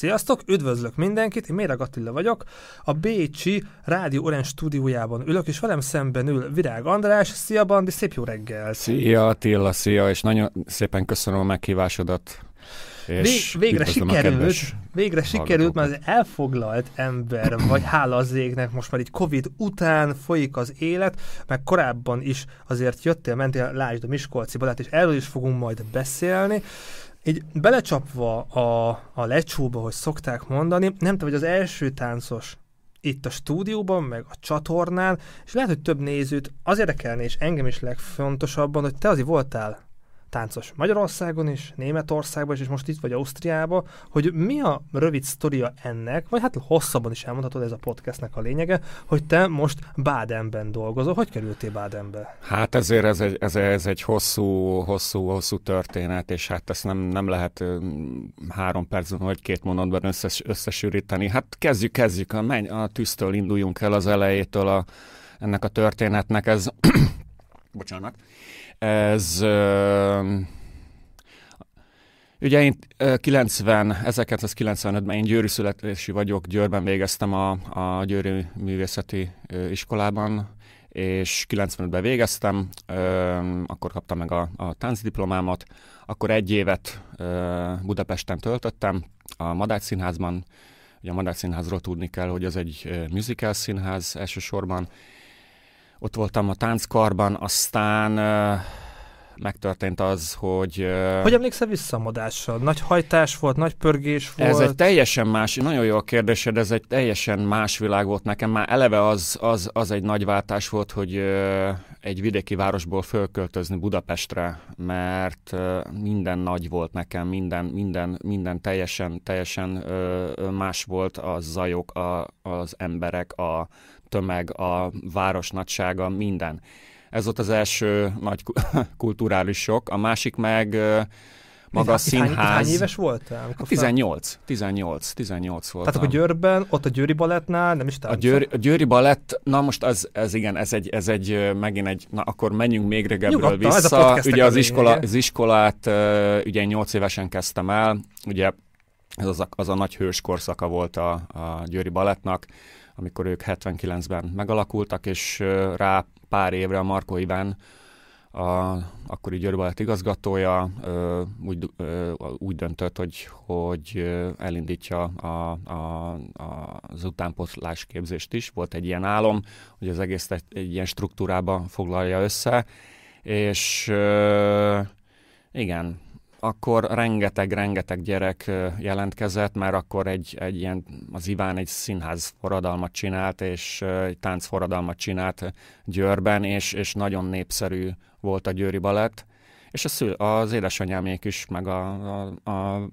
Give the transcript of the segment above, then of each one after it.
Sziasztok, üdvözlök mindenkit, én Méreg Attila vagyok, a Bécsi Rádió Orange stúdiójában ülök, és velem szemben ül Virág András. Szia Bandi, szép jó reggel! Szia Attila, szia, és nagyon szépen köszönöm a meghívásodat. És Vég, végre sikerült, végre sikerült, mert az elfoglalt ember, vagy hála az égnek, most már így Covid után folyik az élet, meg korábban is azért jöttél, mentél, lásd a Miskolci Balát, és erről is fogunk majd beszélni. Így belecsapva a, a lecsóba, hogy szokták mondani, nem te vagy az első táncos itt a stúdióban, meg a csatornán, és lehet, hogy több nézőt az érdekelni, és engem is legfontosabban, hogy te azért voltál táncos Magyarországon is, Németországban is, és most itt vagy Ausztriában, hogy mi a rövid sztoria ennek, vagy hát hosszabban is elmondhatod, ez a podcastnek a lényege, hogy te most Bádenben dolgozol. Hogy kerültél Bádenbe? Hát ezért ez egy, ez, ez egy hosszú, hosszú, hosszú történet, és hát ezt nem, nem lehet három percben vagy két mondatban összes, összesűríteni. Hát kezdjük, kezdjük, a, menj, a tűztől induljunk el az elejétől a, ennek a történetnek. Ez, bocsánat, ez Ugye én 90, 1995-ben én győri születési vagyok, Győrben végeztem a, a Győri Művészeti Iskolában, és 95-ben végeztem, akkor kaptam meg a, a táncdiplomámat, akkor egy évet Budapesten töltöttem, a Madács Színházban, ugye a Madács Színházról tudni kell, hogy az egy musical színház elsősorban, ott voltam a tánckarban, aztán uh, megtörtént az, hogy... Uh, hogy emlékszel vissza a modással? Nagy hajtás volt, nagy pörgés volt? Ez egy teljesen más, nagyon jó a kérdésed, ez egy teljesen más világ volt nekem. Már eleve az, az, az egy nagy váltás volt, hogy uh, egy vidéki városból fölköltözni Budapestre, mert uh, minden nagy volt nekem, minden, minden, minden teljesen, teljesen más volt, a zajok, a, az emberek, a tömeg, a város nagysága, minden. Ez volt az első nagy kulturális sok. A másik meg maga a színház. Hány, hány éves voltál? 18, 18, 18 volt. Tehát akkor Győrben, ott a Győri Balettnál nem is A Győri, a Győri Balett, na most ez, ez igen, ez egy, ez egy megint egy, na akkor menjünk még régebbről vissza. Ugye az, iskola, az iskolát ugye 8 évesen kezdtem el, ugye ez az a, az a nagy hős korszaka volt a, a Győri Balettnak, amikor ők 79-ben megalakultak, és rá pár évre a Marko Iván, a akkori Győr igazgatója úgy, úgy döntött, hogy, hogy elindítja a, a, az utánpotlás képzést is. Volt egy ilyen álom, hogy az egész egy, egy ilyen struktúrába foglalja össze, és igen, akkor rengeteg-rengeteg gyerek jelentkezett, mert akkor egy, egy ilyen, az Iván egy színház forradalmat csinált, és egy tánc forradalmat csinált Győrben, és, és nagyon népszerű volt a Győri Balett, és a szül, az édesanyámék is, meg a, a, a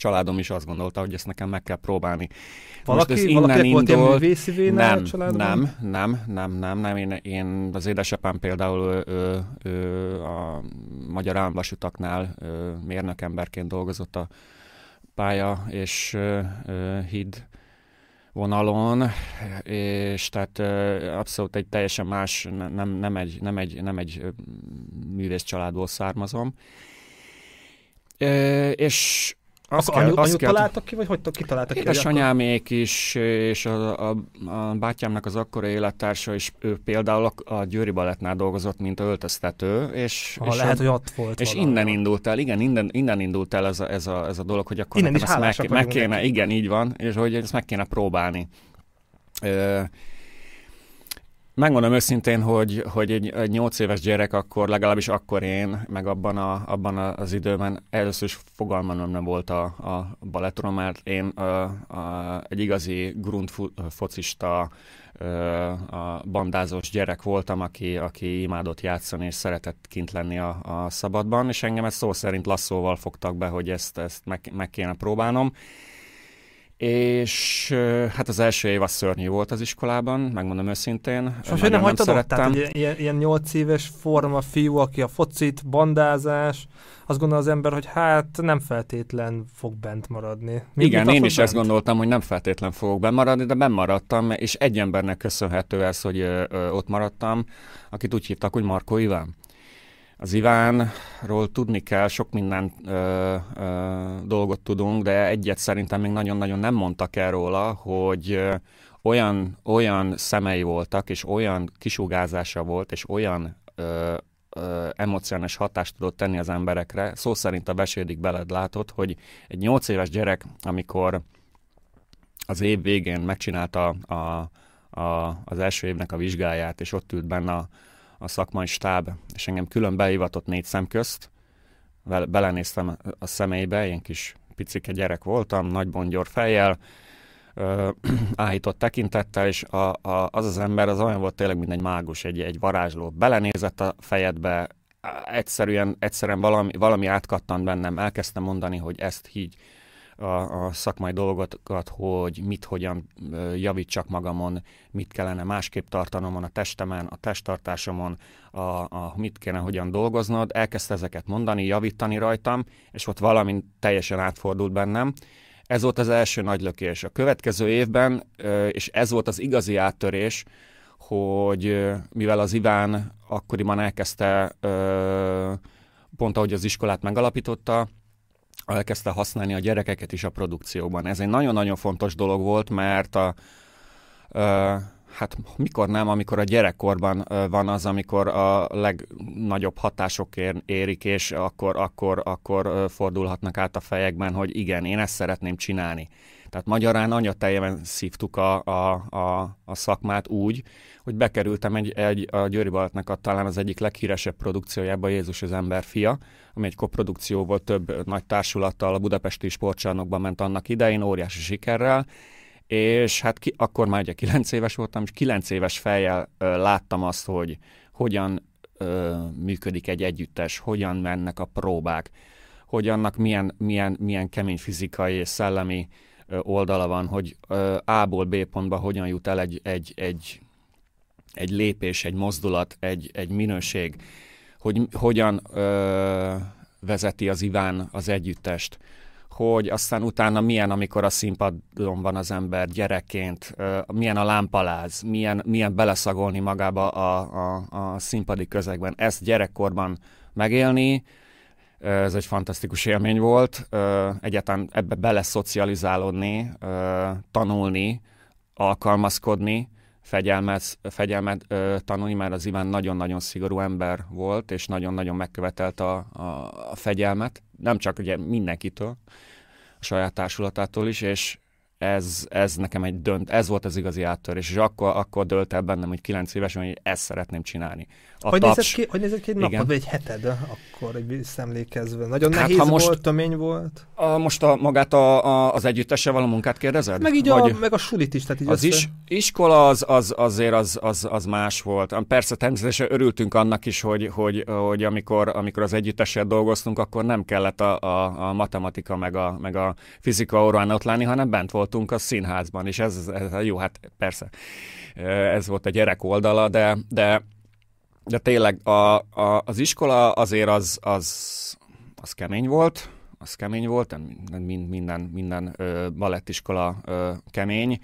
családom is azt gondolta, hogy ezt nekem meg kell próbálni. Valaki, Most ez innen indult, volt nem, nem, nem, nem, nem, nem, én, én az édesapám például ő, ő, ő a Magyar Államvasutaknál mérnökemberként dolgozott a pálya és ö, híd vonalon, és tehát abszolút egy teljesen más, nem, nem, egy, nem, egy, nem egy művész családból származom. És azt Akkor kell, azt kell, találtak ki, vagy hogy kitaláltak ki? Édesanyámék is, és a, a, a bátyámnak az akkora élettársa is, ő például a, a Győri Balettnál dolgozott, mint öltöztető, és, ha, és, lehet, a, hogy ott volt És valami. innen indult el, igen, innen, innen indult el ez a, ez a, ez a dolog, hogy akkor innen is ezt meg, meg kéne, igen, így van, és hogy ezt meg kéne próbálni. Ö, Megmondom őszintén, hogy, hogy egy, egy 8 éves gyerek akkor, legalábbis akkor én, meg abban, a, abban az időben először is fogalmam nem volt a, a balettról, mert én a, a, egy igazi grunt focista, a bandázós gyerek voltam, aki, aki imádott játszani és szeretett kint lenni a, a szabadban, és engem ezt szó szerint lasszóval fogtak be, hogy ezt, ezt meg, meg kéne próbálnom. És hát az első év az szörnyű volt az iskolában, megmondom őszintén. És most nem, nem szerettem. Tehát, ilyen, ilyen 8 éves forma fiú, aki a focit, bandázás, azt gondol az ember, hogy hát nem feltétlen fog bent maradni. Még Igen, én is bent? ezt gondoltam, hogy nem feltétlen fogok bent maradni, de bent maradtam, és egy embernek köszönhető ez, hogy ö, ö, ott maradtam, akit úgy hívtak, hogy Marko Iván Az Ivánról tudni kell, sok minden ö, ö, dolgot tudunk, de egyet szerintem még nagyon-nagyon nem mondtak el róla, hogy olyan, olyan szemei voltak, és olyan kisugázása volt, és olyan ö, emocionális hatást tudott tenni az emberekre. Szó szerint a vesédik beled látott, hogy egy nyolc éves gyerek, amikor az év végén megcsinálta a, a, az első évnek a vizsgáját, és ott ült benne a, a szakmai stáb, és engem külön behivatott négy szem közt, belenéztem a személybe, ilyen kis picike gyerek voltam, nagy bongyor fejjel, áhított tekintettel, és a, a, az az ember az olyan volt tényleg, mint egy mágus, egy, egy varázsló. Belenézett a fejedbe, egyszerűen, egyszerűen valami, valami átkattant bennem, elkezdtem mondani, hogy ezt így, a, a szakmai dolgokat, hogy mit, hogyan javítsak magamon, mit kellene másképp tartanomon, a testemen, a testtartásomon, a, a mit kellene hogyan dolgoznod. Elkezdte ezeket mondani, javítani rajtam, és ott valami teljesen átfordult bennem. Ez volt az első nagy lökés. A következő évben, és ez volt az igazi áttörés, hogy mivel az Iván akkoriban elkezdte, pont ahogy az iskolát megalapította, elkezdte használni a gyerekeket is a produkcióban. Ez egy nagyon-nagyon fontos dolog volt, mert a, a hát mikor nem, amikor a gyerekkorban van az, amikor a legnagyobb hatások ér, érik, és akkor, akkor, akkor fordulhatnak át a fejekben, hogy igen, én ezt szeretném csinálni. Tehát magyarán anyateljében szívtuk a, a, a, a szakmát úgy, hogy bekerültem egy, egy a Győri Baltnak a talán az egyik leghíresebb produkciójába, Jézus az ember fia, ami egy koprodukció volt több nagy társulattal, a budapesti sportcsarnokban ment annak idején, óriási sikerrel, és hát ki, akkor már ugye 9 éves voltam, és 9 éves fejjel ö, láttam azt, hogy hogyan ö, működik egy együttes, hogyan mennek a próbák, hogy annak milyen, milyen, milyen kemény fizikai és szellemi oldala van, hogy A-ból B pontba hogyan jut el egy, egy, egy, egy lépés, egy mozdulat, egy, egy minőség, hogy hogyan ö, vezeti az Iván az együttest, hogy aztán utána milyen, amikor a színpadon van az ember gyerekként, milyen a lámpaláz, milyen, milyen beleszagolni magába a, a, a színpadi közegben. Ezt gyerekkorban megélni, ez egy fantasztikus élmény volt, egyáltalán ebbe beleszocializálódni, tanulni, alkalmazkodni, fegyelmet, fegyelmet tanulni, mert az Iván nagyon-nagyon szigorú ember volt, és nagyon-nagyon megkövetelt a, a, a fegyelmet, nem csak ugye mindenkitől, a saját társulatától is, és ez, ez nekem egy dönt, ez volt az igazi áttörés, és akkor, akkor dölt el bennem, hogy kilenc évesen, hogy ezt szeretném csinálni. A hogy, taps, nézett ki, hogy nézett ki egy napod, vagy egy heted akkor, egy visszaemlékezve? Nagyon hát, nehéz ha most, volt, tömény volt? A, most a, magát a, a, az együttessel való munkát kérdezed? Meg így vagy, a, meg a sulit is. Tehát így az is, iskola az, az, azért az, az, az, más volt. Persze természetesen örültünk annak is, hogy, hogy, hogy amikor, amikor az együttessel dolgoztunk, akkor nem kellett a, a, a matematika meg a, meg a fizika órán ott lenni, hanem bent voltunk a színházban, és ez, ez jó, hát persze ez volt a gyerek oldala, de, de de tényleg a, a, az iskola azért az, az, az kemény volt, az kemény volt, minden, minden, minden ö, balettiskola ö, kemény.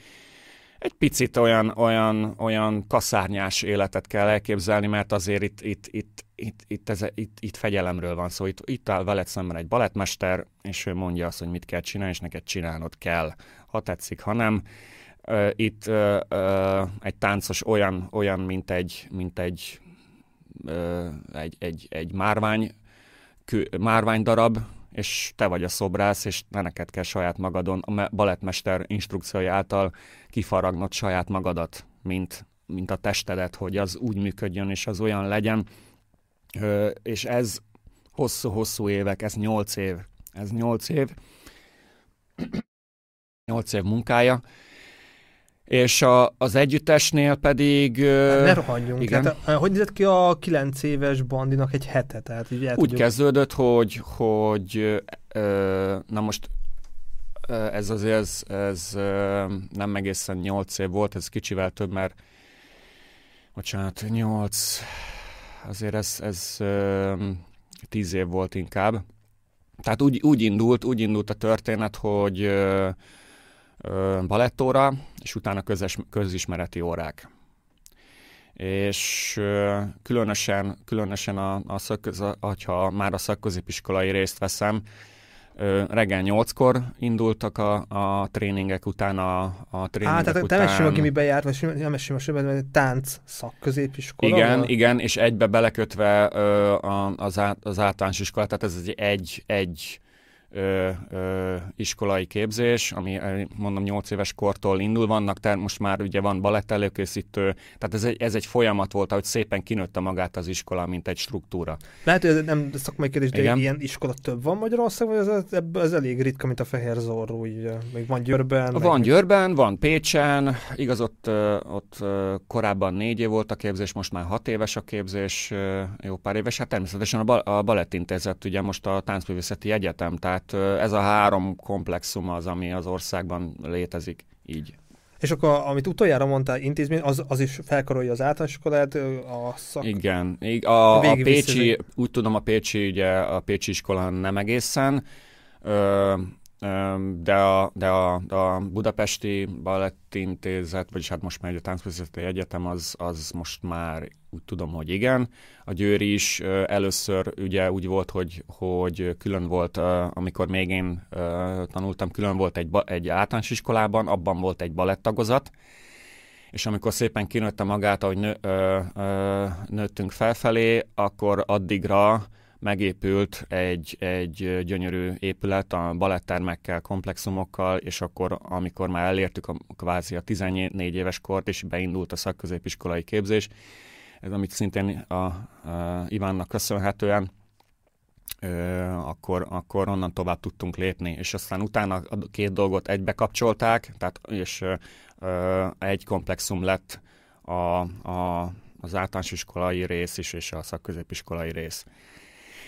Egy picit olyan, olyan, olyan kaszárnyás életet kell elképzelni, mert azért itt, itt, itt, itt, itt, ez, itt, itt fegyelemről van szó. Itt, itt áll veled szemben egy balettmester, és ő mondja azt, hogy mit kell csinálni, és neked csinálnod kell, ha tetszik, ha nem. Itt egy táncos olyan, olyan mint, egy, mint egy egy, egy, egy márvány, kő, márvány darab, és te vagy a szobrász, és ne neked kell saját magadon, a balettmester instrukciója által kifaragnod saját magadat, mint, mint a testedet, hogy az úgy működjön, és az olyan legyen. Ö, és ez hosszú-hosszú évek, ez nyolc év, ez nyolc év, nyolc év munkája, és a, az együttesnél pedig... Hát ne rohanjunk. Igen. Hát, hogy nézett ki a kilenc éves bandinak egy hete? Tehát így Úgy kezdődött, hogy, hogy na most ez azért ez, ez nem egészen nyolc év volt, ez kicsivel több, mert bocsánat, nyolc, azért ez, ez tíz év volt inkább. Tehát úgy, úgy indult, úgy indult a történet, hogy balettóra, és utána közös, közismereti órák. és különösen, különösen a, a szakköz, ha már a szakközépiskolai részt veszem, reggel nyolckor indultak a, a tréningek után, a, a tréningek Á, tehát után. te mesélj, aki járt, vagy nem mesélj most, tánc szakközépiskola? Igen, vagy? igen, és egybe belekötve ö, az, át, az általános iskola, tehát ez egy, egy, egy ö, ö, iskolai képzés, ami mondom 8 éves kortól indul, vannak, tehát most már ugye van balett előkészítő, tehát ez egy, ez egy folyamat volt, ahogy szépen kinőtte magát az iskola, mint egy struktúra. Lehet, hogy ez nem szakmai kérdés, de Igen. ilyen iskola több van Magyarországon, vagy ez, ez, elég ritka, mint a Fehér Zorro, így, még van Győrben? Van meg... Győrben, van Pécsen, igaz ott, ott korábban négy év volt a képzés, most már hat éves a képzés, jó pár éves, hát természetesen a, bal, a Balettintézet, ugye most a Táncművészeti Egyetem, tehát tehát ez a három komplexum az, ami az országban létezik így. És akkor, amit utoljára mondtál, intézmény, az, az is felkarolja az általános iskolát, a szak... Igen, a, a, a Pécsi, úgy tudom, a Pécsi, ugye a Pécsi iskola nem egészen, ö, de a, de a, a Budapesti Balettintézet, vagyis hát most már a Táncművészeti Egyetem, az, az most már úgy tudom, hogy igen. A Győri is először ugye úgy volt, hogy, hogy külön volt, amikor még én tanultam, külön volt egy, egy általános iskolában, abban volt egy balettagozat, és amikor szépen kinőtte magát, ahogy nő, ö, ö, nőttünk felfelé, akkor addigra megépült egy, egy gyönyörű épület a balettermekkel, komplexumokkal, és akkor, amikor már elértük a, kvázi a 14 éves kort, és beindult a szakközépiskolai képzés, ez amit szintén a, a Ivánnak köszönhetően, ö, akkor, akkor onnan tovább tudtunk lépni, és aztán utána a két dolgot egybe kapcsolták, tehát, és ö, egy komplexum lett a, a, az általános iskolai rész is, és a szakközépiskolai rész.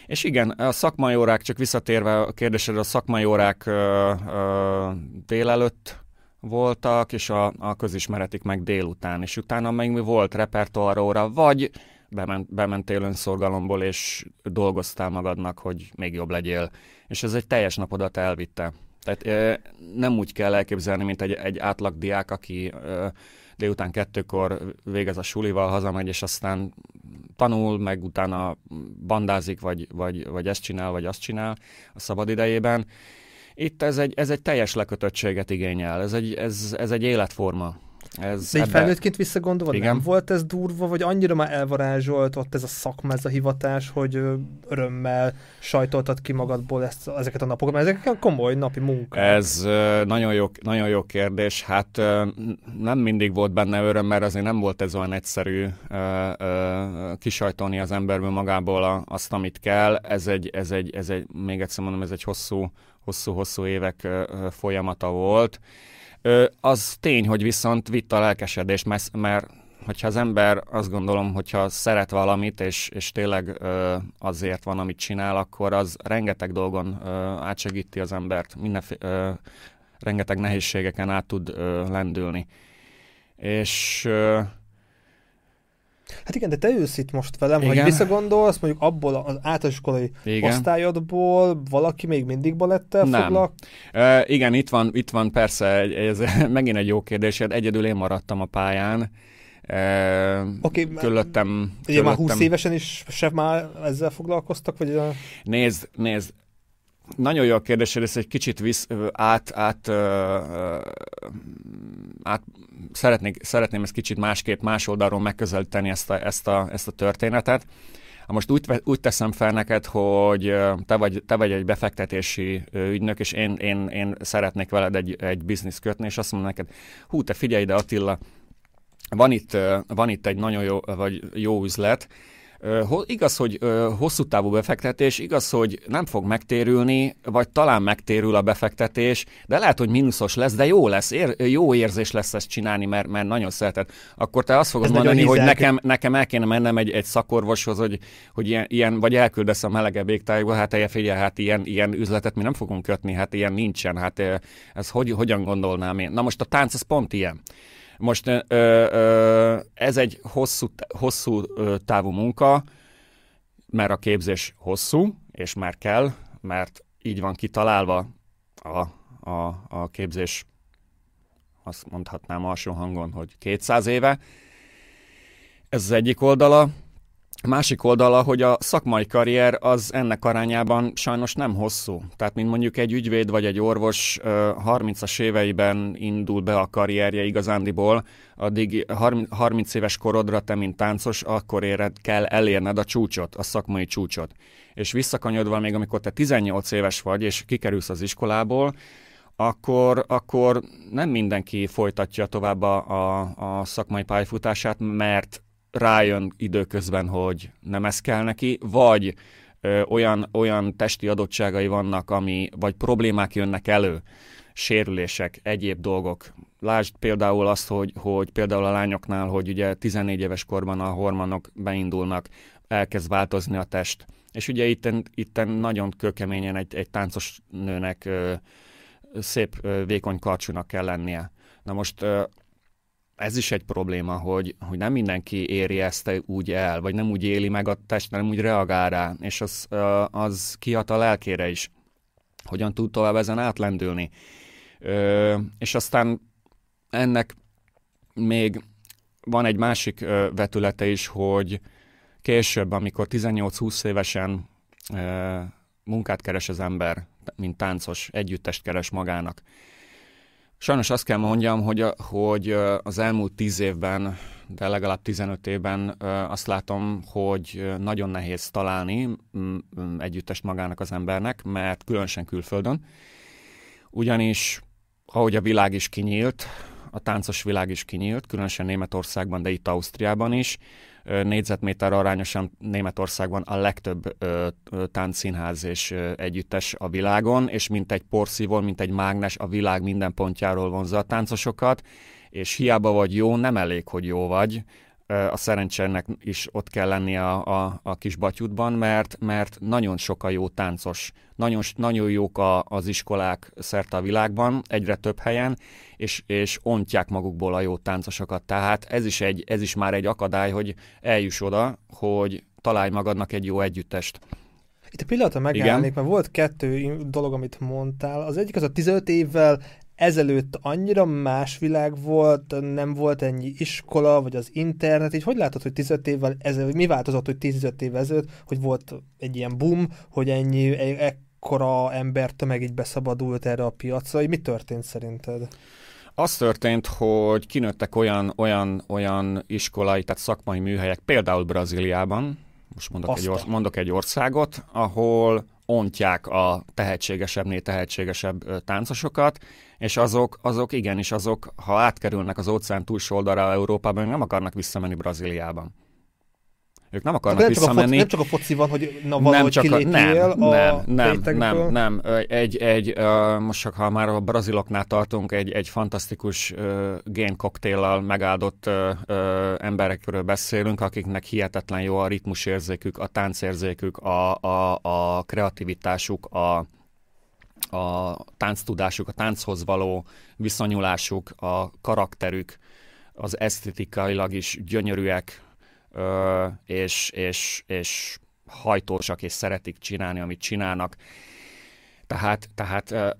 És igen, a szakmai órák, csak visszatérve a kérdésedre, a szakmai órák ö, ö, délelőtt voltak, és a, a közismeretik meg délután, és utána meg mi volt repertoaróra, vagy bement, bementél önszorgalomból, és dolgoztál magadnak, hogy még jobb legyél. És ez egy teljes napodat elvitte. Tehát e, nem úgy kell elképzelni, mint egy, egy átlag diák, aki e, délután kettőkor végez a sulival, hazamegy, és aztán tanul, meg utána bandázik, vagy, vagy, vagy ezt csinál, vagy azt csinál a szabad idejében. Itt ez egy, ez egy teljes lekötöttséget igényel, ez egy, ez, ez egy életforma. Ez De egy ebbe... felnőttként visszagondolva, Igen. nem volt ez durva, vagy annyira már elvarázsolt ott ez a szakma, ez a hivatás, hogy örömmel sajtoltad ki magadból ezt, ezeket a napokat, mert ezek komoly napi munka. Ez nagyon jó, nagyon jó kérdés. Hát nem mindig volt benne öröm, mert azért nem volt ez olyan egyszerű kisajtolni az emberből magából azt, amit kell. Ez egy, ez egy, ez egy, még egyszer mondom, ez egy hosszú, hosszú-hosszú évek folyamata volt. Az tény, hogy viszont vitt a lelkesedés, mert, mert hogyha az ember azt gondolom, hogyha szeret valamit, és, és tényleg azért van, amit csinál, akkor az rengeteg dolgon átsegíti az embert, mindenféle, rengeteg nehézségeken át tud lendülni. És Hát igen, de te ülsz itt most velem, igen. hogy visszagondolsz, mondjuk abból az általánosiskolai osztályodból valaki még mindig balettel Nem. foglak? Uh, igen, itt van, itt van persze, ez megint egy jó kérdés, hát egyedül én maradtam a pályán. Oké, okay, körülöttem, ugye már 20 évesen is se már ezzel foglalkoztak? Vagy a... Nézd, nézd, nagyon jó a kérdés, ez egy kicsit visz, át, át, át szeretnék, szeretném ezt kicsit másképp, más oldalról megközelíteni ezt a, ezt a, ezt a történetet. Most úgy, úgy teszem fel neked, hogy te vagy, te vagy egy befektetési ügynök, és én, én, én szeretnék veled egy, egy bizniszt kötni, és azt mondom neked, hú, te figyelj ide Attila, van itt, van itt egy nagyon jó, vagy jó üzlet, Igaz, hogy hosszú távú befektetés, igaz, hogy nem fog megtérülni, vagy talán megtérül a befektetés, de lehet, hogy mínuszos lesz, de jó lesz, ér, jó érzés lesz ezt csinálni, mert, mert nagyon szereted. Akkor te azt fogod Ez mondani, hogy nekem, nekem el kéne mennem egy, egy szakorvoshoz, hogy, hogy ilyen, ilyen, vagy elküldesz a melege végtájba, hát te figyelj, hát ilyen, ilyen üzletet mi nem fogunk kötni, hát ilyen nincsen, hát ez hogy, hogyan gondolnám én. Na most a tánc, ez pont ilyen. Most ö, ö, ez egy hosszú, hosszú távú munka, mert a képzés hosszú, és már kell, mert így van kitalálva a, a, a képzés, azt mondhatnám alsó hangon, hogy 200 éve. Ez az egyik oldala. Másik oldala, hogy a szakmai karrier az ennek arányában sajnos nem hosszú. Tehát, mint mondjuk egy ügyvéd vagy egy orvos 30-as éveiben indul be a karrierje igazándiból, addig 30 éves korodra te, mint táncos, akkor éred, kell elérned a csúcsot, a szakmai csúcsot. És visszakanyodva még, amikor te 18 éves vagy, és kikerülsz az iskolából, akkor, akkor nem mindenki folytatja tovább a, a, a szakmai pályafutását, mert rájön időközben, hogy nem ez kell neki, vagy ö, olyan, olyan testi adottságai vannak, ami, vagy problémák jönnek elő, sérülések, egyéb dolgok. Lásd például azt, hogy, hogy például a lányoknál, hogy ugye 14 éves korban a hormonok beindulnak, elkezd változni a test. És ugye itten, itten nagyon kökeményen egy, egy táncos nőnek ö, szép, ö, vékony karcsúnak kell lennie. Na most ez is egy probléma, hogy, hogy nem mindenki éri ezt úgy el, vagy nem úgy éli meg a test, nem úgy reagál rá, és az, az kihat a lelkére is. Hogyan tud tovább ezen átlendülni. És aztán ennek még van egy másik vetülete is, hogy később, amikor 18-20 évesen munkát keres az ember, mint táncos, együttest keres magának, Sajnos azt kell mondjam, hogy, hogy az elmúlt tíz évben, de legalább 15 évben azt látom, hogy nagyon nehéz találni együttest magának az embernek, mert különösen külföldön. Ugyanis, ahogy a világ is kinyílt, a táncos világ is kinyílt, különösen Németországban, de itt Ausztriában is, négyzetméter arányosan Németországban a legtöbb táncszínház és együttes a világon, és mint egy porszívó, mint egy mágnes a világ minden pontjáról vonza a táncosokat, és hiába vagy jó, nem elég, hogy jó vagy, a szerencsének is ott kell lennie a, a, a kis batyutban, mert, mert nagyon sok a jó táncos, nagyon, nagyon jók a, az iskolák szerte a világban, egyre több helyen, és, és ontják magukból a jó táncosokat. Tehát ez is, egy, ez is már egy akadály, hogy eljuss oda, hogy találj magadnak egy jó együttest. Itt a pillanatra megállnék, mert volt kettő dolog, amit mondtál. Az egyik az a 15 évvel ezelőtt annyira más világ volt, nem volt ennyi iskola, vagy az internet, így hogy látod, hogy 15 évvel ezelőtt, mi változott, hogy 15 évvel ezelőtt, hogy volt egy ilyen boom, hogy ennyi, ekkora tömeg így beszabadult erre a piacra, hogy mi történt szerinted? Az történt, hogy kinőttek olyan, olyan, olyan iskolai, tehát szakmai műhelyek, például Brazíliában, most mondok, egy, or- mondok egy országot, ahol ontják a tehetségesebbnél tehetségesebb táncosokat, és azok, azok igenis, azok, ha átkerülnek az óceán túlsó oldalra Európában, nem akarnak visszamenni Brazíliában. Ők nem akarnak nem visszamenni. Csak foci, nem csak a foci van, hogy na nem csak a, nem, a nem, nem, nem, nem. Egy, egy, most csak ha már a braziloknál tartunk, egy, egy fantasztikus uh, génkoktéllal megáldott uh, uh, emberekről beszélünk, akiknek hihetetlen jó a ritmusérzékük, a táncérzékük, a, a, a kreativitásuk, a, a tánctudásuk, a tánchoz való viszonyulásuk, a karakterük, az esztetikailag is gyönyörűek, és, és, és hajtósak, és szeretik csinálni, amit csinálnak. Tehát, tehát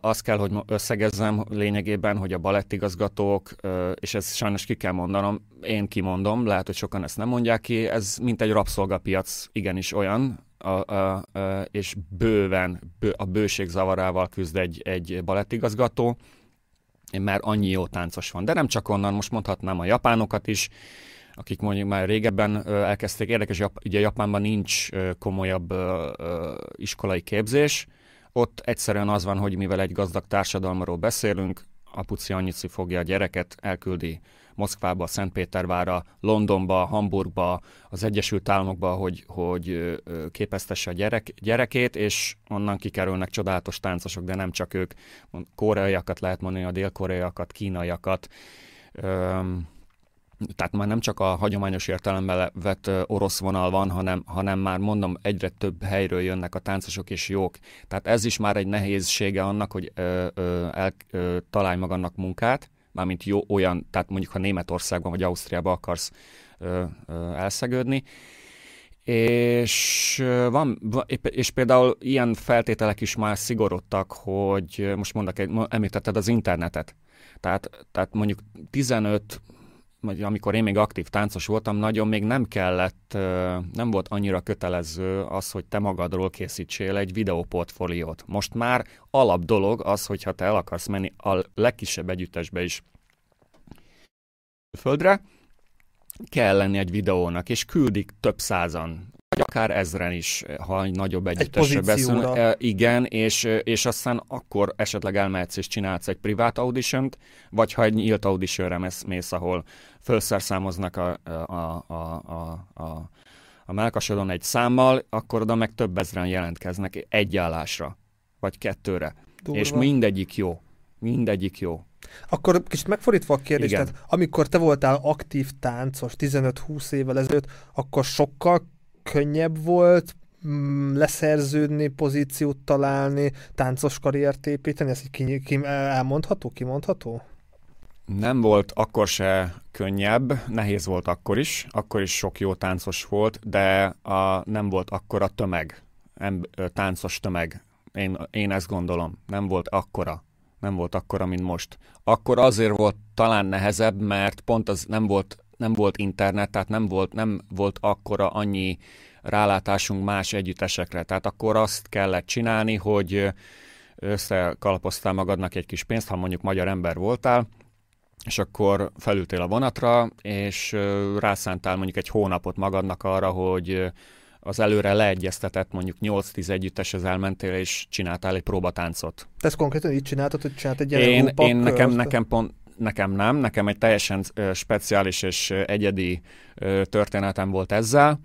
azt kell, hogy összegezzem lényegében, hogy a balettigazgatók, és ez sajnos ki kell mondanom, én kimondom, lehet, hogy sokan ezt nem mondják ki, ez mint egy rabszolgapiac, igenis olyan, a, a, a, és bőven bő, a bőség zavarával küzd egy, egy balettigazgató, mert annyi jó táncos van. De nem csak onnan, most mondhatnám a japánokat is, akik mondjuk már régebben elkezdték. Érdekes, ugye Japánban nincs komolyabb iskolai képzés. Ott egyszerűen az van, hogy mivel egy gazdag társadalomról beszélünk, apuci annyici fogja a gyereket, elküldi Moszkvába, Szentpétervára, Londonba, Hamburgba, az Egyesült Államokba, hogy, hogy képeztesse a gyerek, gyerekét, és onnan kikerülnek csodálatos táncosok, de nem csak ők, koreaiakat lehet mondani, a dél-koreaiakat, kínaiakat, tehát már nem csak a hagyományos értelemben vett orosz vonal van, hanem, hanem már mondom, egyre több helyről jönnek a táncosok és jók. Tehát ez is már egy nehézsége annak, hogy ö, ö, el, ö, találj magadnak munkát, mármint jó olyan, tehát mondjuk ha Németországban vagy Ausztriában akarsz ö, ö, elszegődni, és, van, és például ilyen feltételek is már szigorodtak, hogy most mondok, említetted az internetet. Tehát, tehát mondjuk 15 vagy amikor én még aktív táncos voltam, nagyon még nem kellett, nem volt annyira kötelező az, hogy te magadról készítsél egy videóportfóliót. Most már alap dolog az, hogyha te el akarsz menni a legkisebb együttesbe is földre, kell lenni egy videónak, és küldik több százan vagy akár ezren is, ha egy nagyobb együttesre beszélünk. E, igen, és, és aztán akkor esetleg elmehetsz és csinálsz egy privát audition vagy ha egy nyílt auditionre mész, mész ahol felszerszámoznak a, a, a, a, a, a melkasodon egy számmal, akkor oda meg több ezren jelentkeznek egy állásra, vagy kettőre. Durva. És mindegyik jó. Mindegyik jó. Akkor kicsit megfordítva a kérdést, tehát amikor te voltál aktív táncos 15-20 évvel ezelőtt, akkor sokkal könnyebb volt mm, leszerződni, pozíciót találni, táncos karriert építeni? Ez ki, ki, elmondható, kimondható? Nem volt akkor se könnyebb, nehéz volt akkor is, akkor is sok jó táncos volt, de a, nem volt akkor a tömeg, em, táncos tömeg. Én, én ezt gondolom, nem volt akkora, nem volt akkora, mint most. Akkor azért volt talán nehezebb, mert pont az nem volt nem volt internet, tehát nem volt, nem volt akkora annyi rálátásunk más együttesekre. Tehát akkor azt kellett csinálni, hogy összekalapoztál magadnak egy kis pénzt, ha mondjuk magyar ember voltál, és akkor felültél a vonatra, és rászántál mondjuk egy hónapot magadnak arra, hogy az előre leegyeztetett mondjuk 8-10 együtteshez elmentél, és csináltál egy próbatáncot. Te ezt konkrétan így csináltad, hogy csinált egy én, én nekem, nekem pont, nekem nem, nekem egy teljesen speciális és egyedi történetem volt ezzel,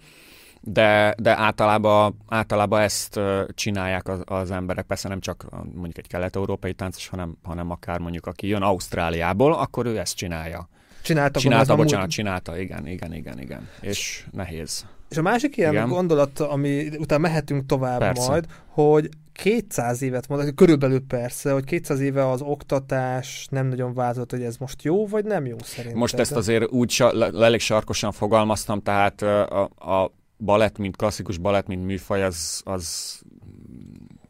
de, de általában, általában ezt csinálják az, az emberek, persze nem csak mondjuk egy kelet-európai táncos, hanem, hanem akár mondjuk aki jön Ausztráliából, akkor ő ezt csinálja. Csinálta, csinálta bocsánat, múlt... csinálta, igen, igen, igen, igen. És nehéz. És a másik ilyen igen. gondolat, ami utána mehetünk tovább persze. majd, hogy 200 évet mondok, körülbelül persze, hogy 200 éve az oktatás nem nagyon változott, hogy ez most jó, vagy nem jó szerintem. Most ezt azért úgy sa- elég sarkosan fogalmaztam, tehát a, a balett, mint klasszikus balett, mint műfaj, az, az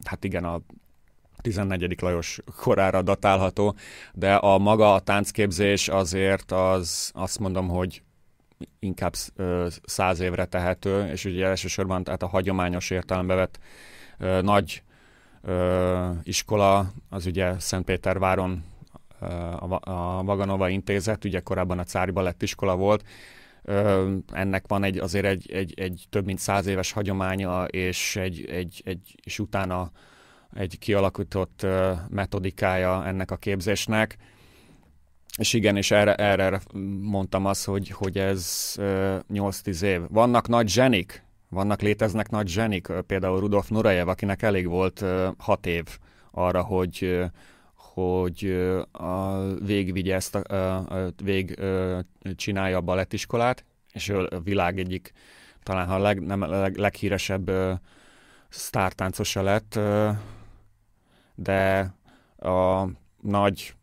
hát igen, a 14. Lajos korára datálható, de a maga a táncképzés azért az azt mondom, hogy inkább száz évre tehető, és ugye elsősorban tehát a hagyományos értelembe vett nagy iskola, az ugye Szentpéterváron a Vaganova intézet, ugye korábban a Cári Balett iskola volt, ennek van egy, azért egy, egy, egy több mint száz éves hagyománya, és, egy, egy, egy, és utána egy kialakított metodikája ennek a képzésnek. És igen, és erre, erre mondtam azt, hogy, hogy ez 8-10 év. Vannak nagy zsenik, vannak, léteznek nagy zsenik, például Rudolf Nurejev, akinek elég volt 6 év arra, hogy hogy a végigvigye ezt a, a vég csinálja a balettiskolát, és ő a világ egyik talán a leg, nem leg, leghíresebb sztártáncosa lett, de a nagy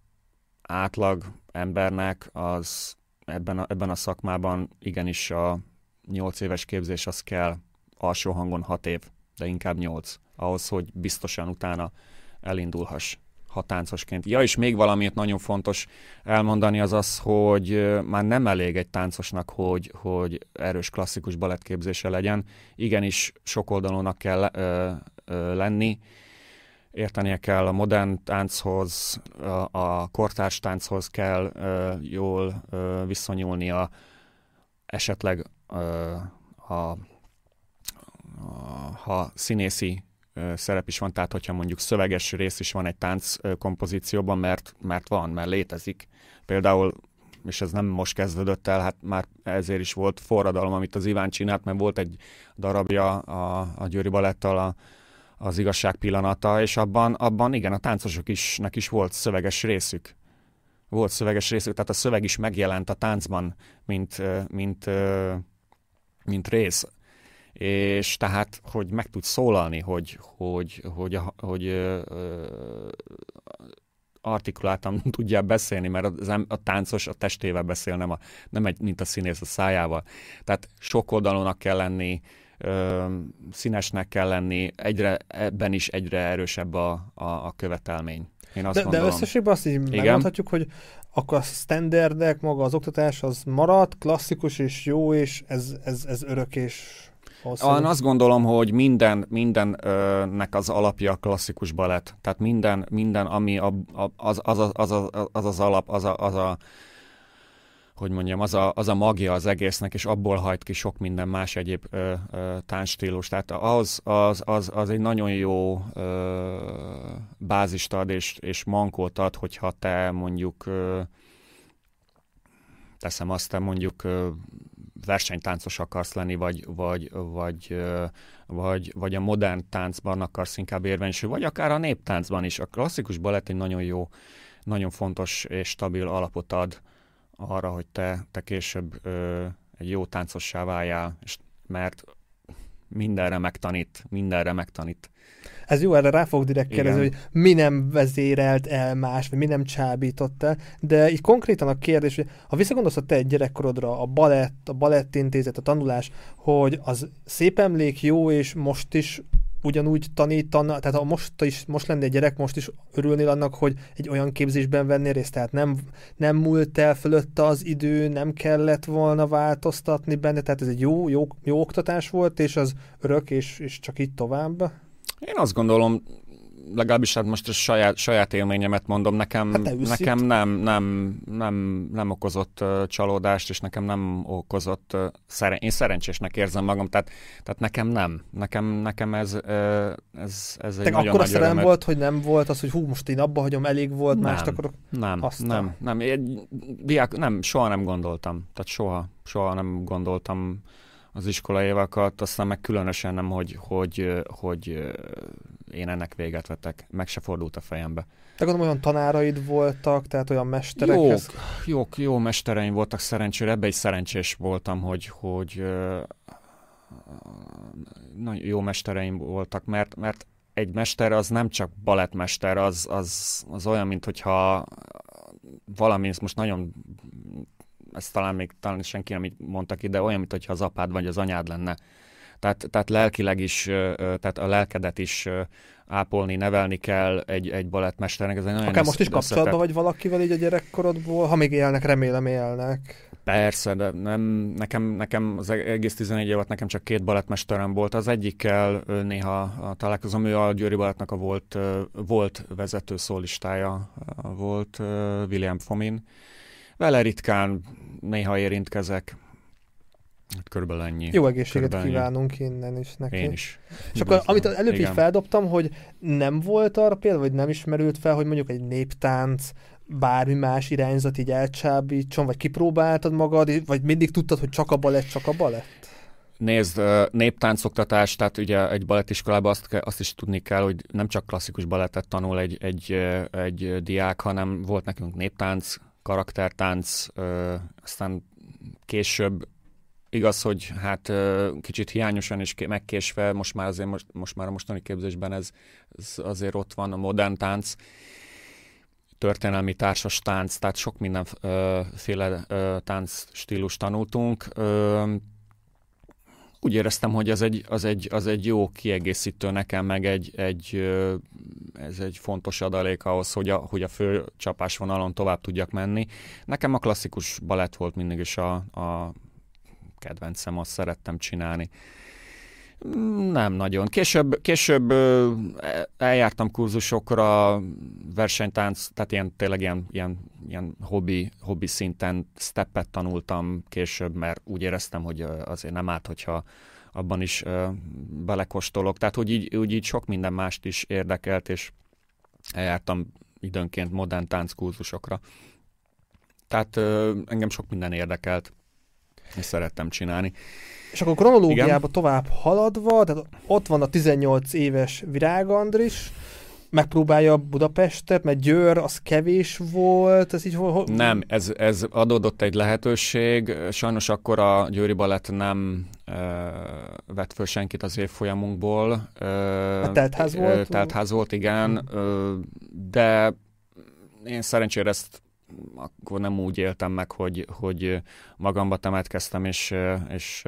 átlag embernek az ebben a, ebben a szakmában igenis a nyolc éves képzés az kell alsó hangon hat év, de inkább nyolc, ahhoz, hogy biztosan utána elindulhass ha táncosként. Ja, és még valamit nagyon fontos elmondani az az, hogy már nem elég egy táncosnak, hogy, hogy erős klasszikus balettképzése legyen. Igenis sokoldalúnak kell ö, ö, lenni, értenie kell a modern tánchoz, a, a kortárs tánchoz kell ö, jól ö, viszonyulnia, esetleg ö, a, a, ha színészi szerep is van, tehát hogyha mondjuk szöveges rész is van egy tánc kompozícióban, mert, mert van, mert létezik. Például és ez nem most kezdődött el, hát már ezért is volt forradalom, amit az Iván csinált, mert volt egy darabja a, a Győri Balettal a, az igazság pillanata, és abban, abban igen, a táncosok is, nek is volt szöveges részük. Volt szöveges részük, tehát a szöveg is megjelent a táncban, mint, mint, mint rész és tehát, hogy meg tudsz szólalni, hogy, hogy, hogy, hogy, hogy artikuláltan tudjál beszélni, mert az, a táncos a testével beszél, nem, a, nem egy, mint a színész a szájával. Tehát sok oldalónak kell lenni, ö, színesnek kell lenni, egyre, ebben is egyre erősebb a, a, a követelmény. Én azt de, gondolom. de összességben azt így megmondhatjuk, hogy akkor a standardek, maga az oktatás az marad, klasszikus és jó, és ez, ez, ez örök és hosszú. Én azt gondolom, hogy minden, mindennek az alapja a klasszikus balett. Tehát minden, minden ami a, a, az, az, az, az, az, az alap, az a, az a hogy mondjam, az a, az a magja az egésznek, és abból hajt ki sok minden más egyéb ö, ö, táncstílus. Tehát az, az, az, az egy nagyon jó ö, bázist ad, és, és mankót ad, hogyha te mondjuk ö, teszem azt, te mondjuk ö, versenytáncos akarsz lenni, vagy, vagy, vagy, vagy, vagy a modern táncban akarsz inkább érvényesülni, vagy akár a néptáncban is. A klasszikus balett egy nagyon jó, nagyon fontos és stabil alapot ad arra, hogy te, te később ö, egy jó táncossá váljál, és mert mindenre megtanít, mindenre megtanít. Ez jó, erre rá fog direkt kérdezni, hogy mi nem vezérelt el más, vagy mi nem csábított el, de így konkrétan a kérdés, hogy ha visszagondolsz a te gyerekkorodra, a balett, a balettintézet, a tanulás, hogy az szép emlék, jó, és most is ugyanúgy tanítana, tehát ha most is, most lenne egy gyerek, most is örülnél annak, hogy egy olyan képzésben vennél részt, tehát nem, nem múlt el fölötte az idő, nem kellett volna változtatni benne, tehát ez egy jó, jó, jó oktatás volt, és az örök, és, és csak így tovább. Én azt gondolom, legalábbis hát most a saját, saját élményemet mondom, nekem, hát nekem nem, nem, nem, nem okozott csalódást, és nekem nem okozott, szeren- én szerencsésnek érzem magam, tehát, tehát nekem nem. Nekem, nekem ez, ez, ez egy Te nagyon akkor nagy szerelem volt, hogy nem volt az, hogy hú, most én abba hagyom, elég volt, nem, mást akarok? Nem, aztán. nem, nem, én, diák, nem, soha nem gondoltam, tehát soha, soha nem gondoltam az iskolai éveket, aztán meg különösen nem, hogy, hogy, hogy én ennek véget vettek. Meg se fordult a fejembe. Te gondolom olyan tanáraid voltak, tehát olyan mesterek? Jók, jók, jó mestereim voltak szerencsére. Ebbe is szerencsés voltam, hogy, hogy nagyon jó mestereim voltak, mert, mert egy mester az nem csak balettmester, az, az, az olyan, mint hogyha valami, most nagyon ezt talán még talán senki nem így mondta ki, de olyan, mintha az apád vagy az anyád lenne. Tehát, tehát lelkileg is, tehát a lelkedet is ápolni, nevelni kell egy, egy balettmesternek. Ez egy nagyon Akár most is kapcsolatban vagy valakivel így a gyerekkorodból, ha még élnek, remélem élnek. Persze, de nem, nekem, nekem az egész 11 évet nekem csak két balettmesterem volt. Az egyikkel néha találkozom, ő a Győri Balettnak a volt, volt vezető szólistája volt, William Fomin. Vele ritkán néha érintkezek. Hát körülbelül ennyi. Jó egészséget körülbelül kívánunk ennyi. innen is neki. Én is. És akkor amit előbb Igen. így feldobtam, hogy nem volt arra például, vagy nem ismerült fel, hogy mondjuk egy néptánc, bármi más irányzat így elcsábítson, vagy kipróbáltad magad, vagy mindig tudtad, hogy csak a balett, csak a balett? Nézd, néptáncoktatás, tehát ugye egy balettiskolában azt, azt is tudni kell, hogy nem csak klasszikus balettet tanul egy, egy, egy diák, hanem volt nekünk néptánc, karaktertánc, aztán később igaz, hogy hát kicsit hiányosan és megkésve, most már azért most, most már a mostani képzésben ez, ez azért ott van a modern tánc, történelmi társas tánc, tehát sok mindenféle tánc stílus tanultunk úgy éreztem, hogy ez egy, az, egy, az egy jó kiegészítő nekem, meg egy, egy, ez egy fontos adalék ahhoz, hogy a, hogy a fő csapásvonalon tovább tudjak menni. Nekem a klasszikus balett volt mindig is a, a kedvencem, azt szerettem csinálni. Nem nagyon. Később, később eljártam kurzusokra, versenytánc, tehát ilyen, tényleg ilyen, ilyen, ilyen hobbi, hobbi szinten steppet tanultam később, mert úgy éreztem, hogy azért nem árt, hogyha abban is belekostolok. Tehát hogy így, úgy így sok minden mást is érdekelt, és eljártam időnként modern tánckurzusokra. Tehát engem sok minden érdekelt, és szerettem csinálni. És akkor kronológiába tovább haladva, tehát ott van a 18 éves Virág Andris, megpróbálja Budapestet, mert Győr az kevés volt, ez így ho- Nem, ez, ez adódott egy lehetőség, sajnos akkor a Győri Balett nem uh, vett föl senkit az évfolyamunkból. Uh, a teltház volt? Teltház volt, igen, uh, de én szerencsére ezt akkor nem úgy éltem meg, hogy, hogy magamba temetkeztem, és, és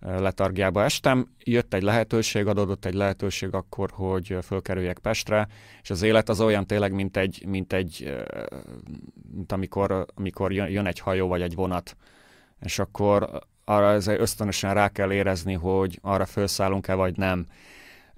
letargiába estem. Jött egy lehetőség, adódott egy lehetőség akkor, hogy fölkerüljek Pestre, és az élet az olyan tényleg, mint egy, mint egy mint amikor, amikor jön egy hajó vagy egy vonat, és akkor arra ösztönösen rá kell érezni, hogy arra felszállunk-e vagy nem.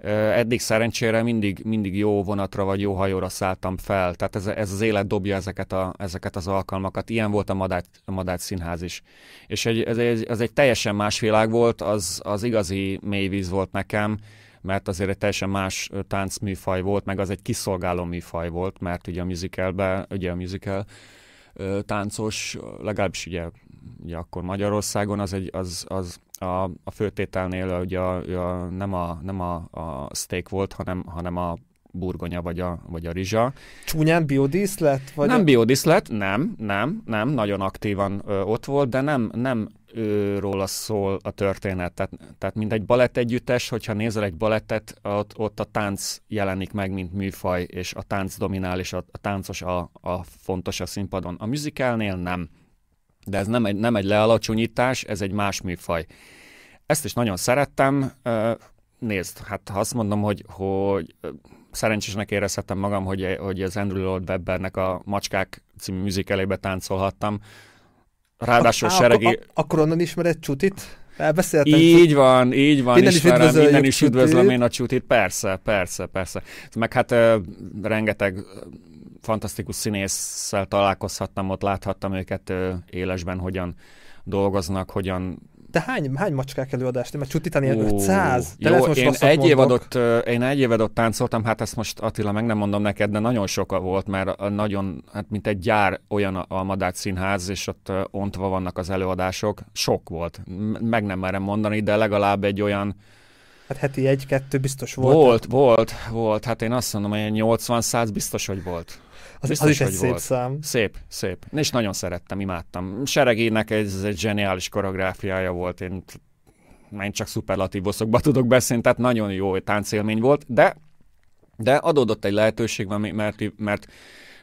Eddig szerencsére mindig, mindig jó vonatra vagy jó hajóra szálltam fel, tehát ez, ez az élet dobja ezeket, a, ezeket az alkalmakat. Ilyen volt a Madács, a Madács Színház is. És egy, ez, egy, ez egy teljesen más világ volt, az, az igazi mélyvíz volt nekem, mert azért egy teljesen más táncműfaj volt, meg az egy kiszolgáló műfaj volt, mert ugye a musicalben, ugye a musical táncos, legalábbis ugye, ugye akkor Magyarországon az, egy, az, az a, a főtételnél ugye a, a, nem, a, nem a, a steak volt, hanem, hanem a burgonya vagy a, vagy a rizsa. Csúnyán biodíszlet? Vagy nem a... biodíszlet, nem, nem, nem, nagyon aktívan ö, ott volt, de nem, nem őróla szól a történet. Tehát, tehát mint egy balett együttes, hogyha nézel egy balettet, ott, ott a tánc jelenik meg, mint műfaj, és a tánc dominál, és a, a táncos a, a fontos a színpadon. A musicalnél nem. De ez nem egy, nem egy lealacsonyítás, ez egy más műfaj. Ezt is nagyon szerettem. Nézd, hát ha azt mondom, hogy, hogy szerencsésnek érezhettem magam, hogy, hogy az Andrew Lloyd Webbernek a Macskák című műzikelébe táncolhattam. Ráadásul a, seregi... Ak- akkor onnan ismered Csutit? Elbeszéltem. Így van, így van, minden ismerem, is minden is üdvözlöm én a Csutit, persze, persze, persze. Meg hát uh, rengeteg fantasztikus színésszel találkozhattam, ott láthattam őket élesben, hogyan dolgoznak, hogyan de hány, hány macskák előadást? Mert Csutitán ilyen 500? De jó, most én egy, év adott, én egy év adott táncoltam, hát ezt most Attila meg nem mondom neked, de nagyon sok volt, mert nagyon, hát mint egy gyár olyan a Madács Színház, és ott ontva vannak az előadások. Sok volt. Meg nem merem mondani, de legalább egy olyan Hát heti egy-kettő biztos volt. Volt, volt, volt. Hát én azt mondom, hogy 80-100 biztos, hogy volt. Az, Biztos, az is egy szép volt. szám. Szép, szép. És nagyon szerettem, imádtam. Seregének ez egy zseniális koreográfiája volt. Én, én csak szuperlatívoszokba tudok beszélni, tehát nagyon jó táncélmény volt, de de adódott egy lehetőség, mert, mert,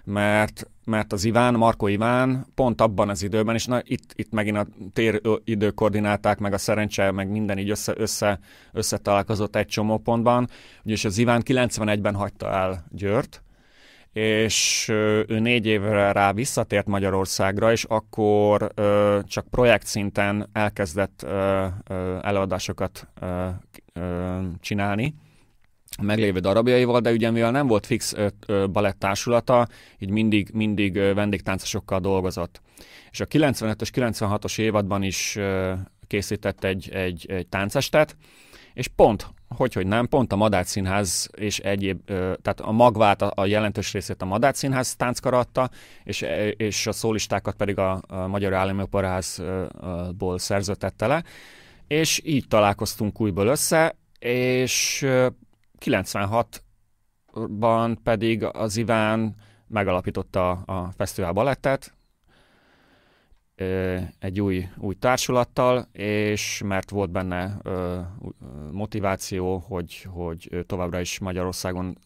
mert, mert az Iván, Marko Iván pont abban az időben, és na, itt, itt megint a tér időkoordináták, meg a szerencse, meg minden így össze, össze, összetalálkozott egy csomó pontban, ugyanis az Iván 91-ben hagyta el Győrt, és ő négy évre rá visszatért Magyarországra, és akkor csak projekt szinten elkezdett előadásokat csinálni meglévő darabjaival, de ugye mivel nem volt fix balettársulata, így mindig, mindig vendégtáncosokkal dolgozott. És a 95-ös, 96-os évadban is készített egy, egy, egy táncestet, és pont hogy, hogy nem, pont a Madács Színház és egyéb, tehát a magvát, a, jelentős részét a Madács Színház tánckaratta, és, és a szólistákat pedig a, a Magyar Állami Operaházból szerződtette le, és így találkoztunk újból össze, és 96-ban pedig az Iván megalapította a Fesztivál Balettet, egy új, új társulattal, és mert volt benne motiváció, hogy, hogy továbbra is Magyarországon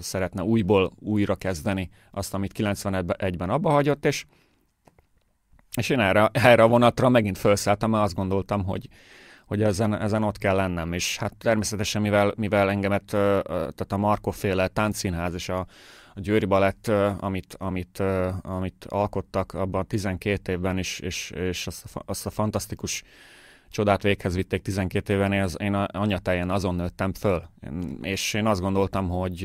szeretne újból újra kezdeni azt, amit 91-ben abba hagyott, és, és én erre, erre a vonatra megint felszálltam, mert azt gondoltam, hogy, hogy ezen, ezen ott kell lennem, és hát természetesen, mivel, mivel engemet, tehát a Markov féle táncszínház és a, a Győri Balett, amit, amit, amit alkottak abban a 12 évben is, és, és azt, a, azt a fantasztikus csodát véghez vitték 12 éven, az, én anyatáján azon nőttem föl. És én azt gondoltam, hogy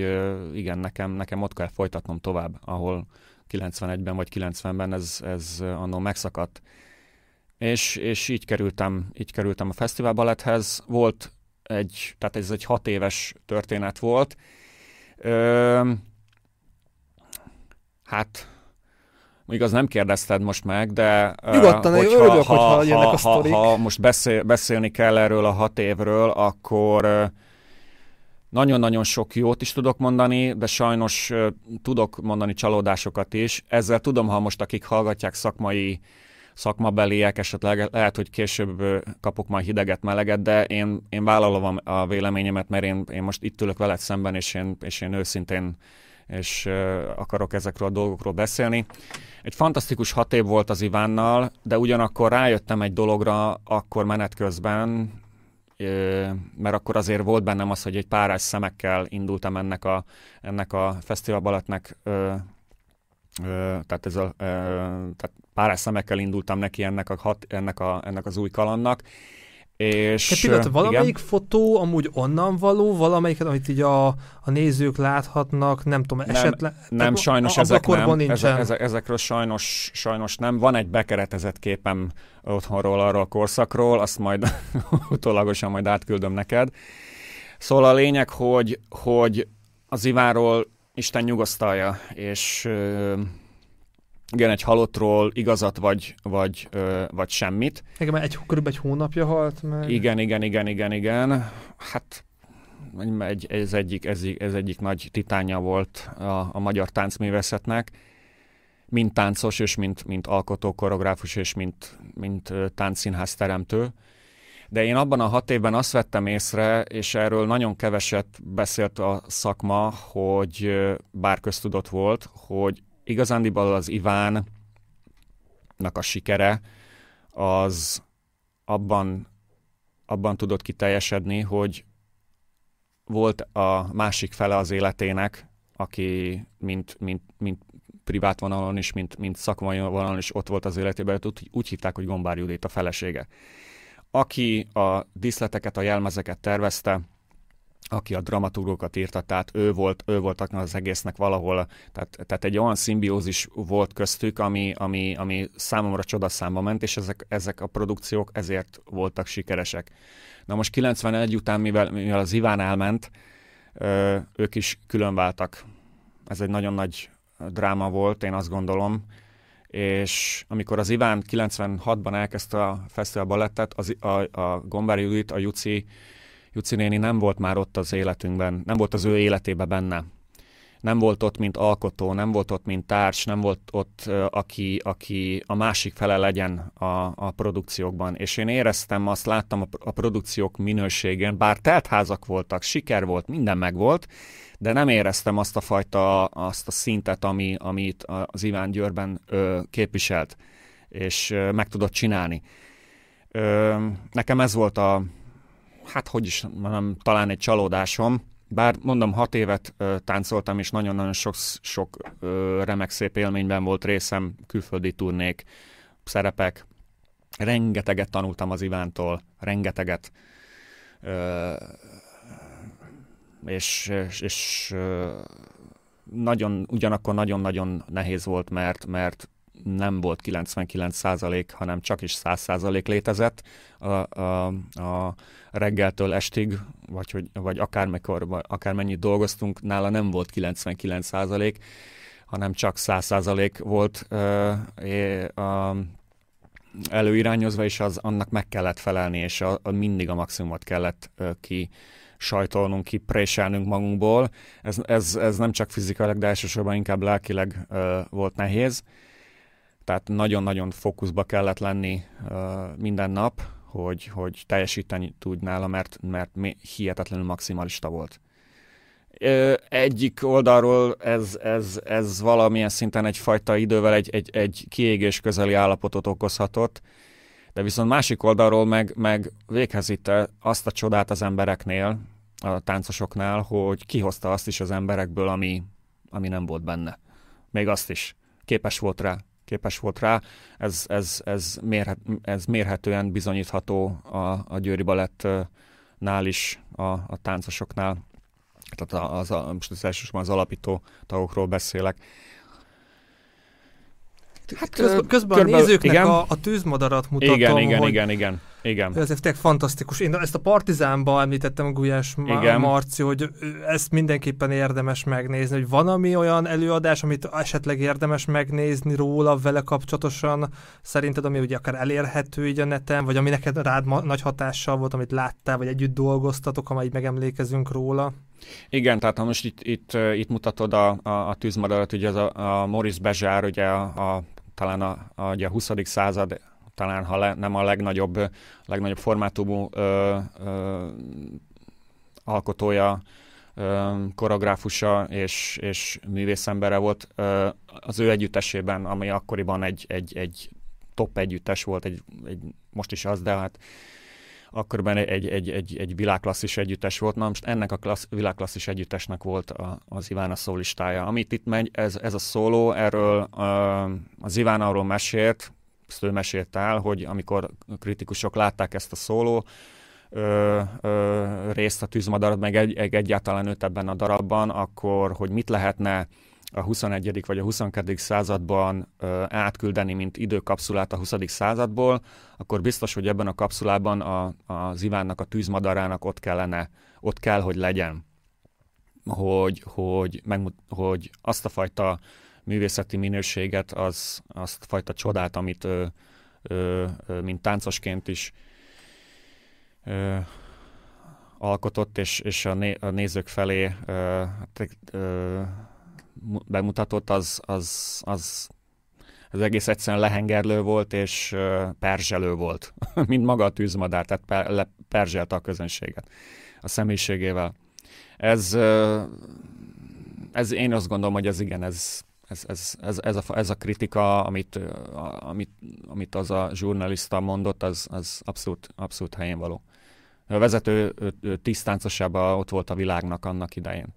igen, nekem, nekem ott kell folytatnom tovább, ahol 91-ben vagy 90-ben ez, ez annól megszakadt. És, és így, kerültem, így kerültem a Fesztivál Baletthez. Volt egy, tehát ez egy hat éves történet volt. Ö, Hát, igaz nem kérdezted most meg, de... Nyugodtan, hogyha, örülök, ha, hogyha jönnek a sztorik. Ha, ha most beszél, beszélni kell erről a hat évről, akkor nagyon-nagyon sok jót is tudok mondani, de sajnos tudok mondani csalódásokat is. Ezzel tudom, ha most akik hallgatják szakmai szakmabeliek, esetleg lehet, hogy később kapok majd hideget, meleget, de én, én vállalom a véleményemet, mert én, én most itt ülök veled szemben, és én, és én őszintén és akarok ezekről a dolgokról beszélni. Egy fantasztikus hat év volt az Ivánnal, de ugyanakkor rájöttem egy dologra akkor menet közben, mert akkor azért volt bennem az, hogy egy párás szemekkel indultam ennek a, ennek a fesztiválbaletnek, tehát, ez a, tehát párás szemekkel indultam neki ennek, a hat, ennek, a, ennek az új kalannak, és, Egy pillanat, valamelyik igen. fotó amúgy onnan való, valamelyiket, amit így a, a nézők láthatnak, nem tudom, nem, esetleg... Nem, sajnos a, ezek nem, nincsen. Ezek, ezekről sajnos, sajnos nem. Van egy bekeretezett képem otthonról arról a korszakról, azt majd utólagosan majd átküldöm neked. Szóval a lényeg, hogy, hogy az Ivánról Isten nyugosztalja, és igen, egy halottról igazat vagy, vagy, ö, vagy semmit. Igen, egy, körülbelül egy hónapja halt meg. Igen, igen, igen, igen, igen. Hát egy, ez, egyik, ez, ez egyik nagy titánja volt a, a magyar táncművészetnek, mint táncos, és mint, mint alkotó, koreográfus, és mint, mint táncszínház teremtő. De én abban a hat évben azt vettem észre, és erről nagyon keveset beszélt a szakma, hogy bár köztudott volt, hogy igazándiból az Ivánnak a sikere az abban, abban tudott kiteljesedni, hogy volt a másik fele az életének, aki mint, mint, mint privát vonalon is, mint, mint szakmai vonalon is ott volt az életében, úgy, úgy hívták, hogy Gombár Judit a felesége. Aki a díszleteket, a jelmezeket tervezte, aki a dramaturgokat írta, tehát ő volt, ő volt az egésznek valahol, tehát, tehát egy olyan szimbiózis volt köztük, ami, ami, ami számomra csodaszámba ment, és ezek, ezek a produkciók ezért voltak sikeresek. Na most 91 után, mivel, mivel az Iván elment, ők is különváltak. Ez egy nagyon nagy dráma volt, én azt gondolom, és amikor az Iván 96-ban elkezdte a fesztivál balettet, az, a, a Gombári Judit, a Juci Juci néni nem volt már ott az életünkben, nem volt az ő életébe benne. Nem volt ott, mint alkotó, nem volt ott, mint társ, nem volt ott, aki, aki a másik fele legyen a, a produkciókban. És én éreztem, azt láttam a, a produkciók minőségén, bár teltházak voltak, siker volt, minden megvolt, de nem éreztem azt a fajta, azt a szintet, ami, amit az Iván Győrben ö, képviselt, és ö, meg tudott csinálni. Ö, nekem ez volt a, hát hogy is mondom, talán egy csalódásom, bár mondom, hat évet ö, táncoltam, és nagyon-nagyon sok, sok ö, remek szép élményben volt részem, külföldi turnék, szerepek. Rengeteget tanultam az Ivántól, rengeteget. Ö, és, és, és ö, nagyon, ugyanakkor nagyon-nagyon nehéz volt, mert, mert nem volt 99 százalék, hanem csak is 100 százalék létezett a, a, a reggeltől estig, vagy, hogy, vagy akármikor, vagy akármennyit dolgoztunk, nála nem volt 99 százalék, hanem csak 100 százalék volt ö, a, előirányozva, és az annak meg kellett felelni, és a, a mindig a maximumot kellett ö, ki sajtolnunk, kipréselnünk magunkból. Ez, ez, ez nem csak fizikailag, de elsősorban inkább lelkileg ö, volt nehéz. Tehát nagyon-nagyon fókuszba kellett lenni uh, minden nap, hogy, hogy teljesíteni tud nála, mert, mert hihetetlenül maximalista volt. Egyik oldalról ez, ez, ez valamilyen szinten egyfajta idővel egy, egy, egy kiégés közeli állapotot okozhatott, de viszont másik oldalról meg, meg véghez itte azt a csodát az embereknél, a táncosoknál, hogy kihozta azt is az emberekből, ami, ami nem volt benne. Még azt is. Képes volt rá képes volt rá. Ez, ez, ez, mérhet, ez mérhetően bizonyítható a, a Győri Balettnál is, a, a táncosoknál. Tehát az, az, most az elsősorban az alapító tagokról beszélek. Hát közben, közben a nézőknek igen? A, a tűzmadarat mutatom, Igen, igen, hogy, igen, igen. Igen. Ez tényleg fantasztikus. Én ezt a Partizánban említettem a Gulyás Igen. Marci, hogy ezt mindenképpen érdemes megnézni, hogy van ami olyan előadás, amit esetleg érdemes megnézni róla, vele kapcsolatosan, szerinted, ami ugye akár elérhető így a neten, vagy ami neked rád ma- nagy hatással volt, amit láttál, vagy együtt dolgoztatok, amelyik megemlékezünk róla? Igen, tehát ha most itt, itt, itt mutatod a, a, a tűzmadarat, ugye az a, a Maurice Bezsár, ugye a, a talán a, a, a 20. század talán ha le, nem a legnagyobb, legnagyobb formátumú ö, ö, alkotója, ö, koreográfusa és, és művészembere volt. Ö, az ő együttesében, ami akkoriban egy, egy, egy top együttes volt, egy, egy, most is az, de hát akkoriban egy, egy, egy, egy világklasszis együttes volt. Na most ennek a klassz, világklasszis együttesnek volt a, az Ivana szólistája. Amit itt megy, ez, ez a szóló, erről az Iván arról mesélt, ezt ő mesélt el, hogy amikor kritikusok látták ezt a szóló, ö, ö, részt a tűzmadarat, meg egy, egy, egyáltalán őt ebben a darabban, akkor hogy mit lehetne a 21. vagy a 22. században átküldeni, mint időkapszulát a 20. századból, akkor biztos, hogy ebben a kapszulában a, az Ivánnak, a tűzmadarának ott kellene, ott kell, hogy legyen, hogy, hogy, megmut, hogy azt a fajta művészeti minőséget, az, azt a fajta csodát, amit ö, ö, ö, mint táncosként is ö, alkotott, és, és a, né, a nézők felé ö, ö, bemutatott, az, az, az, az egész egyszerűen lehengerlő volt, és perzselő volt, mint maga a tűzmadár, tehát per, le, perzselte a közönséget a személyiségével. Ez, ez én azt gondolom, hogy ez igen, ez ez, ez, ez, ez, a, ez a kritika, amit, amit, amit az a zsurnalista mondott, az, az abszolút, abszolút helyén való. A vezető tisztáncosában ott volt a világnak annak idején.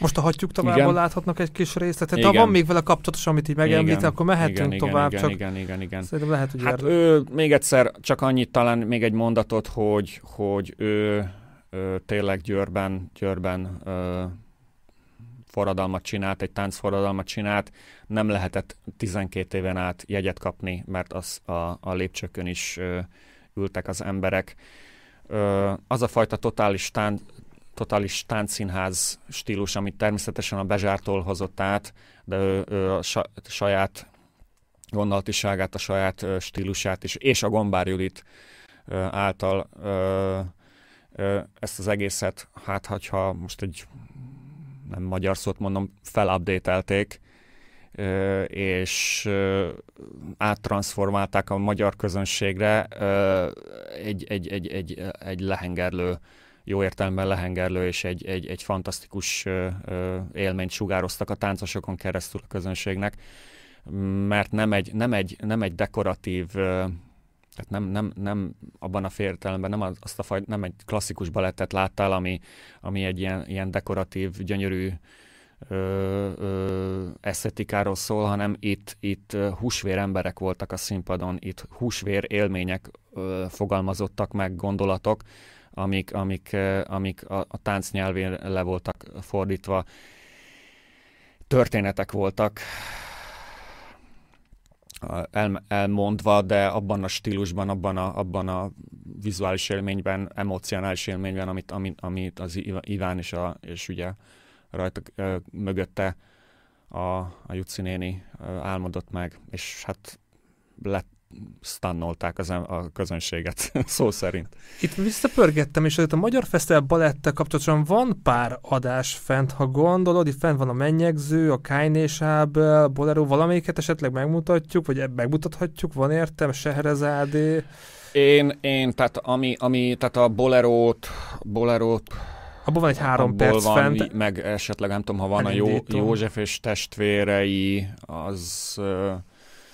Most a hagyjuk tovább, igen. láthatnak egy kis részletet. Igen. Ha van még vele kapcsolatos, amit így megemlít, akkor mehetünk igen, tovább. Igen, csak igen, igen, igen. Szerintem lehet, hogy hát ő, még egyszer, csak annyit talán még egy mondatot, hogy, hogy ő, ő tényleg Győrben, Győrben ö, forradalmat csinált, egy táncforradalmat csinált, nem lehetett 12 éven át jegyet kapni, mert az a, a lépcsőkön is ö, ültek az emberek. Ö, az a fajta totális, tán, totális táncszínház stílus, amit természetesen a Bezsártól hozott át, de ő, ő a saját gondolatiságát, a saját stílusát is, és a Gombár Judit által ezt az egészet, hát ha most egy nem magyar szót mondom, felupdatelték, és áttransformálták a magyar közönségre egy, egy, egy, egy, egy lehengerlő, jó értelemben lehengerlő és egy, egy, egy fantasztikus élményt sugároztak a táncosokon keresztül a közönségnek, mert nem egy, nem egy, nem egy dekoratív tehát nem, nem, nem abban a féltelemben, nem azt a faj, nem egy klasszikus balettet láttál, ami, ami egy ilyen, ilyen dekoratív, gyönyörű ö, ö, esztetikáról szól, hanem itt, itt húsvér emberek voltak a színpadon, itt húsvér élmények ö, fogalmazottak meg, gondolatok, amik, amik, amik a, a tánc nyelvén le voltak fordítva. Történetek voltak, el, elmondva, de abban a stílusban, abban a, abban a vizuális élményben, emocionális élményben, amit, amit, amit az Iván és, a, és ugye rajta mögötte a, a Juci néni álmodott meg, és hát lett, stannolták az, a közönséget, szó szerint. Itt visszapörgettem, és a Magyar Fesztivál balettel kapcsolatosan van pár adás fent, ha gondolod, itt fent van a Mennyegző, a Kájnésábel, Bolero, valamelyiket esetleg megmutatjuk, vagy megmutathatjuk, van értem, Seherezádé. Én, én, tehát ami, ami tehát a Bolerót, Bolerót Abban van egy három perc van, fent. Meg esetleg nem tudom, ha van a Jó, József és testvérei, az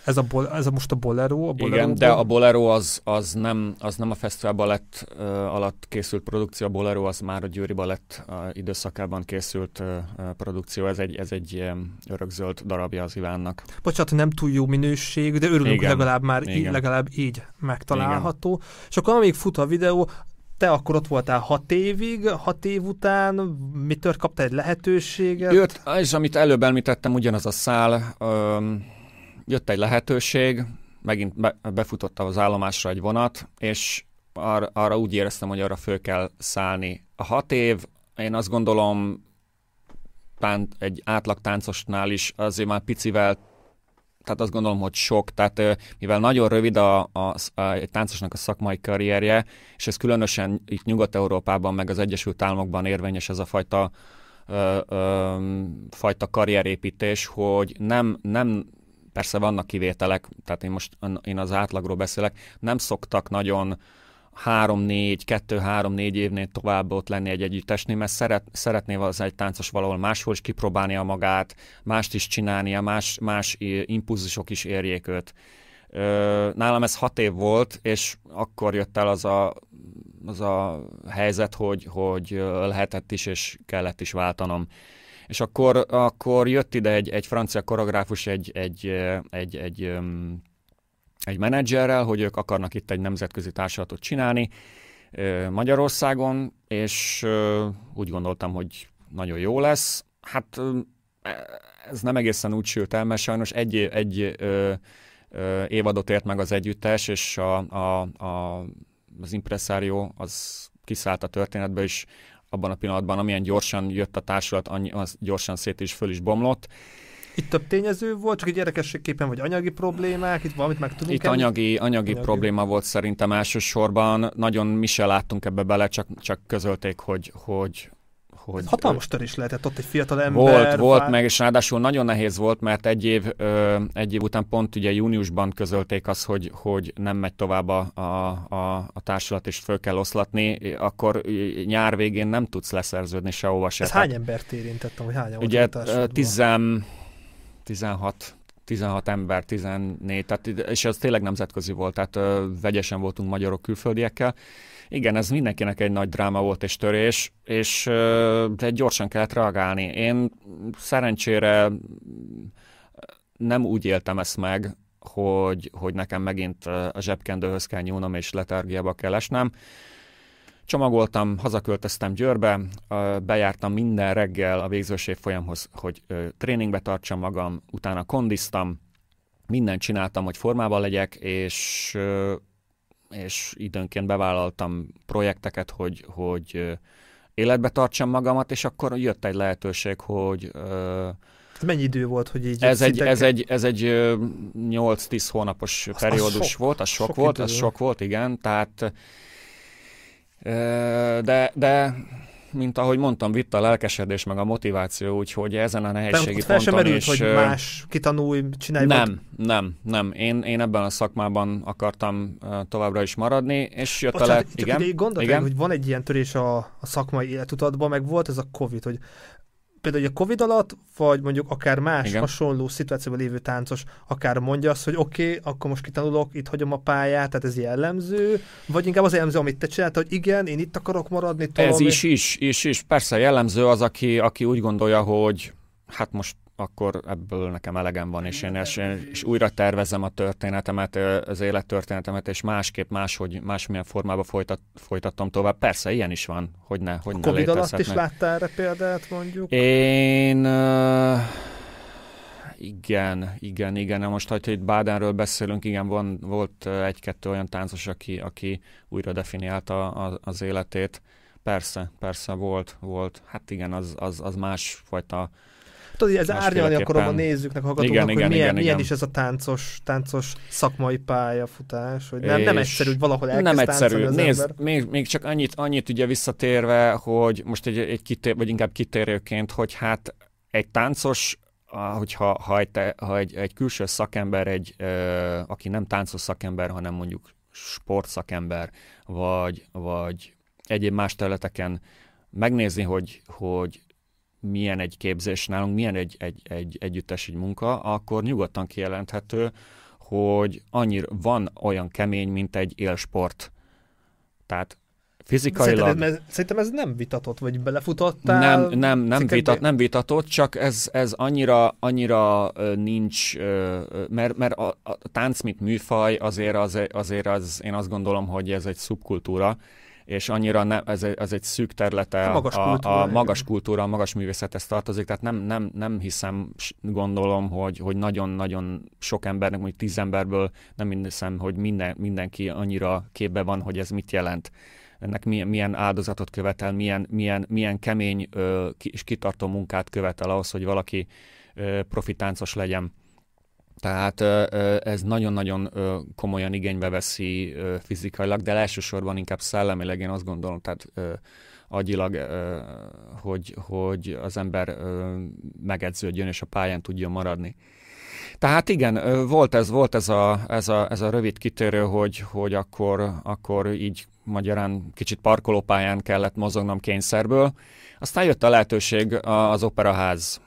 ez, a, bol, ez a most a Bolero? A bolero Igen, de a Bolero az, az, nem, az nem a Fesztivál Balett uh, alatt készült produkció, a Bolero az már a Győri Balett uh, időszakában készült uh, produkció, ez egy, ez egy um, örökzöld darabja az Ivánnak. Bocsánat, nem túl jó minőség, de örülünk, Igen. legalább már Igen. Így, legalább így megtalálható. Igen. És akkor amíg fut a videó, te akkor ott voltál hat évig, hat év után mitől kaptál egy lehetőséget? Jött, és amit előbb említettem, ugyanaz a szál, um, jött egy lehetőség, megint be, befutotta az állomásra egy vonat, és ar, arra úgy éreztem, hogy arra föl kell szállni. A hat év, én azt gondolom, tán, egy átlag táncosnál is azért már picivel tehát azt gondolom, hogy sok, tehát mivel nagyon rövid a, a, a, egy táncosnak a szakmai karrierje, és ez különösen itt Nyugat-Európában, meg az Egyesült Államokban érvényes ez a fajta, ö, ö, fajta karrierépítés, hogy nem, nem Persze vannak kivételek, tehát én most én az átlagról beszélek, nem szoktak nagyon három-négy, kettő-három-négy évnél tovább ott lenni egy együttesnél, mert szeret, szeretné az egy táncos valahol máshol is kipróbálnia magát, mást is csinálnia, más, más impulzusok is érjék őt. Nálam ez hat év volt, és akkor jött el az a, az a helyzet, hogy, hogy lehetett is, és kellett is váltanom. És akkor, akkor jött ide egy, egy francia koreográfus, egy, egy, egy, egy, egy menedzserrel, hogy ők akarnak itt egy nemzetközi társulatot csinálni Magyarországon, és úgy gondoltam, hogy nagyon jó lesz. Hát ez nem egészen úgy sült el, mert sajnos egy, egy ö, ö, évadot ért meg az együttes, és a, a, a, az impresszárió az kiszállt a történetbe, és abban a pillanatban, amilyen gyorsan jött a társulat, annyi, az gyorsan szét is föl is bomlott. Itt több tényező volt, csak egy érdekességképpen, vagy anyagi problémák, itt valamit meg tudunk Itt anyagi, anyagi, anyagi. probléma volt szerintem elsősorban, nagyon mi se láttunk ebbe bele, csak, csak közölték, hogy, hogy hogy... Ez hatalmas törés lehetett ott egy fiatal ember. Volt, volt meg, és ráadásul nagyon nehéz volt, mert egy év, ö, egy év után pont ugye júniusban közölték azt, hogy, hogy nem megy tovább a, a, a, a társulat, és föl kell oszlatni, akkor nyár végén nem tudsz leszerződni sehova se. Ez hány embert érintett, vagy hány Ugye tizen, 16 16 ember, 14, tehát, és ez tényleg nemzetközi volt, tehát ö, vegyesen voltunk magyarok külföldiekkel, igen, ez mindenkinek egy nagy dráma volt és törés, és de gyorsan kellett reagálni. Én szerencsére nem úgy éltem ezt meg, hogy, hogy nekem megint a zsebkendőhöz kell nyúlnom és letargiába kell esnem. Csomagoltam, hazaköltöztem Győrbe, bejártam minden reggel a végzőség folyamhoz, hogy tréningbe tartsam magam, utána kondiztam, mindent csináltam, hogy formában legyek, és és időnként bevállaltam projekteket, hogy, hogy életbe tartsam magamat, és akkor jött egy lehetőség, hogy Mennyi idő volt, hogy így... Ez egy, ez egy, ez egy 8-10 hónapos az, periódus az sok, volt, az sok, sok volt, az sok volt, igen, tehát de, de mint ahogy mondtam, vitt a lelkesedés meg a motiváció, úgyhogy ezen a nehézségi fel ponton merült, is... hogy más kitanulj, csinálj Nem, volt. nem, nem. Én, én ebben a szakmában akartam továbbra is maradni, és jött Bocsánat, a le... Igen, igen? igen? hogy van egy ilyen törés a, a szakmai életutatban, meg volt ez a Covid, hogy például a Covid alatt, vagy mondjuk akár más Igen. hasonló szituációban lévő táncos, akár mondja azt, hogy oké, okay, akkor most kitanulok, itt hagyom a pályát, tehát ez jellemző, vagy inkább az jellemző, amit te csináltál, hogy igen, én itt akarok maradni. Tolom, ez is, is, is, is, persze jellemző az, aki, aki úgy gondolja, hogy hát most akkor ebből nekem elegem van, és én, és, és újra tervezem a történetemet, az élettörténetemet, és másképp, máshogy, másmilyen formában folytat, folytatom tovább. Persze, ilyen is van, hogy ne, hogy a ne Covid alatt is láttál erre példát, mondjuk? Én... Uh, igen, igen, igen. Most, ha itt Bádenről beszélünk, igen, van, volt egy-kettő olyan táncos, aki, aki újra definiálta a, az életét. Persze, persze volt, volt. Hát igen, az, az, az másfajta Tudod, ez árnyalni nézőknek, a hallgatóknak, igen, hogy igen, milyen, igen, milyen is ez a táncos, táncos szakmai pályafutás, hogy nem, nem egyszerű, hogy valahol elkezd Nem egyszerű. Az Nézd, ember. még, még csak annyit, annyit ugye visszatérve, hogy most egy, egy kitér, vagy inkább kitérőként, hogy hát egy táncos hogyha ha egy, ha egy, egy külső szakember, egy, ö, aki nem táncos szakember, hanem mondjuk sportszakember, vagy, vagy egyéb más területeken megnézni, hogy, hogy milyen egy képzés nálunk, milyen egy, egy, egy együttes egy munka, akkor nyugodtan kijelenthető, hogy annyira van olyan kemény, mint egy élsport. Tehát fizikailag... Szerintem ez, szerintem ez nem vitatott, vagy belefutottál? Nem, nem, nem, vitat, nem vitatott, csak ez, ez annyira, annyira nincs, mert, mert a, a tánc, mint műfaj, azért, az, azért az, én azt gondolom, hogy ez egy szubkultúra, és annyira ne, ez, egy, ez egy szűk területe a magas, a, kultúra, a magas kultúra, a magas művészethez tartozik, tehát nem, nem, nem hiszem, gondolom, hogy, hogy nagyon-nagyon sok embernek, mondjuk tíz emberből nem hiszem, hogy minden, mindenki annyira képbe van, hogy ez mit jelent ennek milyen, milyen áldozatot követel, milyen, milyen, milyen kemény ö, és kitartó munkát követel ahhoz, hogy valaki ö, profitáncos legyen. Tehát ez nagyon-nagyon komolyan igénybe veszi fizikailag, de elsősorban inkább szellemileg, én azt gondolom, tehát agyilag, hogy, hogy az ember megedződjön és a pályán tudjon maradni. Tehát igen, volt ez, volt ez a, ez a, ez a rövid kitérő, hogy, hogy akkor, akkor így magyarán kicsit parkolópályán kellett mozognom kényszerből. Aztán jött a lehetőség az operaház.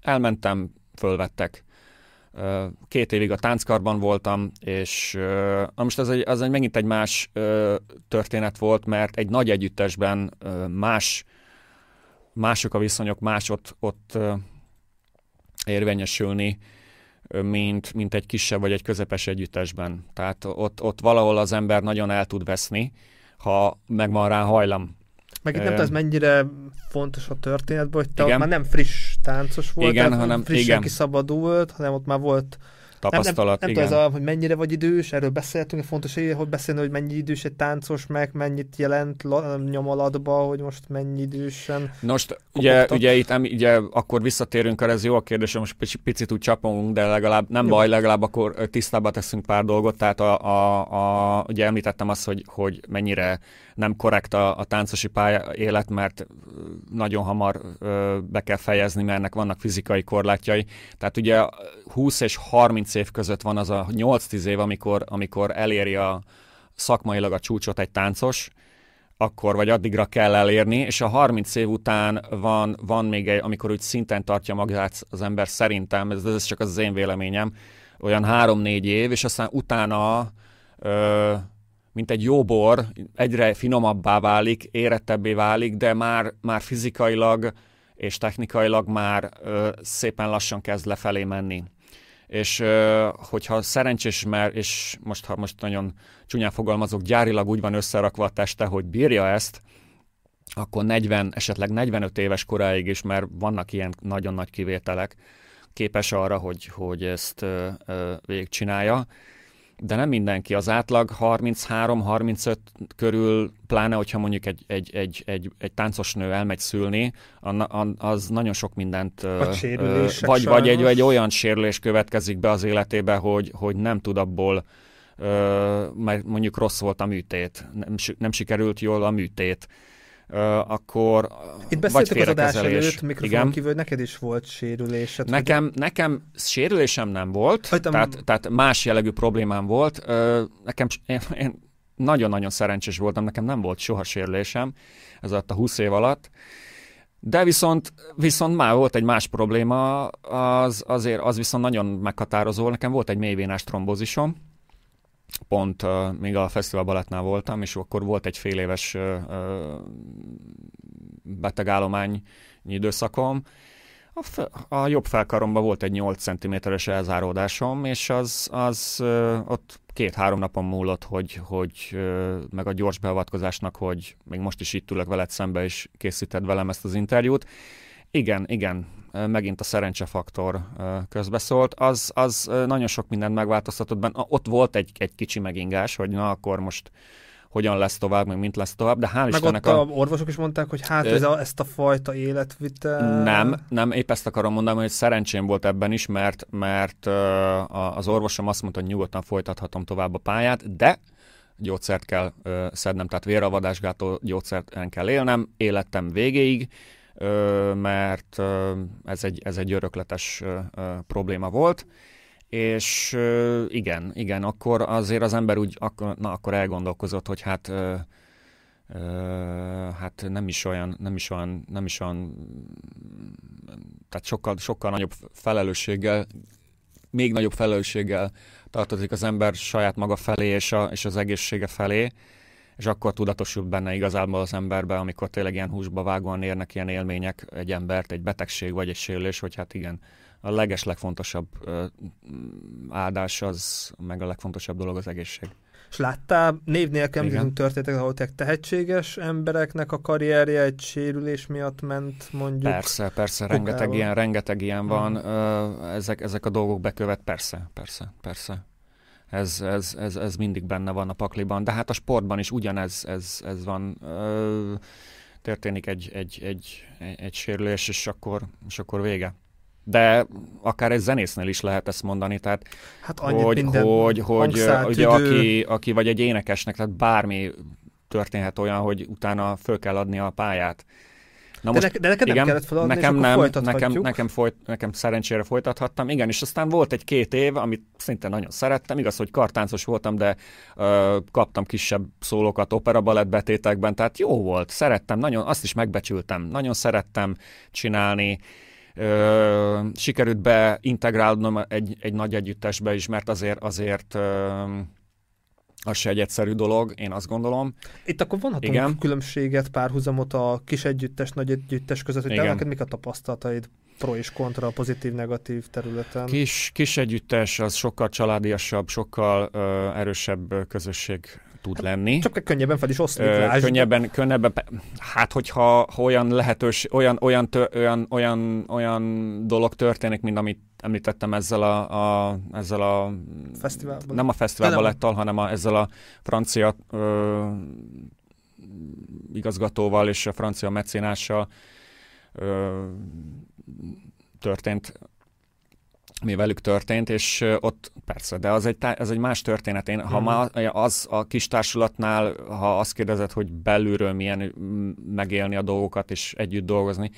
Elmentem, fölvettek Két évig a tánckarban voltam, és most ez egy, az egy megint egy más történet volt, mert egy nagy együttesben más, mások a viszonyok, más ott, ott érvényesülni, mint, mint egy kisebb vagy egy közepes együttesben. Tehát ott, ott valahol az ember nagyon el tud veszni, ha megvan rá hajlam. Meg itt nem tudom, ez mennyire fontos a történetben, hogy te igen. már nem friss táncos volt, igen, hanem frissen igen. kiszabadult, hanem ott már volt tapasztalat. Nem, nem, nem tudom, ez a, hogy mennyire vagy idős, erről beszéltünk, fontos, hogy beszélni, hogy mennyi idős egy táncos, meg mennyit jelent nyomalatba, hogy most mennyi idősen. Most ugye, ugye itt ugye, akkor visszatérünk erre, ez jó a kérdés, most picit, picit úgy csapunk, de legalább nem jó. baj, legalább akkor tisztába teszünk pár dolgot, tehát a, a, a, ugye említettem azt, hogy, hogy mennyire nem korrekt a, a táncosi pálya élet, mert nagyon hamar ö, be kell fejezni, mert ennek vannak fizikai korlátjai. Tehát ugye 20 és 30 év között van az a 8-10 év, amikor, amikor eléri a szakmailag a csúcsot egy táncos, akkor vagy addigra kell elérni, és a 30 év után van, van még egy, amikor úgy szinten tartja magát az ember szerintem, ez, ez csak az én véleményem, olyan 3-4 év, és aztán utána ö, mint egy jó bor, egyre finomabbá válik, érettebbé válik, de már, már fizikailag és technikailag már ö, szépen lassan kezd lefelé menni. És ö, hogyha szerencsés, mert, és most, ha most nagyon csúnyán fogalmazok, gyárilag úgy van összerakva a teste, hogy bírja ezt, akkor 40, esetleg 45 éves koráig is, mert vannak ilyen nagyon nagy kivételek, képes arra, hogy, hogy ezt ö, ö, végigcsinálja de nem mindenki. Az átlag 33-35 körül, pláne hogyha mondjuk egy, egy, egy, egy, egy táncos nő elmegy szülni, az nagyon sok mindent... Vagy, vagy, vagy egy, egy olyan sérülés következik be az életébe, hogy, hogy nem tud abból mert mondjuk rossz volt a műtét, nem, nem sikerült jól a műtét, akkor Itt beszéltek az adás előtt, mikrofon kívül, hogy neked is volt sérülésed. Nekem, hogy... nekem sérülésem nem volt, Hajtam... tehát, tehát más jellegű problémám volt. Nekem, én, én nagyon-nagyon szerencsés voltam, nekem nem volt soha sérülésem ez alatt a 20 év alatt, de viszont, viszont már volt egy más probléma, az, azért, az viszont nagyon meghatározó. Nekem volt egy mélyvénás trombózisom, pont uh, még a Fesztivál Balettnál voltam, és akkor volt egy fél éves uh, betegállományi időszakom. A, fe, a jobb felkaromban volt egy 8 cm-es elzáródásom, és az, az uh, ott két-három napon múlott, hogy, hogy uh, meg a gyors beavatkozásnak, hogy még most is itt ülök veled szembe, és készíted velem ezt az interjút. Igen, igen, megint a szerencsefaktor közbeszólt, az, az nagyon sok mindent megváltoztatott benne. Ott volt egy, egy kicsi megingás, hogy na akkor most hogyan lesz tovább, meg mint lesz tovább, de hál' Meg Istennek ott a... a orvosok is mondták, hogy hát ez a, ezt a fajta életvitel... Nem, nem, épp ezt akarom mondani, hogy szerencsém volt ebben is, mert, mert az orvosom azt mondta, hogy nyugodtan folytathatom tovább a pályát, de gyógyszert kell szednem, tehát véravadásgátó gyógyszert kell élnem, életem végéig, mert ez egy, ez egy örökletes probléma volt, és igen, igen, akkor azért az ember úgy, akkor, na, akkor elgondolkozott, hogy hát hát nem is olyan, nem is olyan, nem is olyan, tehát sokkal, sokkal nagyobb felelősséggel, még nagyobb felelősséggel tartozik az ember saját maga felé és, a, és az egészsége felé, és akkor tudatosult benne igazából az emberbe, amikor tényleg ilyen húsba vágóan érnek ilyen élmények egy embert, egy betegség vagy egy sérülés, hogy hát igen, a leges legfontosabb áldás az, meg a legfontosabb dolog az egészség. És láttál név nélkül említünk történetek, ahol tehetséges embereknek a karrierje egy sérülés miatt ment mondjuk? Persze, persze, rengeteg ilyen, rengeteg ilyen van. Hmm. Ezek, ezek a dolgok bekövet, persze, persze, persze ez, ez, ez, ez mindig benne van a pakliban. De hát a sportban is ugyanez ez, ez van. Ö, történik egy, egy, egy, egy, sérülés, és akkor, és akkor vége. De akár egy zenésznél is lehet ezt mondani, tehát hát hogy, hogy, hogy ugye, aki, aki vagy egy énekesnek, tehát bármi történhet olyan, hogy utána föl kell adni a pályát. Na de, most, ne, de neked igen, nem kellett feladni, nekem nem, nekem, nekem, folyt, nekem szerencsére folytathattam. Igen, és aztán volt egy két év, amit szinte nagyon szerettem. Igaz, hogy kartáncos voltam, de ö, kaptam kisebb szólókat opera betétekben, tehát jó volt, szerettem, nagyon, azt is megbecsültem, nagyon szerettem csinálni. Ö, sikerült beintegrálnom egy, egy nagy együttesbe is, mert azért, azért ö, az se egy egyszerű dolog, én azt gondolom. Itt akkor vonhatunk Igen. különbséget, párhuzamot a kis együttes, nagy együttes között, hogy te neked mik a tapasztalataid pro és kontra, pozitív, negatív területen? Kis, kis együttes az sokkal családiasabb, sokkal ö, erősebb közösség tud hát, lenni. Csak könnyebben fel is oszlik, Ö, könnyebben, könnyebben, hát hogyha ha olyan lehetőség, olyan, olyan, tör, olyan, olyan, olyan dolog történik, mint amit említettem ezzel a, a, ezzel a Fesztiválban. nem a fesztiválbalettal, hanem a, ezzel a francia ö, igazgatóval és a francia mecénással ö, történt mi velük történt, és ott persze, de az egy, az egy más történet. Én, ha mm. ma az a kis társulatnál, ha azt kérdezed, hogy belülről milyen megélni a dolgokat és együtt dolgozni,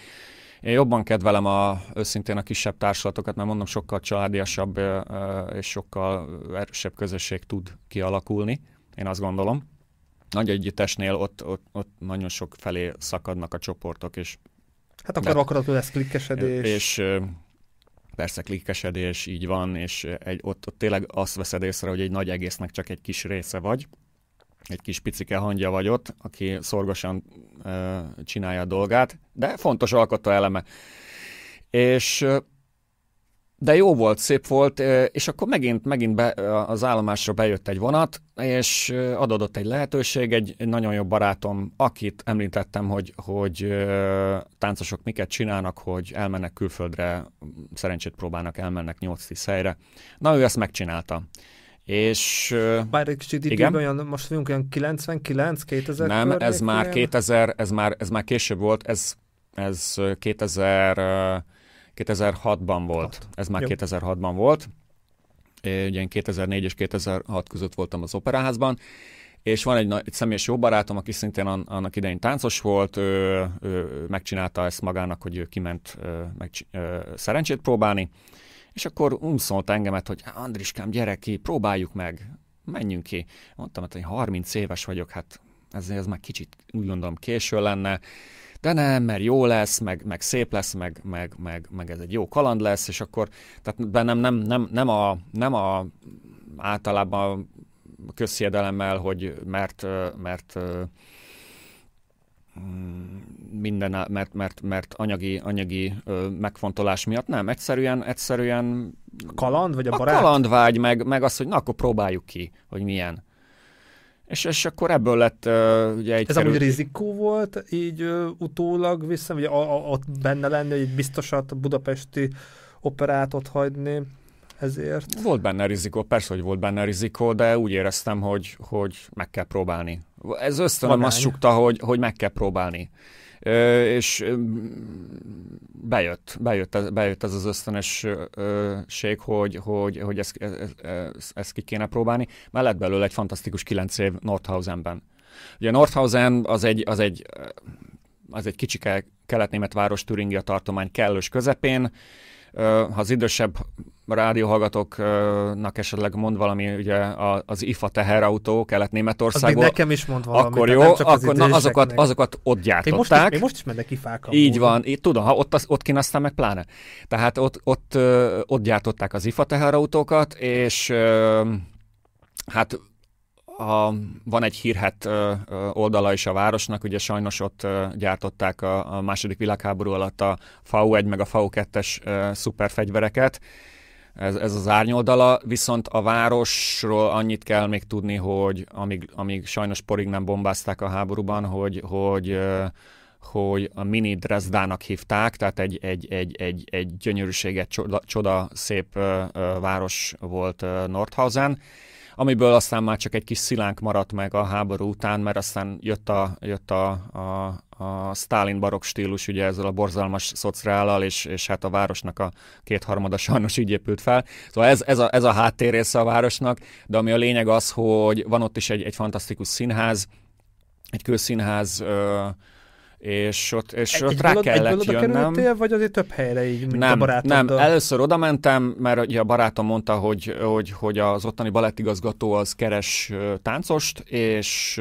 én jobban kedvelem a, őszintén a kisebb társulatokat, mert mondom, sokkal családiasabb és sokkal erősebb közösség tud kialakulni, én azt gondolom. Nagy együttesnél ott, ott, ott nagyon sok felé szakadnak a csoportok, és Hát akkor akarat lesz klikkesedés. És persze klikkesedés, így van, és egy, ott, ott tényleg azt veszed észre, hogy egy nagy egésznek csak egy kis része vagy, egy kis picike hangja vagy ott, aki szorgosan uh, csinálja a dolgát, de fontos alkotó eleme. És de jó volt, szép volt, és akkor megint, megint be, az állomásra bejött egy vonat, és adott egy lehetőség, egy, egy nagyon jó barátom, akit említettem, hogy, hogy táncosok miket csinálnak, hogy elmennek külföldre, szerencsét próbálnak, elmennek 8-10 helyre. Na, ő ezt megcsinálta. És... Bár egy kicsit igen? olyan, most vagyunk olyan 99, 2000 Nem, ez már 2000, ez már, ez már később volt, ez, ez 2000 2006-ban volt. Hat. Ez már Jó. 2006-ban volt. Ugye én 2004 és 2006 között voltam az operaházban, és van egy, egy személyes jó barátom, aki szintén annak idején táncos volt, ő, ő megcsinálta ezt magának, hogy ő kiment meg, szerencsét próbálni, és akkor unszolt engemet, hogy Andriskám, gyere ki, próbáljuk meg, menjünk ki. Mondtam, hogy 30 éves vagyok, hát ez, ez már kicsit úgy gondolom késő lenne, de nem, mert jó lesz, meg, meg szép lesz, meg, meg, meg, meg ez egy jó kaland lesz, és akkor tehát bennem nem, nem, nem, a, nem a általában a közsziedelemmel, hogy mert, mert mm, minden, mert, mert, mert anyagi, anyagi megfontolás miatt nem, egyszerűen, egyszerűen kaland, vagy a, a barát? kalandvágy, meg, meg az, hogy na, akkor próbáljuk ki, hogy milyen. És, és akkor ebből lett uh, ugye egy Ez kerül... amúgy rizikó volt így uh, utólag vissza, hogy ott benne lenni, hogy egy biztosat a budapesti operát ott hagyni ezért? Volt benne rizikó, persze, hogy volt benne rizikó, de úgy éreztem, hogy, hogy meg kell próbálni. Ez ösztönöm azt sukta, hogy, hogy meg kell próbálni és bejött, bejött, ez, bejött ez az ösztönösség, hogy, hogy, hogy ezt, ezt, ezt ki kéne próbálni. Már lett belőle egy fantasztikus kilenc év Nordhausenben. Ugye Nordhausen az egy, az egy, az egy kicsike kelet-német város Türingia tartomány kellős közepén, ha az idősebb rádióhallgatóknak esetleg mond valami, ugye az IFA teherautó Kelet-Németországból. Az nekem is mond valami. Akkor jó, akkor na, azokat, azokat ott gyártották. Én most is, én most is mennek ifák. Így van, így tudom, ha ott, az, ott kín aztán meg pláne. Tehát ott, ott, ott gyártották az IFA teherautókat, és hát a, van egy hírhet oldala is a városnak, ugye sajnos ott gyártották a, a második világháború alatt a FAU-1 meg a FAU-2-es szuperfegyvereket, ez, ez az árnyoldala, viszont a városról annyit kell még tudni, hogy amíg, amíg sajnos porig nem bombázták a háborúban, hogy, hogy hogy a mini Dresdának hívták, tehát egy, egy, egy, egy, egy gyönyörűséget, csoda, csoda szép város volt Nordhausen, amiből aztán már csak egy kis szilánk maradt meg a háború után, mert aztán jött a, jött a, a, a Stalin barok stílus, ugye ezzel a borzalmas szociállal, és, és hát a városnak a kétharmada sajnos így épült fel. Szóval ez, ez, a, ez a háttér része a városnak, de ami a lényeg az, hogy van ott is egy, egy fantasztikus színház, egy közszínház, ö, és ott, és egy, ott rá kellett egy jönnöm. Kerültél, vagy azért több helyre így, mint nem, a barátoddal? Nem, először oda mentem, mert ugye a barátom mondta, hogy, hogy, hogy az ottani balettigazgató az keres táncost, és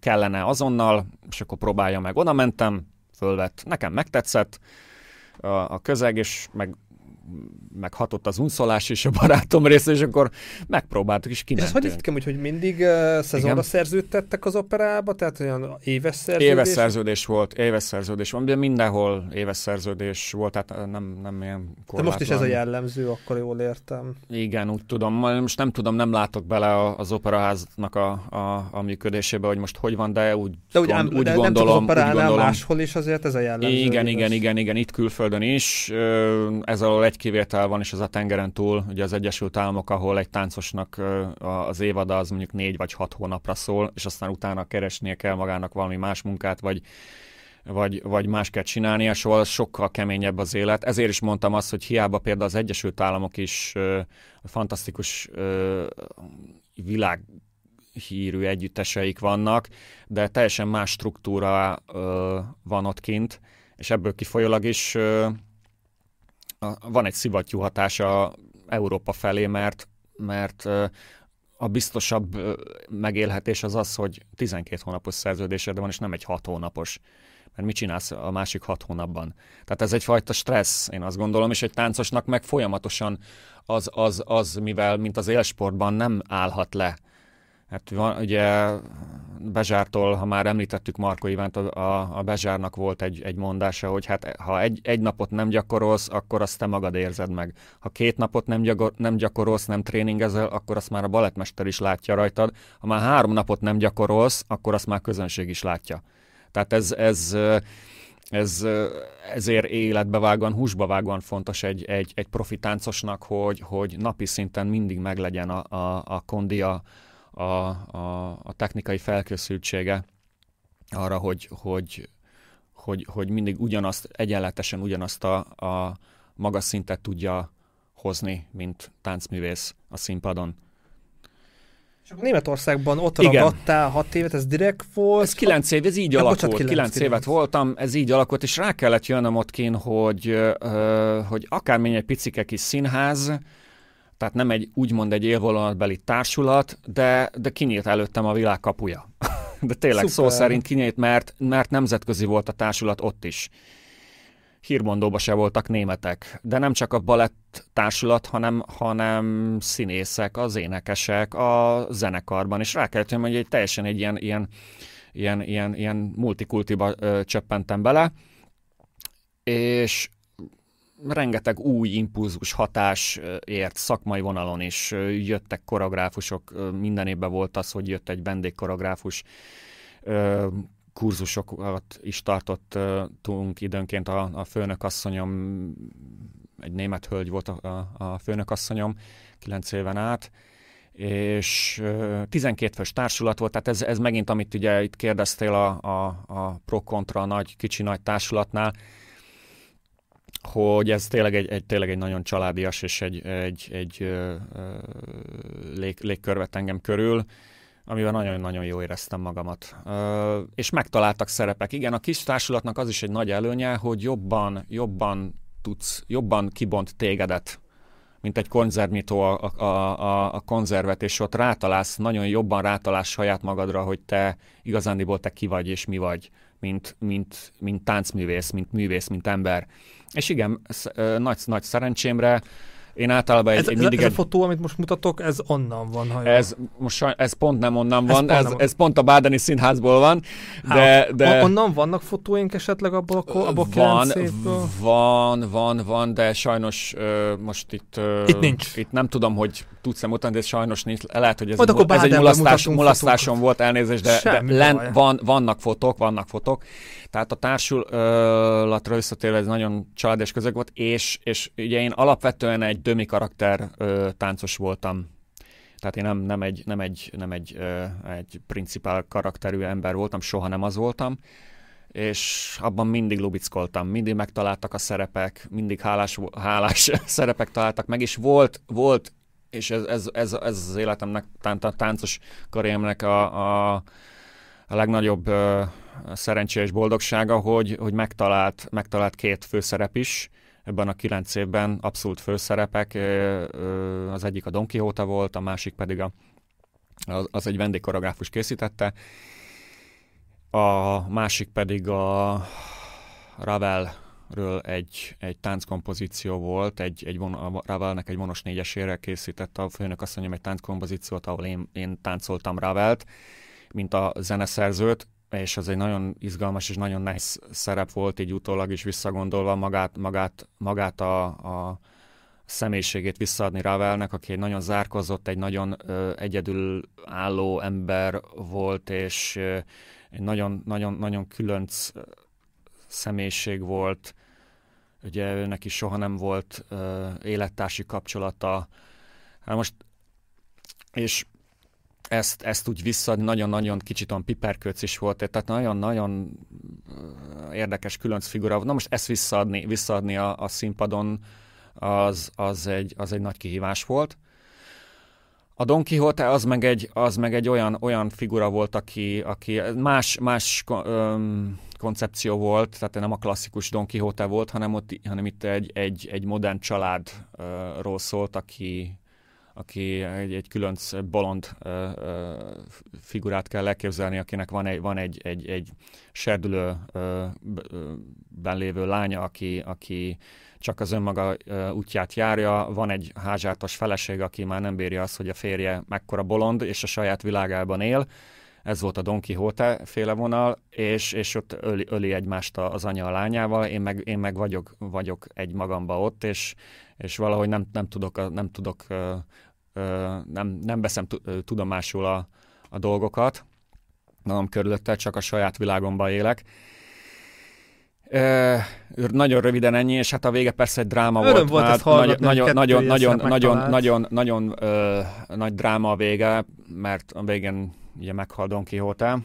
kellene azonnal, és akkor próbálja meg. Oda mentem, fölvett. Nekem megtetszett, a, a közeg, és meg meghatott az unszolás is a barátom része, és akkor megpróbáltuk, és kimentünk. És hogy itt hogy mindig uh, szezonra Igen. szerződtettek az operába, tehát olyan éves szerződés? Éves szerződés volt, éves szerződés van, de mindenhol éves szerződés volt, tehát nem, nem ilyen korlátlan. De most is ez a jellemző, akkor jól értem. Igen, úgy tudom. Most nem tudom, nem látok bele az operaháznak a, a, a működésébe, hogy most hogy van, de úgy, de úgy, gond, úgy de gondolom. Nem csak az gondolom, máshol is azért ez a jellemző. Igen, igen, igen, igen, itt külföldön is. Ez alól egy kivétel van, és az a tengeren túl, ugye az Egyesült Államok, ahol egy táncosnak az évada az mondjuk négy vagy hat hónapra szól, és aztán utána keresnie kell magának valami más munkát, vagy vagy, vagy más kell csinálnia, szóval sokkal keményebb az élet. Ezért is mondtam azt, hogy hiába például az Egyesült Államok is fantasztikus világ hírű együtteseik vannak, de teljesen más struktúra ö, van ott kint, és ebből kifolyólag is ö, van egy szivattyú hatása Európa felé, mert, mert a biztosabb megélhetés az az, hogy 12 hónapos szerződésed van, és nem egy 6 hónapos. Mert mit csinálsz a másik 6 hónapban? Tehát ez egyfajta stressz, én azt gondolom, és egy táncosnak meg folyamatosan az, az, az mivel, mint az élsportban nem állhat le Hát van, ugye Bezsártól, ha már említettük Marko Ivánt, a, a Bezsárnak volt egy, egy mondása, hogy hát ha egy, egy napot nem gyakorolsz, akkor azt te magad érzed meg. Ha két napot nem, gyakor, nem gyakorolsz, nem tréningezel, akkor azt már a balettmester is látja rajtad. Ha már három napot nem gyakorolsz, akkor azt már közönség is látja. Tehát ez, ez, ez ezért életbevágóan, húsbavágóan fontos egy, egy, egy profi táncosnak, hogy, hogy napi szinten mindig meglegyen a, a, a kondia, a, a, a technikai felkészültsége arra, hogy, hogy, hogy, hogy mindig ugyanazt, egyenletesen ugyanazt a, a magas szintet tudja hozni, mint táncművész a színpadon. És akkor Németországban ott Igen. ragadtál hat évet, ez direkt volt? Ez kilenc év, ez így ja, alakult. Bocsánat, kilenc, kilenc évet voltam, ez így alakult, és rá kellett jönnöm ott kín, hogy, hogy akármilyen egy picike kis színház, tehát nem egy úgymond egy élvonalbeli társulat, de, de kinyílt előttem a világ kapuja. de tényleg Szuper. szó szerint kinyílt, mert, mert nemzetközi volt a társulat ott is. Hírmondóba se voltak németek, de nem csak a balett társulat, hanem, hanem színészek, az énekesek a zenekarban, és rá kellett hogy egy teljesen egy ilyen, ilyen, ilyen, ilyen, ilyen multikultiba ö, csöppentem bele, és rengeteg új impulzus hatás ért szakmai vonalon is. Jöttek koreográfusok, minden évben volt az, hogy jött egy vendégkoreográfus, kurzusokat is tartottunk időnként a, a főnökasszonyom, egy német hölgy volt a, a főnökasszonyom, kilenc éven át, és 12 fős társulat volt, tehát ez, ez megint, amit ugye itt kérdeztél a, a, a pro-kontra nagy, kicsi-nagy társulatnál, hogy ez tényleg egy, egy, tényleg egy nagyon családias és egy, egy, egy ö, ö, lég, légkörvet engem körül, amivel nagyon-nagyon jó éreztem magamat. Ö, és megtaláltak szerepek. Igen, a kis társulatnak az is egy nagy előnye, hogy jobban, jobban tudsz, jobban kibont tégedet, mint egy konzervnyitó a, a, a, a konzervet, és ott rátalálsz, nagyon jobban rátalálsz saját magadra, hogy te igazándiból te ki vagy és mi vagy, mint, mint, mint táncművész, mint művész, mint ember. És igen, nagy, nagy szerencsémre én általában egy, ez, egy mindig... Ez, a fotó, amit most mutatok, ez onnan van. Ha ez, most, ez pont nem onnan van, ez, pont, ez, ez pont a Bádeni Színházból van, de... de... Onnan vannak fotóink esetleg abból a, abból van, van, van, van, de sajnos uh, most itt... Uh, itt nincs. Itt nem tudom, hogy tudsz-e mutatni, de sajnos nincs. Lehet, hogy ez, egy, ez egy mulasztás, mulasztáson volt elnézést, de, de len, van, vannak fotók, vannak fotók. Tehát a társulatra visszatérve ez nagyon családes közeg volt, és, és ugye én alapvetően egy dömi karakter ö, táncos voltam. Tehát én nem, nem egy, nem egy, nem egy, ö, egy principál karakterű ember voltam, soha nem az voltam és abban mindig lubickoltam, mindig megtaláltak a szerepek, mindig hálás, hálás szerepek találtak meg, és volt, volt és ez, ez, ez, ez az életemnek, a táncos karrieremnek a, a, a legnagyobb ö, szerencse és boldogsága, hogy, hogy megtalált, megtalált két főszerep is, ebben a kilenc évben abszolút főszerepek, az egyik a Don Quixote volt, a másik pedig a, az egy vendégkoreográfus készítette, a másik pedig a Ravel Ravelről egy, egy tánckompozíció volt, egy, egy von, a Ravelnek egy vonos négyesére készítette a főnök azt mondjam, egy tánckompozíciót, ahol én, én táncoltam Ravelt, mint a zeneszerzőt, és ez egy nagyon izgalmas és nagyon nehéz szerep volt, így utólag is visszagondolva magát, magát, magát a, a személyiségét visszaadni Ravelnek, aki egy nagyon zárkozott, egy nagyon ö, egyedül álló ember volt, és ö, egy nagyon, nagyon, nagyon különc személyiség volt, ugye őnek is soha nem volt ö, élettársi kapcsolata. Hát most, és ezt, ezt úgy visszaadni, nagyon-nagyon kicsit olyan piperkőc is volt, tehát nagyon-nagyon érdekes különc figura. Na most ezt visszaadni, visszaadni a, a színpadon, az, az, egy, az egy nagy kihívás volt. A Don Quixote az meg egy, az meg egy olyan, olyan figura volt, aki, aki más, más öm, koncepció volt, tehát nem a klasszikus Don Quixote volt, hanem, ott, hanem itt egy, egy, egy modern családról szólt, aki, aki egy, egy különc bolond ö, ö, figurát kell elképzelni, akinek van egy, van egy, egy, egy serdülőben lévő lánya, aki, aki csak az önmaga útját járja, van egy házsártos feleség, aki már nem bírja azt, hogy a férje mekkora bolond, és a saját világában él, ez volt a Don Quixote féle vonal, és, és ott öli, öli egymást az anya a lányával, én meg, én meg vagyok, vagyok egy magamba ott, és, és valahogy nem, nem tudok, nem, tudok nem, nem veszem tudomásul a, a dolgokat, magam körülötte, csak a saját világomban élek. Ö, nagyon röviden ennyi, és hát a vége persze egy dráma Öröm volt. volt nagyon, nagyon, nagyon, nagyon, nagyon, nagyon, nagyon ö, nagy dráma a vége, mert a végén ugye meghal Don Quixote,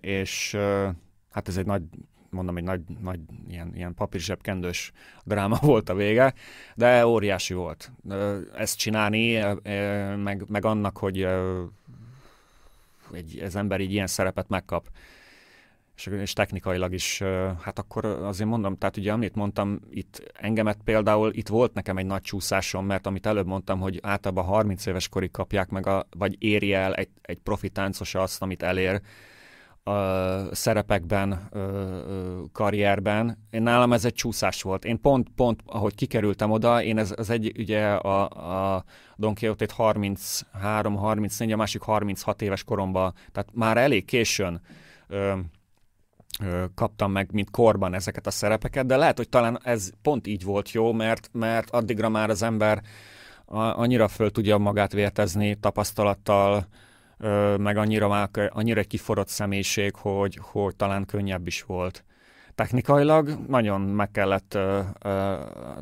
és ö, hát ez egy nagy mondom, egy nagy, nagy ilyen, ilyen papírzsebkendős dráma volt a vége, de óriási volt. Ezt csinálni, meg, meg annak, hogy egy, ez ember így ilyen szerepet megkap, és, és technikailag is, hát akkor azért mondom, tehát ugye amit mondtam, itt engemet például, itt volt nekem egy nagy csúszásom, mert amit előbb mondtam, hogy általában 30 éves korig kapják meg, a, vagy éri el egy, egy profi táncos azt, amit elér, a szerepekben, karrierben. Én nálam ez egy csúszás volt. Én pont, pont, ahogy kikerültem oda, én ez, az egy, ugye a, a Don Quixote-t 33-34, a másik 36 éves koromban, tehát már elég későn ö, ö, kaptam meg, mint korban ezeket a szerepeket, de lehet, hogy talán ez pont így volt jó, mert, mert addigra már az ember annyira föl tudja magát vértezni tapasztalattal, meg annyira, már, annyira egy kiforott személyiség, hogy, hogy talán könnyebb is volt. Technikailag nagyon meg kellett,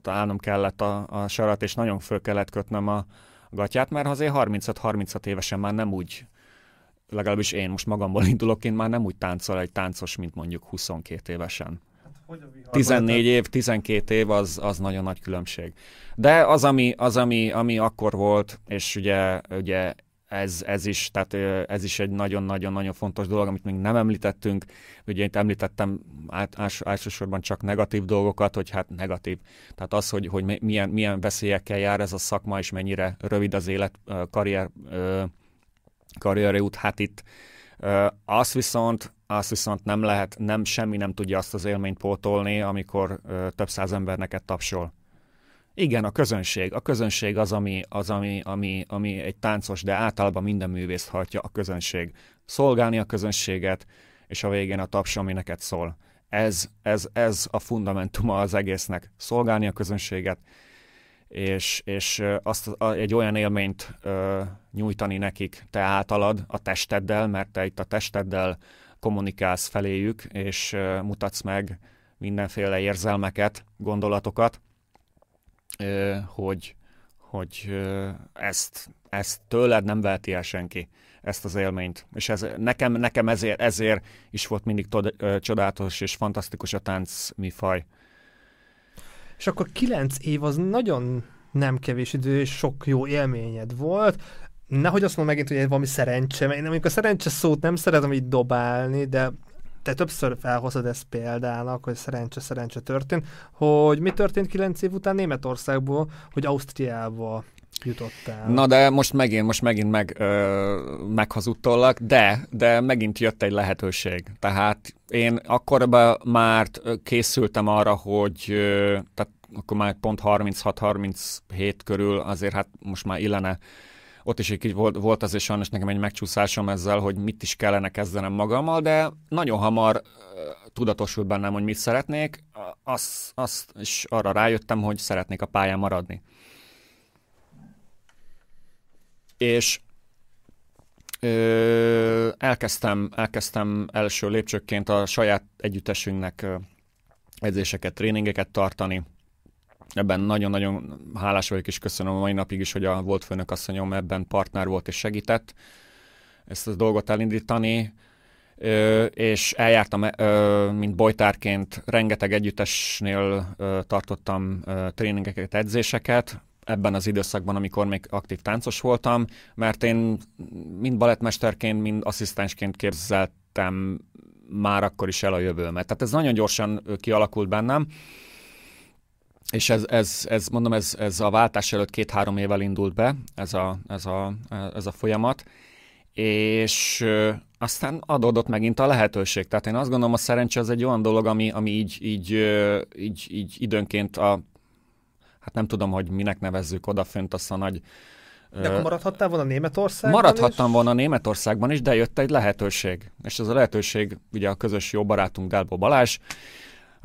állnom kellett a, a sarat, és nagyon föl kellett kötnöm a gatyát, mert azért 35-36 évesen már nem úgy, legalábbis én most magamból indulok, én már nem úgy táncol egy táncos, mint mondjuk 22 évesen. 14 év, 12 év az, az nagyon nagy különbség. De az, ami, az ami, ami akkor volt, és ugye, ugye ez, ez is, tehát ez is egy nagyon-nagyon-nagyon fontos dolog, amit még nem említettünk. Ugye itt említettem ás, elsősorban csak negatív dolgokat, hogy hát negatív. Tehát az, hogy, hogy milyen, milyen veszélyekkel jár ez a szakma, és mennyire rövid az élet, karrier, karrieri út, hát itt azt viszont, azt viszont nem lehet, nem semmi nem tudja azt az élményt pótolni, amikor több száz ember neked tapsol. Igen, a közönség. A közönség az, ami, az ami, ami, ami egy táncos, de általában minden művész hajtja a közönség. Szolgálni a közönséget, és a végén a taps, ami neked szól. Ez, ez, ez a fundamentuma az egésznek. Szolgálni a közönséget, és, és azt egy olyan élményt ö, nyújtani nekik te általad a testeddel, mert te itt a testeddel kommunikálsz feléjük, és ö, mutatsz meg mindenféle érzelmeket, gondolatokat, hogy, hogy ezt, ezt tőled nem veheti el senki, ezt az élményt. És ez, nekem, nekem ezért, ezért is volt mindig tod, csodálatos és fantasztikus a tánc mifaj. És akkor kilenc év az nagyon nem kevés idő, és sok jó élményed volt. Nehogy azt mondom megint, hogy valami szerencse, mert én amikor a szerencse szót nem szeretem így dobálni, de te többször felhozod ezt példának, hogy szerencse-szerencse történt, hogy mi történt kilenc év után Németországból, hogy Ausztriába jutottál. Na de most megint, most megint meg, ö, meghazudtollak, de, de megint jött egy lehetőség. Tehát én akkor már készültem arra, hogy ö, tehát akkor már pont 36-37 körül azért hát most már illene ott is egy volt, volt azért sajnos nekem egy megcsúszásom ezzel, hogy mit is kellene kezdenem magammal, de nagyon hamar tudatosult bennem, hogy mit szeretnék, azt, azt is arra rájöttem, hogy szeretnék a pályán maradni. És ö, elkezdtem, elkezdtem első lépcsőként a saját együttesünknek edzéseket, tréningeket tartani, ebben nagyon-nagyon hálás vagyok, és köszönöm a mai napig is, hogy a volt főnök asszonyom ebben partner volt és segített ezt a dolgot elindítani, ö, és eljártam, ö, mint bojtárként, rengeteg együttesnél ö, tartottam ö, tréningeket, edzéseket, ebben az időszakban, amikor még aktív táncos voltam, mert én mind balettmesterként, mind asszisztensként képzeltem már akkor is el a jövőmet. Tehát ez nagyon gyorsan kialakult bennem, és ez, ez, ez mondom, ez, ez a váltás előtt két-három évvel indult be, ez a, ez a, ez a folyamat, és aztán adódott megint a lehetőség. Tehát én azt gondolom, a szerencse az egy olyan dolog, ami, ami így, így, így, így időnként a, hát nem tudom, hogy minek nevezzük odafönt azt a nagy de akkor maradhattál volna Németországban Maradhattam is? volna Németországban is, de jött egy lehetőség. És ez a lehetőség, ugye a közös jó barátunk Delbo Balázs,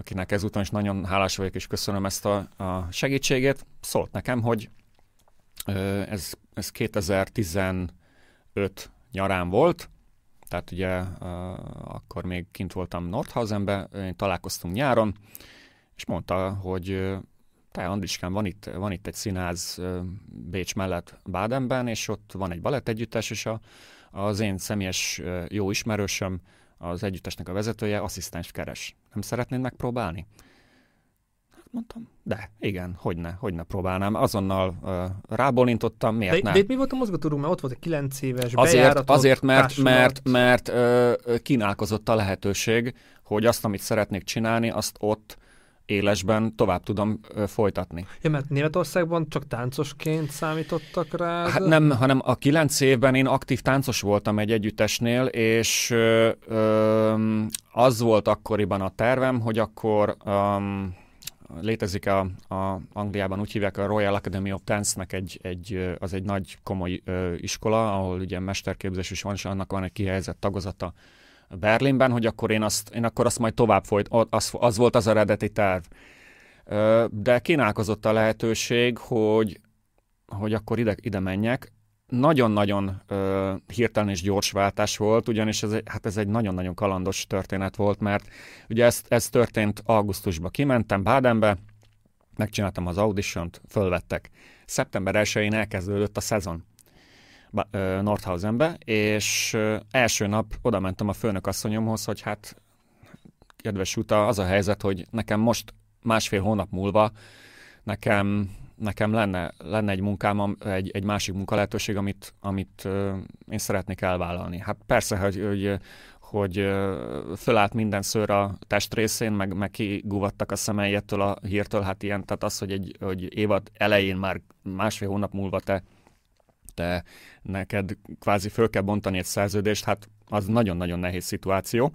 akinek ezúton is nagyon hálás vagyok, és köszönöm ezt a, a segítségét, szólt nekem, hogy ez, ez 2015 nyarán volt, tehát ugye akkor még kint voltam Nordhausenbe, találkoztunk nyáron, és mondta, hogy te Andriskán, van itt, van itt egy színház Bécs mellett Bádenben, és ott van egy balett együttes, és a, az én személyes jó ismerősöm, az együttesnek a vezetője asszisztens keres. Nem szeretnéd megpróbálni? Hát mondtam, de igen, hogyne, hogyne próbálnám. Azonnal uh, rábólintottam, miért de, nem? De itt mi volt a mozgatórunk, mert ott volt egy 9 éves Azért, azért mert, mert, mert uh, kínálkozott a lehetőség, hogy azt, amit szeretnék csinálni, azt ott élesben tovább tudom ö, folytatni. Ja, mert Németországban csak táncosként számítottak rá? Hát nem, hanem a kilenc évben én aktív táncos voltam egy együttesnél, és ö, ö, az volt akkoriban a tervem, hogy akkor ö, létezik a, a Angliában úgy hívják a Royal Academy of Dance-nek egy, egy, az egy nagy komoly ö, iskola, ahol ugye mesterképzés is van, és annak van egy kihelyezett tagozata Berlinben, hogy akkor én azt, én akkor azt majd tovább folyt, az, az volt az eredeti terv. De kínálkozott a lehetőség, hogy, hogy akkor ide, ide menjek. Nagyon-nagyon hirtelen és gyors váltás volt, ugyanis ez, hát ez egy nagyon-nagyon kalandos történet volt, mert ugye ez, ez történt augusztusban. Kimentem Bádenbe, megcsináltam az auditiont, fölvettek. Szeptember 1-én elkezdődött a szezon. Nordhausenbe, és első nap oda mentem a főnök asszonyomhoz, hogy hát kedves uta, az a helyzet, hogy nekem most másfél hónap múlva nekem, nekem lenne, lenne egy munkám, egy, egy másik munkalehetőség, amit, amit én szeretnék elvállalni. Hát persze, hogy, hogy hogy fölállt minden szőr a testrészén, meg, meg kiguvattak a szemei ettől a hírtől, hát ilyen, tehát az, hogy egy hogy évad elején már másfél hónap múlva te te neked kvázi föl kell bontani egy szerződést, hát az nagyon-nagyon nehéz szituáció.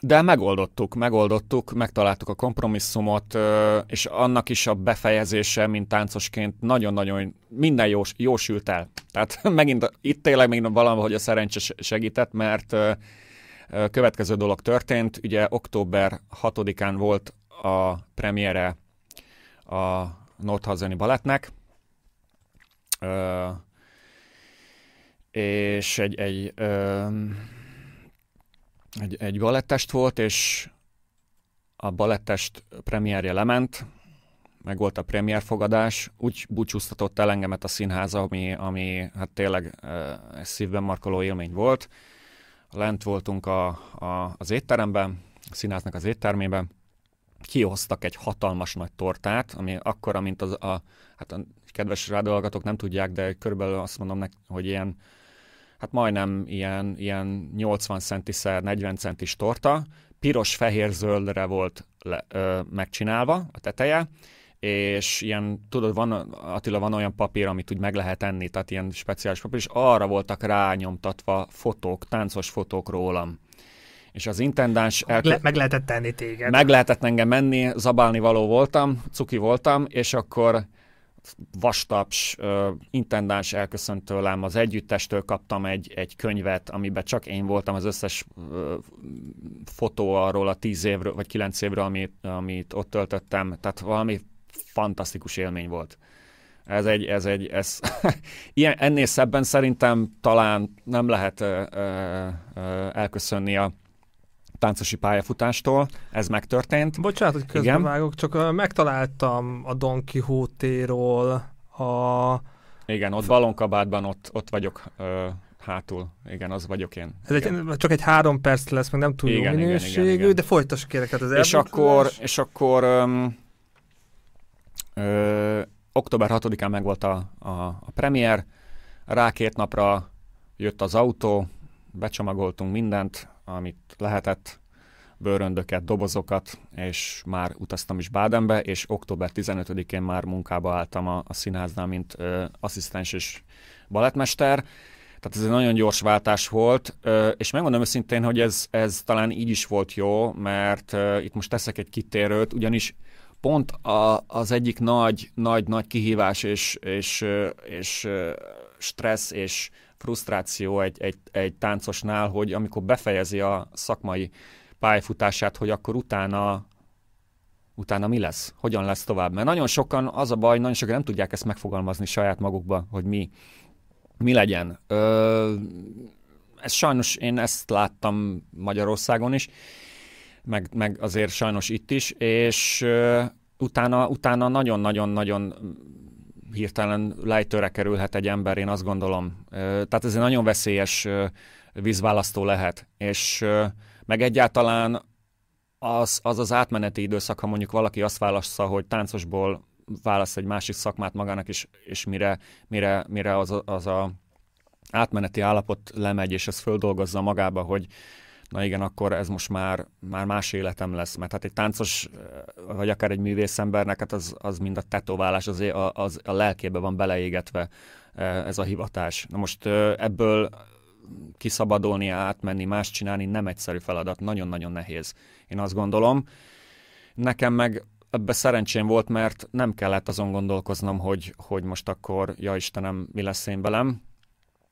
De megoldottuk, megoldottuk, megtaláltuk a kompromisszumot, és annak is a befejezése, mint táncosként nagyon-nagyon minden jós, jósült el. Tehát megint itt tényleg még valahogy a szerencse segített, mert következő dolog történt. Ugye október 6-án volt a premiere a Nordhauseni balettnek, ö, és egy, egy, ö, egy, egy balettest volt, és a balettest premierje lement, meg volt a premierfogadás, úgy búcsúztatott el engemet a színháza, ami, ami hát tényleg egy szívben markoló élmény volt. Lent voltunk a, a, az étteremben, a színháznak az éttermében, kihoztak egy hatalmas nagy tortát, ami akkora, mint az a, hát a kedves rádolgatók nem tudják, de körülbelül azt mondom, nek, hogy ilyen, hát majdnem ilyen, ilyen 80 centiszer, 40 centis torta, piros-fehér-zöldre volt le, ö, megcsinálva, a teteje, és ilyen, tudod, van, Attila, van olyan papír, amit úgy meg lehet enni, tehát ilyen speciális papír, és arra voltak rányomtatva fotók, táncos fotók rólam. És az intendáns... Elkö... Le, meg lehetett tenni téged. Meg lehetett engem menni, zabálni való voltam, cuki voltam, és akkor vastaps, uh, intendáns elköszönt tőlem, az együttestől kaptam egy, egy könyvet, amiben csak én voltam, az összes uh, fotó arról a tíz évről, vagy kilenc évről, amit, amit ott töltöttem, tehát valami fantasztikus élmény volt. Ez egy, ez egy, ez, ilyen, ennél szebben szerintem talán nem lehet uh, uh, elköszönni a táncosi pályafutástól, ez megtörtént. Bocsánat, hogy közbevágok, csak uh, megtaláltam a Don Quixote-ról a... Igen, ott balonkabátban ott, ott vagyok uh, hátul. Igen, az vagyok én. Ez egy, csak egy három perc lesz, meg nem túl igen, jó minőségű, igen, igen, igen. de folytass kérek, hát az és akkor, és akkor um, Ö, október 6-án meg volt a, a, a premier, rá két napra jött az autó, becsomagoltunk mindent, amit lehetett, bőröndöket, dobozokat, és már utaztam is Bádenbe, és október 15-én már munkába álltam a, a színháznál, mint ö, asszisztens és balettmester. Tehát ez egy nagyon gyors váltás volt, ö, és megmondom őszintén, hogy ez, ez talán így is volt jó, mert ö, itt most teszek egy kitérőt, ugyanis pont a, az egyik nagy, nagy, nagy kihívás és, és, és stressz és frusztráció egy, egy, egy táncosnál, hogy amikor befejezi a szakmai pályafutását, hogy akkor utána utána mi lesz? Hogyan lesz tovább? Mert nagyon sokan, az a baj, nagyon sokan nem tudják ezt megfogalmazni saját magukba, hogy mi, mi legyen. Ö, ez sajnos én ezt láttam Magyarországon is, meg, meg azért sajnos itt is, és uh, utána, utána nagyon-nagyon-nagyon hirtelen lejtőre kerülhet egy ember, én azt gondolom. Tehát ez egy nagyon veszélyes vízválasztó lehet, és meg egyáltalán az, az az átmeneti időszak, ha mondjuk valaki azt válaszza, hogy táncosból választ egy másik szakmát magának, és, és mire, mire, mire az, az a átmeneti állapot lemegy, és ez földolgozza magába, hogy na igen, akkor ez most már, már más életem lesz, mert hát egy táncos, vagy akár egy művészembernek, hát az, az mind a tetoválás, az, az a lelkébe van beleégetve ez a hivatás. Na most ebből kiszabadulni, átmenni, más csinálni nem egyszerű feladat, nagyon-nagyon nehéz. Én azt gondolom. Nekem meg ebbe szerencsém volt, mert nem kellett azon gondolkoznom, hogy, hogy most akkor, ja Istenem, mi lesz én velem,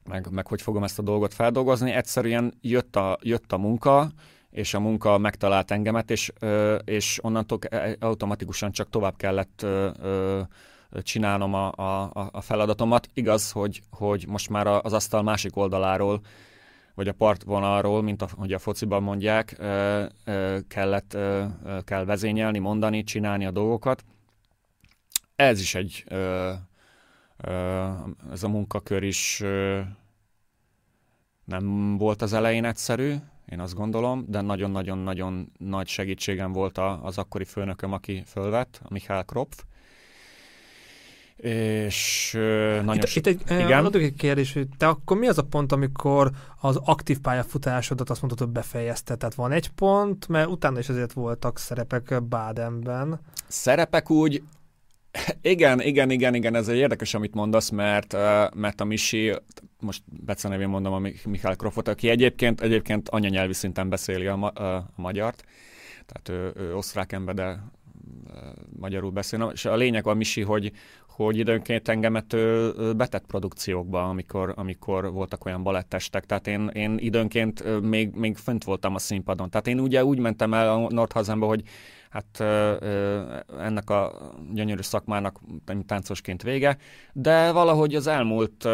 meg, meg hogy fogom ezt a dolgot feldolgozni. Egyszerűen jött a, jött a munka, és a munka megtalált engemet, és, és onnantól automatikusan csak tovább kellett csinálnom a, a, a feladatomat. Igaz, hogy, hogy most már az asztal másik oldaláról, vagy a partvonalról, mint a, hogy a fociban mondják, kellett, kell vezényelni, mondani, csinálni a dolgokat. Ez is egy ez a munkakör is nem volt az elején egyszerű, én azt gondolom, de nagyon-nagyon-nagyon nagy segítségem volt az akkori főnököm, aki fölvett, a Michael Kropf, és nagyon itt, itt egy, igen. Adok egy kérdés, hogy te akkor mi az a pont, amikor az aktív pályafutásodat azt mondtad, hogy befejezted? Tehát van egy pont, mert utána is azért voltak szerepek Bádenben. Szerepek úgy, igen, igen, igen, igen, ez egy érdekes, amit mondasz, mert, mert a Misi, most becenevén mondom a Mihály Krofot, aki egyébként, egyébként anyanyelvi szinten beszéli a, ma, a magyart, tehát ő, ő osztrák ember, de magyarul beszél. És a lényeg a Misi, hogy, hogy időnként engemet betett produkciókba, amikor, amikor voltak olyan balettestek. Tehát én, én időnként még, még fönt voltam a színpadon. Tehát én ugye úgy mentem el a Nordhazemba, hogy hát ennek a gyönyörű szakmának táncosként vége, de valahogy az elmúlt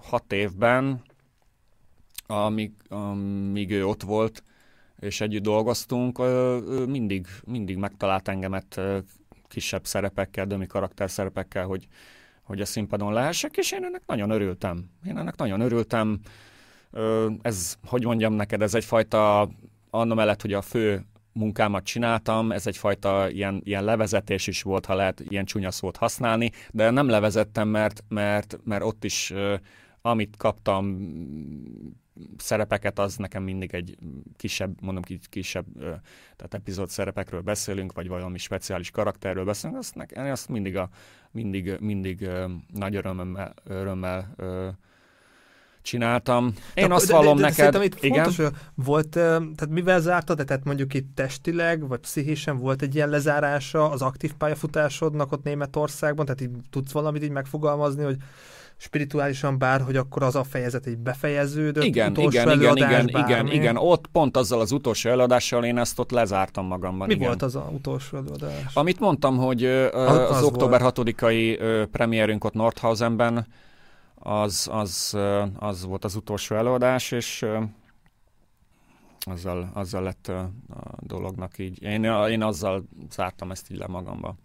hat évben, amíg, amíg ő ott volt, és együtt dolgoztunk, mindig, mindig megtalált engemet kisebb szerepekkel, dömi karakter szerepekkel, hogy, hogy a színpadon lehessek, és én ennek nagyon örültem. Én ennek nagyon örültem. Ez, hogy mondjam neked, ez egyfajta, annak mellett, hogy a fő munkámat csináltam, ez egyfajta ilyen, ilyen levezetés is volt, ha lehet ilyen csúnya szót használni, de nem levezettem, mert, mert, mert ott is amit kaptam szerepeket, az nekem mindig egy kisebb, mondom ki, kisebb, tehát epizód szerepekről beszélünk, vagy valami speciális karakterről beszélünk, azt, nekem, azt mindig, a, mindig, mindig nagy örömmel, örömmel csináltam. Én de, azt vallom de, de, neked... Itt igen? fontos, hogy volt, tehát mivel zártad, tehát mondjuk itt testileg, vagy pszichésen volt egy ilyen lezárása az aktív pályafutásodnak ott Németországban, tehát így tudsz valamit így megfogalmazni, hogy spirituálisan bár, hogy akkor az a fejezet egy befejeződött, igen, utolsó igen, igen, igen, igen, igen, ott pont azzal az utolsó előadással én ezt ott lezártam magamban. Mi igen. volt az a utolsó előadás? Amit mondtam, hogy az, az, az október 6-ai premierünk ott Nordhausenben, az, az, az volt az utolsó előadás, és azzal, azzal lett a dolognak így. Én, én azzal zártam ezt így le magamba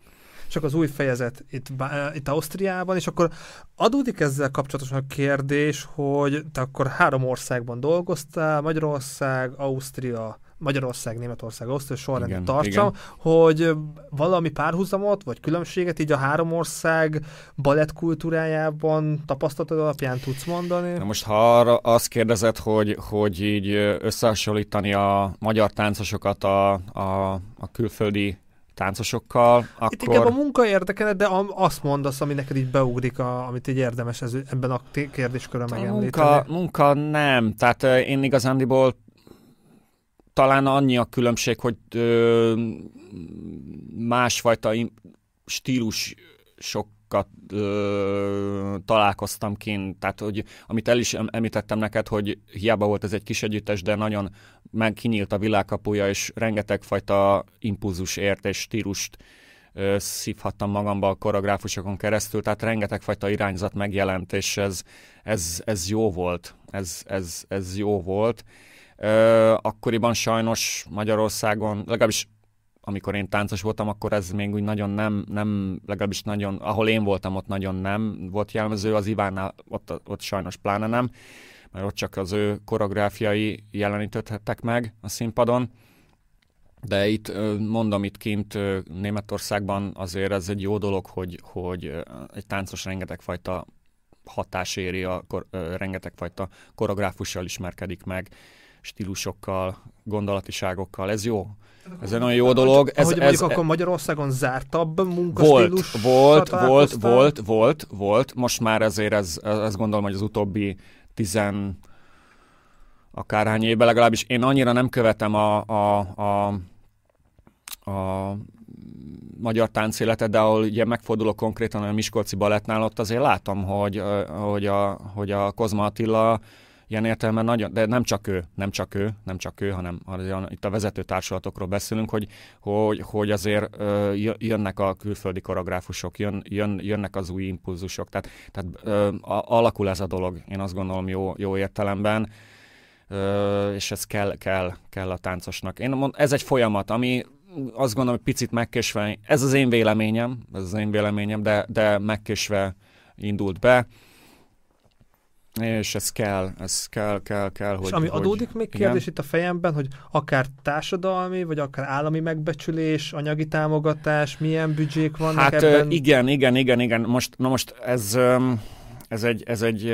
csak az új fejezet itt, itt Ausztriában, és akkor adódik ezzel kapcsolatosan a kérdés, hogy te akkor három országban dolgoztál, Magyarország, Ausztria, Magyarország, Németország, Ausztria sorrendben tartsam, hogy valami párhuzamot, vagy különbséget így a három ország balett kultúrájában tapasztalatod alapján tudsz mondani? Na most ha arra azt kérdezed, hogy, hogy így összehasonlítani a magyar táncosokat a, a, a külföldi táncosokkal, akkor... Itt inkább a munka érdekel, de azt mondasz, ami neked így beugrik, a, amit így érdemes ez, ebben a kérdéskörben megemlíteni. Munka, munka nem, tehát én igazándiból talán annyi a különbség, hogy ö, másfajta stílus sokat ö, találkoztam kint, tehát hogy amit el is említettem neked, hogy hiába volt ez egy kis együttes, de nagyon meg kinyílt a világkapuja, és rengeteg fajta impulzus ért és stílust ö, szívhattam magamba a koreográfusokon keresztül, tehát rengeteg fajta irányzat megjelent, és ez, ez, ez jó volt, ez, ez, ez jó volt. Ö, akkoriban sajnos Magyarországon, legalábbis amikor én táncos voltam, akkor ez még úgy nagyon nem, nem, legalábbis nagyon, ahol én voltam, ott nagyon nem volt jellemző, az Ivánnál ott, ott sajnos pláne nem, mert ott csak az ő koreográfiai jelenítődhettek meg a színpadon. De itt mondom, itt kint Németországban azért ez egy jó dolog, hogy, hogy egy táncos rengeteg fajta hatás éri, a, rengeteg fajta koreográfussal ismerkedik meg, stílusokkal, gondolatiságokkal. Ez jó. Ez egy nagyon jó dolog. Ez, ahogy ez, mondjuk ez, akkor Magyarországon zártabb munkastílus? Volt, volt, volt, volt, volt, volt. Most már ezért ez, ez gondolom, hogy az utóbbi tizen akárhány évben legalábbis én annyira nem követem a, a, a, a magyar táncéletet, de ahol ugye megfordulok konkrétan a Miskolci Balettnál, ott azért látom, hogy, hogy, a, hogy a Kozma Attila ilyen értelemben nagyon, de nem csak ő, nem csak ő, nem csak ő, hanem itt a vezető társulatokról beszélünk, hogy, hogy, hogy azért jönnek a külföldi koreográfusok, jön, jön, jönnek az új impulzusok, tehát, tehát alakul ez a dolog, én azt gondolom jó, jó értelemben, és ez kell, kell, kell a táncosnak. Én mond, ez egy folyamat, ami azt gondolom, hogy picit megkésve, ez az én véleményem, ez az én véleményem, de, de megkésve indult be és ez kell, ez kell, kell, kell, hogy... És ami hogy, adódik még kérdés igen? itt a fejemben, hogy akár társadalmi, vagy akár állami megbecsülés, anyagi támogatás, milyen büdzsék vannak hát, ebben? igen, igen, igen, igen. Most, na most ez... Um, ez egy, ez egy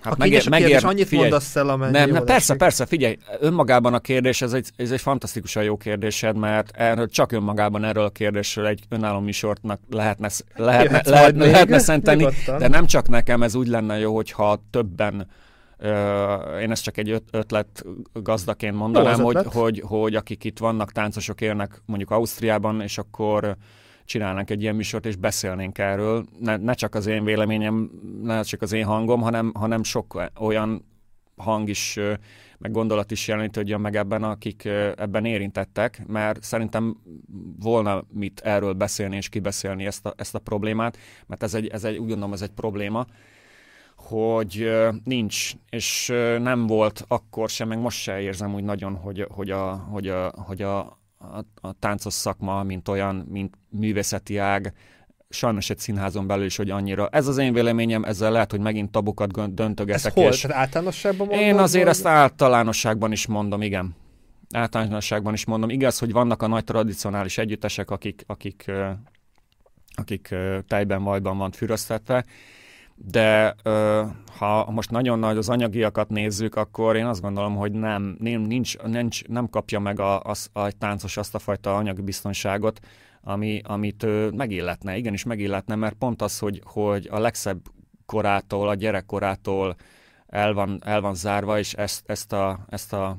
hát a megér, megér, kérdés, annyit figyelj, mondasz el, amennyi nem, nem, persze, esik. persze, figyelj, önmagában a kérdés, ez egy, ez egy fantasztikusan jó kérdésed, mert erről, csak önmagában erről a kérdésről egy önálló műsortnak lehetne, lehetne, lehetne, lehetne szenteni, de nem csak nekem, ez úgy lenne jó, hogyha többen Uh, én ezt csak egy ötlet gazdaként mondanám, hogy, hogy, hogy akik itt vannak, táncosok élnek mondjuk Ausztriában, és akkor csinálnánk egy ilyen műsort, és beszélnénk erről. Ne, ne csak az én véleményem, ne csak az én hangom, hanem, hanem sok olyan hang is, meg gondolat is jelenítődjön meg ebben, akik ebben érintettek, mert szerintem volna mit erről beszélni és kibeszélni ezt a, ezt a problémát, mert ez egy, ez egy, úgy gondolom, ez egy probléma, hogy nincs, és nem volt akkor sem, meg most se érzem úgy nagyon, hogy, hogy, a, hogy, a, hogy a, a, a táncos szakma, mint olyan, mint művészeti ág, sajnos egy színházon belül is, hogy annyira. Ez az én véleményem, ezzel lehet, hogy megint tabukat döntögetek. Ez hol? És Tehát általánosságban mondod? Én azért vagy? ezt általánosságban is mondom, igen. Általánosságban is mondom. Igaz, hogy vannak a nagy tradicionális együttesek, akik, akik, akik tejben, vajban van füröztetve, de ö, ha most nagyon nagy az anyagiakat nézzük, akkor én azt gondolom, hogy nem, nem, nincs, nincs, nem kapja meg a, a, a táncos azt a fajta anyagi biztonságot, ami, amit ő megilletne. Igenis megilletne, mert pont az, hogy, hogy a legszebb korától, a gyerekkorától el van, el van zárva, és ezt, ezt, a, ezt a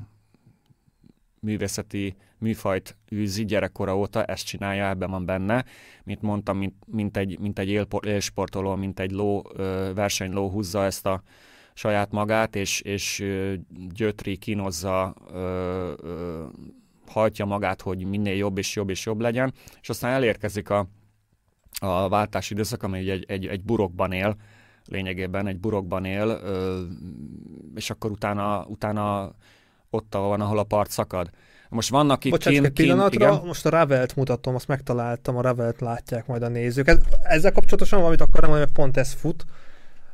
művészeti műfajt űzi gyerekkora óta, ezt csinálja, ebben van benne. Mint mondtam, mint, mint egy, mint egy élsportoló, mint egy ló, versenyló húzza ezt a saját magát, és, és gyötri, kínozza, hajtja magát, hogy minél jobb és jobb és jobb legyen, és aztán elérkezik a, a váltási időszak, ami egy, egy, egy burokban él, lényegében egy burokban él, és akkor utána, utána ott van, ahol a part szakad. Most vannak itt Bocsánat, egy pillanatra, igen? most a Ravelt mutatom, azt megtaláltam, a Ravelt látják majd a nézők. Ez, ezzel kapcsolatosan valamit akartam mondani, pont ez fut.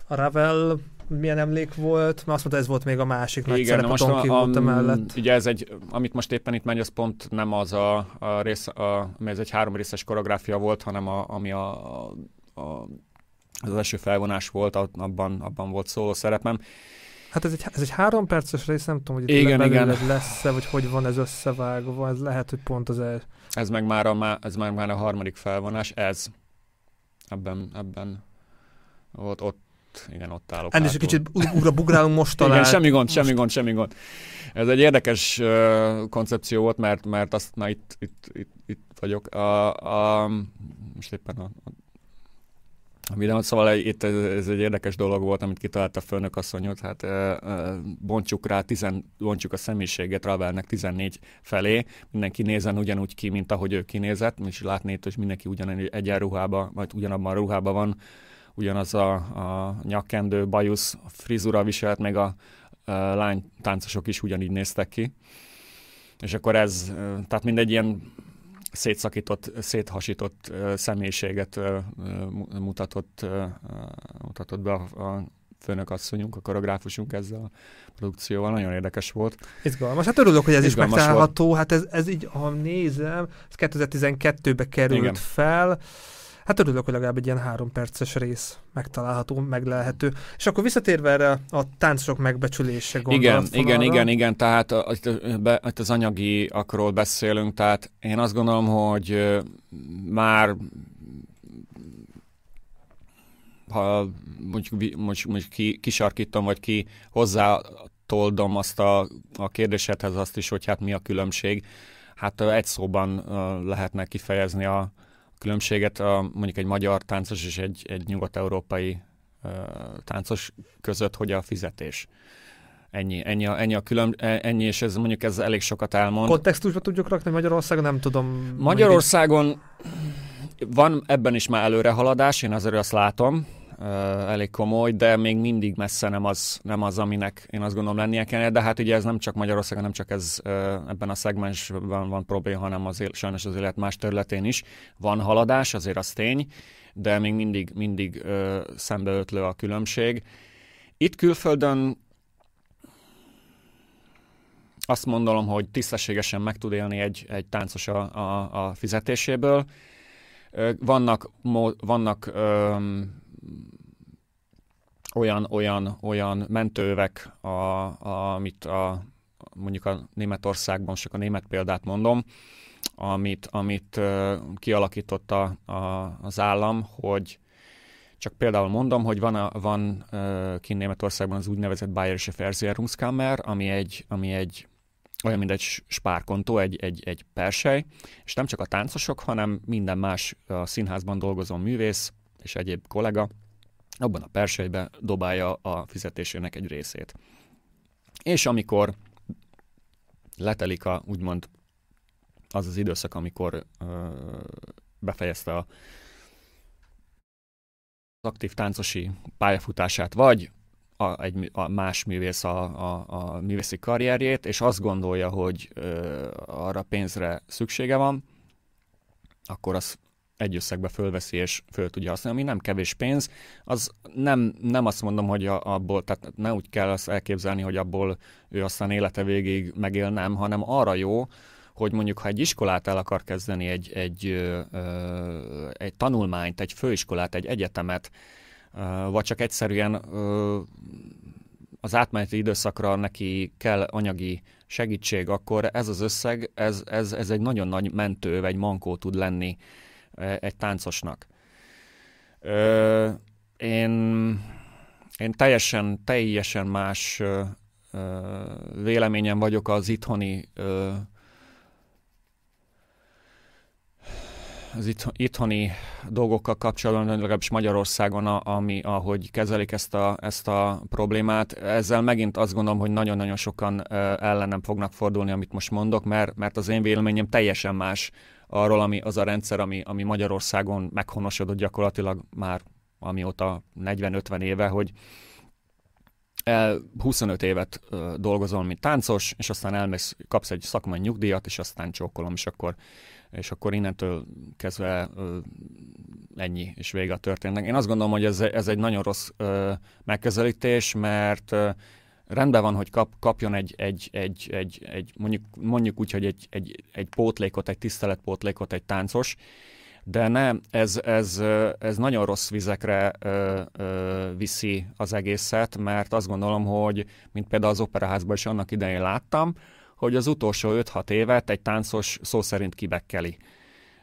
A Ravel milyen emlék volt, mert azt mondta, ez volt még a másik nagy Igen, szerep a Don a, mellett. Ugye ez egy, amit most éppen itt megy, az pont nem az a, a rész, a, ez egy három részes koreográfia volt, hanem a, ami a, a, az első felvonás volt, abban, abban volt szóló szerepem. Hát ez egy, ez egy három perces rész, nem tudom, hogy itt igen, igen. lesz-e, vagy hogy van ez összevágva, ez lehet, hogy pont az el... Ez meg már a, ez meg már a harmadik felvonás, ez. Ebben, ebben ott, ott igen, ott állok. Ennél is kicsit ugra bugrálunk most talán. Igen, semmi gond, semmi gond, semmi gond. Ez egy érdekes uh, koncepció volt, mert, mert azt már itt, itt, itt, itt vagyok. A, a, most éppen a, a videót, szóval itt ez, ez egy érdekes dolog volt, amit kitalált a főnök asszonyot, hát e, e, bontsuk rá, tizen, bontsuk a személyiséget Ravelnek 14 felé, mindenki nézen ugyanúgy ki, mint ahogy ő kinézett, és látni itt, hogy mindenki ugyan egyenruhába, vagy ugyanabban a ruhában van, ugyanaz a, a nyakkendő, bajusz, a frizura viselt, meg a, a lány táncosok is ugyanígy néztek ki. És akkor ez, tehát mindegy ilyen szétszakított, széthasított személyiséget mutatott, mutatott be a, a főnök asszonyunk, a koreográfusunk ezzel a produkcióval. Nagyon érdekes volt. Izgalmas. Hát örülök, hogy ez Izgalmas is megtalálható. Volt. Hát ez, ez így, ha nézem, ez 2012-be került Igen. fel. Hát örülök, hogy legalább egy ilyen három perces rész megtalálható, meglelhető. És akkor visszatérve erre a táncosok megbecsülése Igen, igen, igen, igen, tehát itt az anyagi akról beszélünk, tehát én azt gondolom, hogy már ha mondjuk, mondjuk, mondjuk ki, kisarkítom, vagy ki hozzá toldom azt a, a kérdésedhez azt is, hogy hát mi a különbség. Hát egy szóban lehetne kifejezni a, különbséget a, mondjuk egy magyar táncos és egy, egy nyugat-európai uh, táncos között, hogy a fizetés. Ennyi, ennyi, a, ennyi a külön, e, ennyi, és ez mondjuk ez elég sokat elmond. Kontextusba tudjuk rakni Magyarországon, nem tudom. Magyarországon van ebben is már előrehaladás, én azért azt látom, elég komoly, de még mindig messze nem az, nem az, aminek én azt gondolom lennie kellene, de hát ugye ez nem csak Magyarországon, nem csak ez ebben a szegmensben van probléma, hanem az, sajnos az élet más területén is van haladás, azért az tény, de még mindig, mindig szembeötlő a különbség. Itt külföldön azt mondom, hogy tisztességesen meg tud élni egy, egy táncos a, a, a fizetéséből. Vannak, vannak öm, olyan, olyan, olyan mentővek, a, a, amit a, mondjuk a Németországban, csak a német példát mondom, amit, amit kialakított a, a, az állam, hogy csak például mondom, hogy van, a, van kint Németországban az úgynevezett Bayerische Versicherungskammer, ami egy, ami egy olyan, mint egy spárkontó, egy, egy, egy persely, és nem csak a táncosok, hanem minden más a színházban dolgozó művész és egyéb kollega, abban a persejbe dobálja a fizetésének egy részét. És amikor letelik a, úgymond az az időszak, amikor ö, befejezte a, az aktív táncosi pályafutását, vagy a, egy a más művész a, a, a művészi karrierjét, és azt gondolja, hogy ö, arra pénzre szüksége van, akkor az egy összegbe fölveszi és föl tudja használni, ami nem kevés pénz, az nem, nem azt mondom, hogy abból, tehát ne úgy kell azt elképzelni, hogy abból ő aztán élete végig megél, nem, hanem arra jó, hogy mondjuk, ha egy iskolát el akar kezdeni, egy, egy, ö, egy tanulmányt, egy főiskolát, egy egyetemet, vagy csak egyszerűen az átmeneti időszakra neki kell anyagi segítség, akkor ez az összeg, ez, ez, ez egy nagyon nagy mentő, vagy mankó tud lenni egy táncosnak. Én, én teljesen, teljesen más véleményem vagyok az itthoni az itthoni dolgokkal kapcsolatban, legalábbis Magyarországon, ami, ahogy kezelik ezt a, ezt a problémát. Ezzel megint azt gondolom, hogy nagyon-nagyon sokan ellenem fognak fordulni, amit most mondok, mert, mert az én véleményem teljesen más arról, ami az a rendszer, ami, ami Magyarországon meghonosodott gyakorlatilag már amióta 40-50 éve, hogy 25 évet dolgozol, mint táncos, és aztán elmész, kapsz egy szakmai nyugdíjat, és aztán csókolom, és akkor és akkor innentől kezdve ennyi, és vége a történetnek. Én azt gondolom, hogy ez, ez egy nagyon rossz ö, megközelítés, mert rendben van, hogy kap, kapjon egy, egy, egy, egy, egy mondjuk, mondjuk úgy, hogy egy, egy, egy pótlékot, egy tiszteletpótlékot egy táncos, de nem, ez, ez, ez nagyon rossz vizekre ö, ö, viszi az egészet, mert azt gondolom, hogy mint például az operaházban is annak idején láttam, hogy az utolsó 5-6 évet egy táncos szó szerint kibekkeli.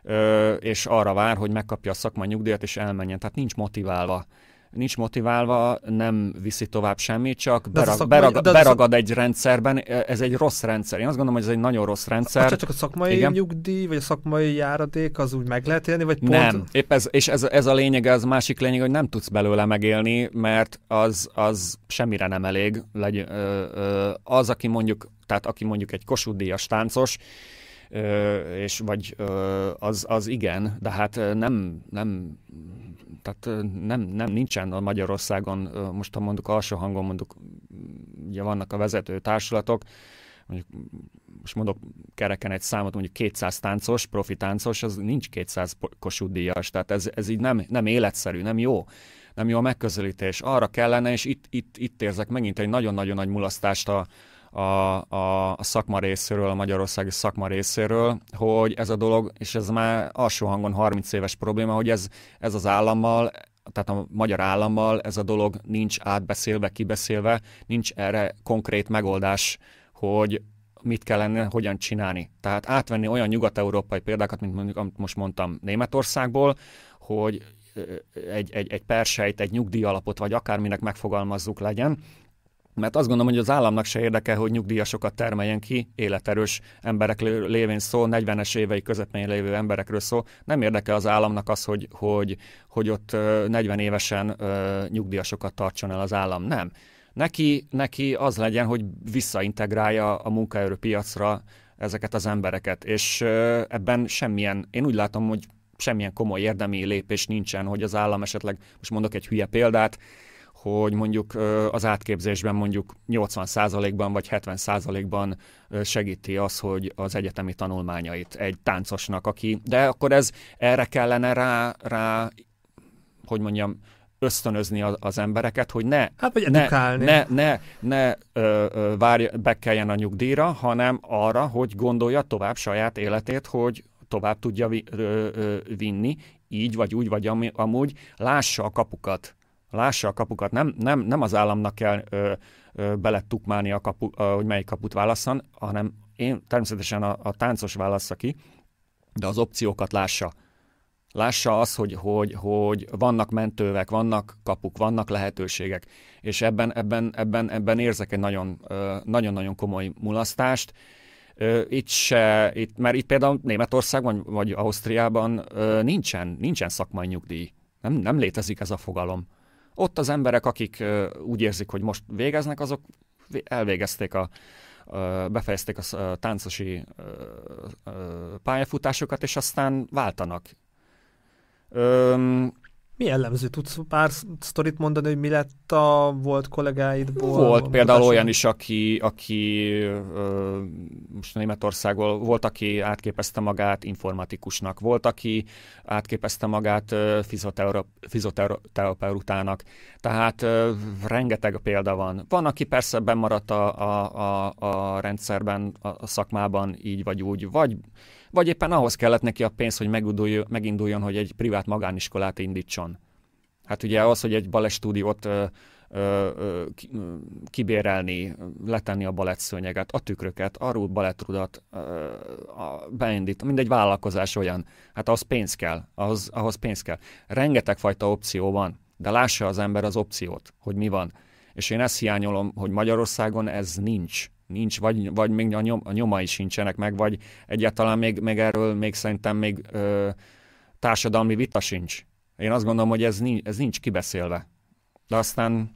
Ö, és arra vár, hogy megkapja a szakmai nyugdíjat, és elmenjen. Tehát nincs motiválva nincs motiválva, nem viszi tovább semmit, csak berag, szakmai, berag, beragad egy rendszerben, ez egy rossz rendszer. Én azt gondolom, hogy ez egy nagyon rossz rendszer. Ha csak a szakmai Igen. nyugdíj, vagy a szakmai járadék, az úgy meg lehet élni, vagy pont... Nem, épp ez, és ez, ez a lényeg, az másik lényeg, hogy nem tudsz belőle megélni, mert az, az semmire nem elég. Legy, ö, ö, az, aki mondjuk, tehát aki mondjuk egy kosudíjas táncos, és vagy az, az igen, de hát nem, nem tehát nem, nem nincsen a Magyarországon, most ha mondjuk alsó hangon mondjuk, ugye vannak a vezető társulatok, mondjuk most mondok kereken egy számot, mondjuk 200 táncos, profi táncos, az nincs 200 Kossuth díjas, tehát ez, ez így nem, nem életszerű, nem jó nem jó a megközelítés. Arra kellene, és itt, itt, itt érzek megint egy nagyon-nagyon nagy mulasztást a, a, a, a szakma részéről, a magyarországi szakma részéről, hogy ez a dolog, és ez már alsó hangon 30 éves probléma, hogy ez, ez az állammal, tehát a magyar állammal ez a dolog nincs átbeszélve, kibeszélve, nincs erre konkrét megoldás, hogy mit kellene, hogyan csinálni. Tehát átvenni olyan nyugat-európai példákat, mint mondjuk, amit most mondtam Németországból, hogy egy, egy, egy persejt, egy nyugdíjalapot, vagy akárminek megfogalmazzuk legyen, mert azt gondolom, hogy az államnak se érdeke, hogy nyugdíjasokat termeljen ki, életerős emberek lévén szó, 40-es évei közepén lévő emberekről szó. Nem érdeke az államnak az, hogy, hogy, hogy ott 40 évesen nyugdíjasokat tartson el az állam. Nem. Neki, neki az legyen, hogy visszaintegrálja a munkaerőpiacra ezeket az embereket, és ebben semmilyen, én úgy látom, hogy semmilyen komoly érdemi lépés nincsen, hogy az állam esetleg, most mondok egy hülye példát, hogy mondjuk az átképzésben mondjuk 80%-ban vagy 70%-ban segíti az, hogy az egyetemi tanulmányait egy táncosnak, aki, de akkor ez erre kellene rá, rá hogy mondjam, ösztönözni az, az embereket, hogy ne, hát, vagy ne, ne, ne, ne ö, ö, várj, bekeljen a nyugdíjra, hanem arra, hogy gondolja tovább saját életét, hogy tovább tudja vi, ö, ö, vinni, így vagy úgy, vagy amúgy, lássa a kapukat lássa a kapukat. Nem, nem, nem az államnak kell ö, ö, beletukmálni a kapu, ö, hogy melyik kaput válasszon, hanem én természetesen a, a táncos válassza ki, de az opciókat lássa. Lássa azt, hogy, hogy, hogy vannak mentővek, vannak kapuk, vannak lehetőségek, és ebben, ebben, ebben, ebben érzek egy nagyon, nagyon-nagyon komoly mulasztást. Itt se, itt, mert itt például Németországban vagy Ausztriában nincsen, nincsen szakmai nyugdíj. Nem, nem létezik ez a fogalom. Ott az emberek, akik úgy érzik, hogy most végeznek, azok elvégezték a, befejezték a táncosi pályafutásokat, és aztán váltanak. Mi jellemző? Tudsz pár sztorit mondani, hogy mi lett a volt kollégáidból? Volt például olyan is, aki, aki ö, most Németországból volt, aki átképezte magát informatikusnak, volt, aki átképezte magát fizioterapeutának. Tehát ö, rengeteg példa van. Van, aki persze bemaradt a, a, a, a rendszerben, a szakmában így vagy úgy, vagy vagy éppen ahhoz kellett neki a pénz, hogy meginduljon, hogy egy privát magániskolát indítson. Hát ugye az, hogy egy balett stúdiót kibérelni, letenni a balettszőnyeget, a tükröket, a balettrudat, beindít, mindegy vállalkozás olyan, hát ahhoz pénz kell, ahhoz, ahhoz pénz kell. Rengeteg fajta opció van, de lássa az ember az opciót, hogy mi van. És én ezt hiányolom, hogy Magyarországon ez nincs. Nincs, vagy, vagy még a, nyom, a nyomai sincsenek meg, vagy egyáltalán még, még erről még szerintem még ö, társadalmi vita sincs. Én azt gondolom, hogy ez nincs, ez nincs kibeszélve. De aztán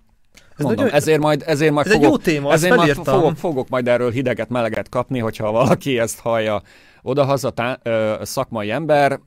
ez Mondom, nagyon... ezért majd, ezért majd, ez fogok, jó téma, ezért majd fogok, fogok majd erről hideget, meleget kapni, hogyha valaki ezt hallja odahaza tá- ö, szakmai ember,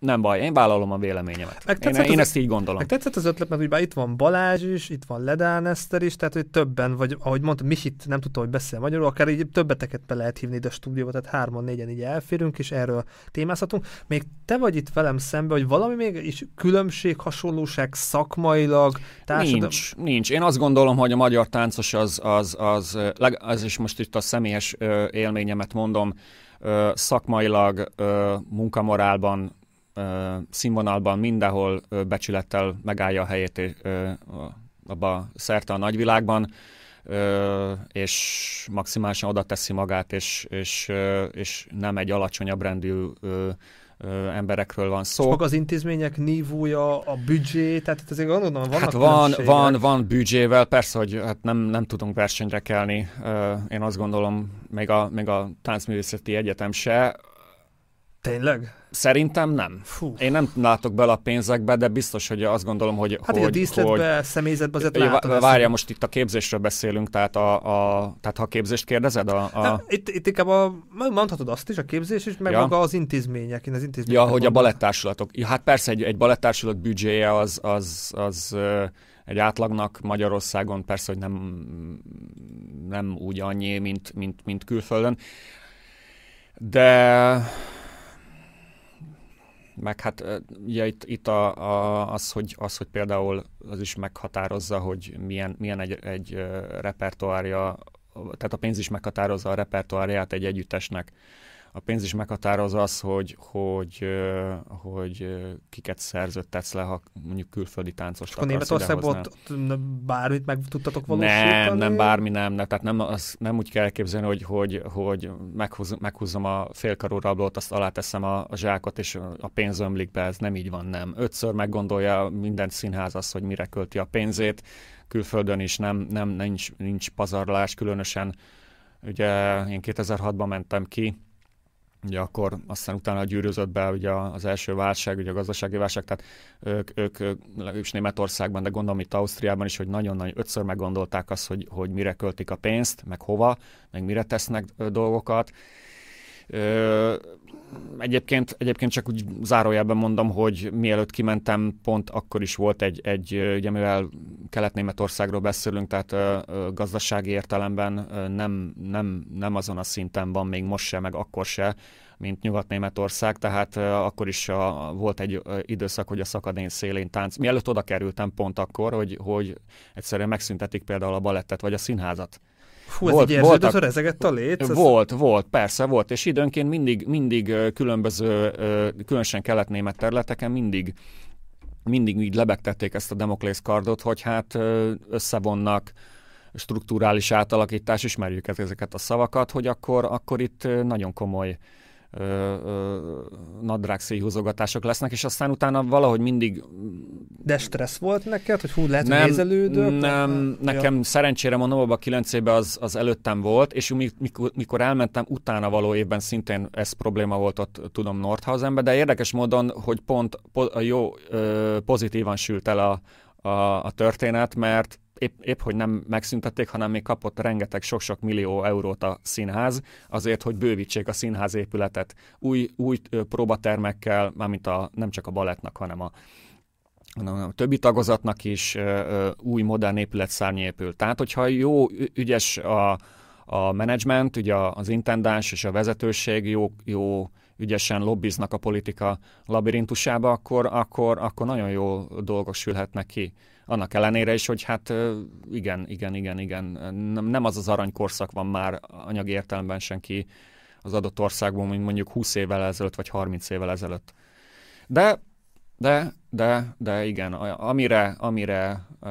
nem baj, én vállalom a véleményemet. Meg én, én az, ezt így gondolom. Meg tetszett az ötlet, mert ugye itt van Balázs is, itt van Ledán Eszter is, tehát hogy többen, vagy ahogy mondtam, Misit nem tudta, hogy beszél magyarul, akár így többeteket be lehet hívni ide a stúdióba, tehát hárman, négyen így elférünk, és erről témázhatunk. Még te vagy itt velem szembe, hogy valami még is különbség, hasonlóság szakmailag, társadalom... Nincs, nincs. Én azt gondolom, hogy a magyar táncos az, az, az, az, az is most itt a személyes élményemet mondom, szakmailag, munkamorálban, színvonalban mindenhol becsülettel megállja a helyét abba szerte a nagyvilágban, és maximálisan oda teszi magát, és, és, és nem egy alacsonyabb rendű emberekről van szó. És maga az intézmények nívója, a büdzsé, tehát itt azért gondolom, vannak Hát van, van, van büdzsével, persze, hogy hát nem, nem tudunk versenyre kelni. Én azt gondolom, még a, még a táncművészeti egyetem se. Tényleg? Szerintem nem. Fú. Én nem látok bele a pénzekbe, de biztos, hogy azt gondolom, hogy... Hát hogy, a díszletbe, hogy, személyzetbe azért látod. Várja, most itt a képzésről beszélünk, tehát, a, a, tehát ha a képzést kérdezed? A, a... Nem, itt, itt inkább a, mondhatod azt is, a képzés is, meg ja. maga az intézmények. Én az intézmények ja, hogy a balettársulatok. Ja, hát persze egy, egy balettársulat büdzséje az, az, az, az egy átlagnak Magyarországon persze, hogy nem, nem úgy annyi, mint, mint, mint külföldön. De meg hát ugye itt, itt a, a, az, hogy, az, hogy például az is meghatározza, hogy milyen, milyen egy, egy repertoárja, tehát a pénz is meghatározza a repertoárját egy együttesnek a pénz is meghatározza az, hogy, hogy, hogy kiket szerződtetsz le, ha mondjuk külföldi táncos A Németországból bármit meg tudtatok valósítani? Nem, nem, bármi nem. nem tehát nem, az, nem úgy kell elképzelni, hogy, hogy, hogy meghúz, meghúzom a félkarú rablót, azt aláteszem a, a zsákot, és a pénz ömlik be. Ez nem így van, nem. Ötször meggondolja minden színház azt, hogy mire költi a pénzét. Külföldön is nem, nem nincs, nincs pazarlás, különösen ugye én 2006-ban mentem ki, ugye akkor aztán utána gyűrűzött be ugye az első válság, ugye a gazdasági válság, tehát ők, ők, ők is Németországban, de gondolom itt Ausztriában is, hogy nagyon-nagyon ötször meggondolták azt, hogy, hogy mire költik a pénzt, meg hova, meg mire tesznek dolgokat, Egyébként, egyébként csak úgy zárójelben mondom, hogy mielőtt kimentem, pont akkor is volt egy, egy ugye mivel Kelet-Németországról beszélünk, tehát gazdasági értelemben nem, nem, nem azon a szinten van még most se, meg akkor se, mint Nyugat-Németország, tehát akkor is a, volt egy időszak, hogy a szakadén szélén tánc. Mielőtt oda kerültem pont akkor, hogy, hogy egyszerűen megszüntetik például a balettet vagy a színházat. Fú, ez volt, így voltak, rezegett a léc? Volt, volt, persze, volt, és időnként mindig, mindig különböző, különösen kelet-német területeken mindig mindig így lebegtették ezt a Demoklész kardot, hogy hát összevonnak strukturális átalakítás, ismerjük ezeket a szavakat, hogy akkor, akkor itt nagyon komoly nadrág széhúzogatások lesznek, és aztán utána valahogy mindig... De stressz volt neked, hogy hú, lehet, nem, nézelődök? Nem, nekem ja. szerencsére mondom, abban a kilenc évben az, az előttem volt, és mikor, mikor elmentem, utána való évben szintén ez probléma volt ott, tudom, Nordhausenben, de érdekes módon, hogy pont po, jó, pozitívan sült el a, a, a történet, mert épp, épp hogy nem megszüntették, hanem még kapott rengeteg sok-sok millió eurót a színház, azért, hogy bővítsék a színház épületet új, új próbatermekkel, mármint a, nem csak a balettnak, hanem a, a többi tagozatnak is új modern épületszárny épül. Tehát, hogyha jó, ügyes a, a menedzsment, ugye az intendáns és a vezetőség jó, jó ügyesen lobbiznak a politika labirintusába, akkor, akkor, akkor nagyon jó dolgok sülhetnek ki. Annak ellenére is, hogy hát igen, igen, igen, igen, nem, az az aranykorszak van már anyagi értelemben senki az adott országban, mint mondjuk 20 évvel ezelőtt, vagy 30 évvel ezelőtt. De, de de, de igen, amire, amire uh,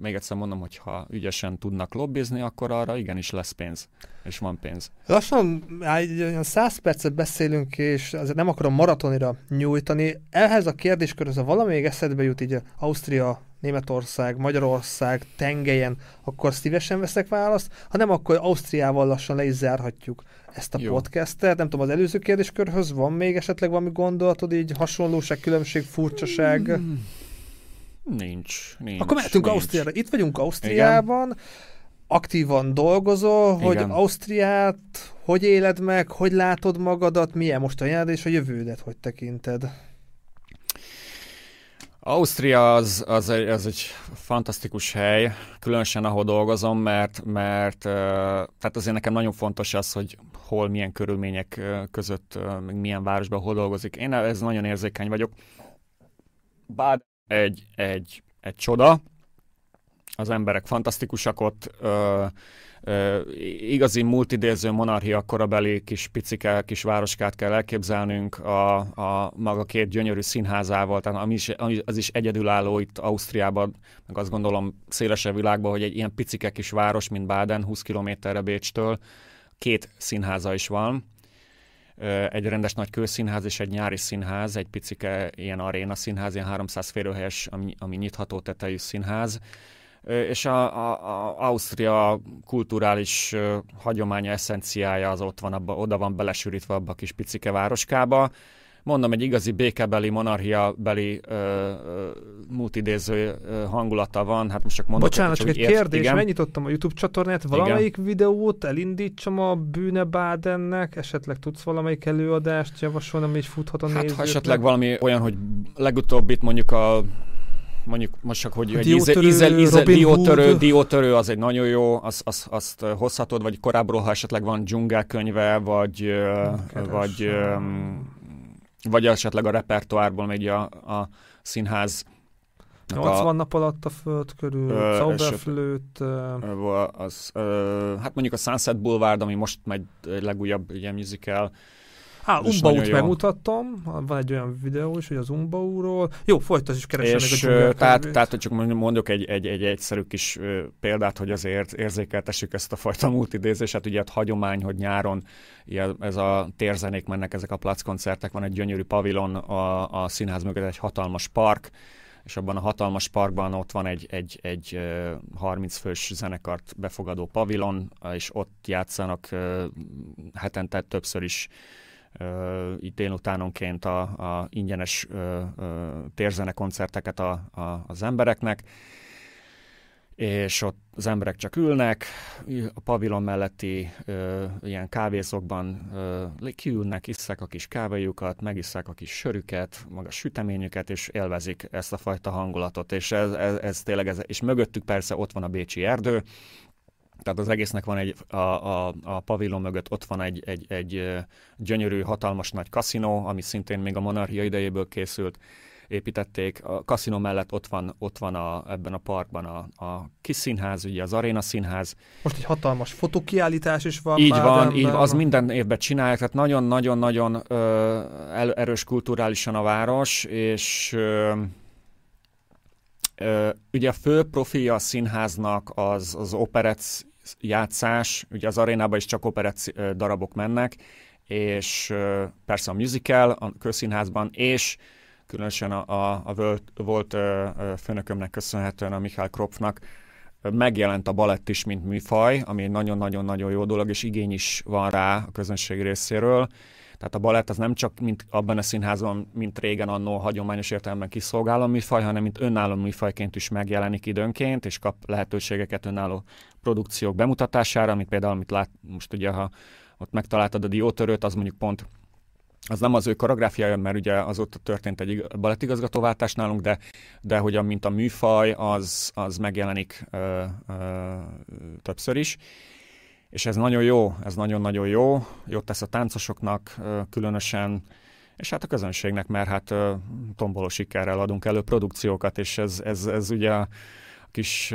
még egyszer mondom, hogy ha ügyesen tudnak lobbizni, akkor arra igenis lesz pénz, és van pénz. Lassan olyan száz percet beszélünk, és azért nem akarom maratonira nyújtani. Ehhez a kérdéskörhöz, ha valami még eszedbe jut így Ausztria, Németország, Magyarország tengelyen, akkor szívesen veszek választ, ha nem, akkor Ausztriával lassan le is zárhatjuk ezt a Jó. podcastet. Nem tudom, az előző kérdéskörhöz van még esetleg valami gondolatod, így hasonlóság, különbség, furcsaság? Hmm. Nincs, nincs. Akkor mehetünk nincs. Ausztriára. Itt vagyunk Ausztriában, Igen. aktívan dolgozol, Igen. hogy Ausztriát hogy éled meg, hogy látod magadat, milyen most a járd, és a jövődet hogy tekinted? Ausztria az, az, egy, az egy fantasztikus hely, különösen ahol dolgozom, mert, mert tehát azért nekem nagyon fontos az, hogy hol, milyen körülmények között, milyen városban, hol dolgozik. Én ez nagyon érzékeny vagyok. Bár egy, egy, egy csoda, az emberek fantasztikusak ott, ö, ö, igazi multidéző monarchia korabeli kis picike, kis városkát kell elképzelnünk a, a maga két gyönyörű színházával, tehát ami is, az is egyedülálló itt Ausztriában, meg azt gondolom szélesebb világban, hogy egy ilyen picike kis város, mint Baden, 20 kilométerre Bécstől, két színháza is van, egy rendes nagy kőszínház és egy nyári színház, egy picike ilyen aréna színház, ilyen 300 férőhelyes, ami, ami nyitható tetejű színház, és a, a, a Ausztria kulturális hagyománya, eszenciája az ott van, abba, oda van belesűrítve abba a kis picike városkába, mondom, egy igazi békebeli, monarchiabeli ö, hangulata van. Hát most csak mondok. Bocsánat, csak egy ért, kérdés. Igen. Megnyitottam a YouTube csatornát, valamelyik igen. videót elindítsam a Bűne Bádennek, esetleg tudsz valamelyik előadást javasolni, ami is futhat a hát, nézőknek? ha esetleg valami olyan, hogy legutóbbit mondjuk a mondjuk most csak, hogy, hogy diótörő, ízel, ízel, diótörő, diótörő, az egy nagyon jó, azt, azt, azt hozhatod, vagy korábbról, ha esetleg van dzsungelkönyve, vagy, Keres. vagy um, vagy esetleg a repertoárból megy a, a színház 80 a, nap alatt a föld körül, Zauberflőt. Az, ö, hát mondjuk a Sunset Boulevard, ami most megy legújabb ugye musical, Á, Umbaut megmutattam, van egy olyan videó is, hogy az Umbaúról. Jó, folytasd is keresem és, meg a tehát, tehát, hogy csak mondjuk egy, egy, egy egyszerű kis példát, hogy azért érzékeltessük ezt a fajta multidézést, hát ugye hát hagyomány, hogy nyáron ilyen, ez a térzenék mennek, ezek a plackoncertek, van egy gyönyörű pavilon a, a színház mögött, egy hatalmas park, és abban a hatalmas parkban ott van egy, egy, egy 30 fős zenekart befogadó pavilon, és ott játszanak hetente többször is itt délutánonként a, a ingyenes térzene koncerteket a, a, az embereknek, és ott az emberek csak ülnek, a pavilon melletti ö, ilyen kávézókban ö, kiülnek, isszák a kis kávéjukat, megisszák a kis sörüket, maga süteményüket, és élvezik ezt a fajta hangulatot, és ez, ez, ez tényleg, ez, és mögöttük persze ott van a Bécsi erdő, tehát az egésznek van egy, a, a, a pavilon mögött ott van egy, egy, egy gyönyörű, hatalmas nagy kaszinó, ami szintén még a monarchia idejéből készült, építették. A kaszinó mellett ott van, ott van a, ebben a parkban a, a kis színház, ugye az aréna színház. Most egy hatalmas fotokiállítás is van. Így van, így az minden évben csinálják, tehát nagyon-nagyon-nagyon erős kulturálisan a város, és ö, ö, ugye a fő profilja a színháznak az, az operett játszás, ugye az arénában is csak operett darabok mennek, és persze a musical a közszínházban, és különösen a, a, a volt, volt főnökömnek köszönhetően, a Michael Kropfnak, megjelent a balett is, mint műfaj, ami egy nagyon-nagyon-nagyon jó dolog, és igény is van rá a közönség részéről. Tehát a balett az nem csak mint abban a színházban, mint régen annó hagyományos értelemben kiszolgáló műfaj, hanem mint önálló műfajként is megjelenik időnként, és kap lehetőségeket önálló produkciók bemutatására, amit például, amit lát, most ugye, ha ott megtaláltad a diótörőt, az mondjuk pont az nem az ő koreográfiája, mert ugye azóta történt egy balettigazgatóváltás nálunk, de, de hogy mint a műfaj, az, az megjelenik ö, ö, többször is. És ez nagyon jó, ez nagyon-nagyon jó, jót tesz a táncosoknak különösen, és hát a közönségnek, mert hát tomboló sikerrel adunk elő produkciókat, és ez, ez, ez ugye a kis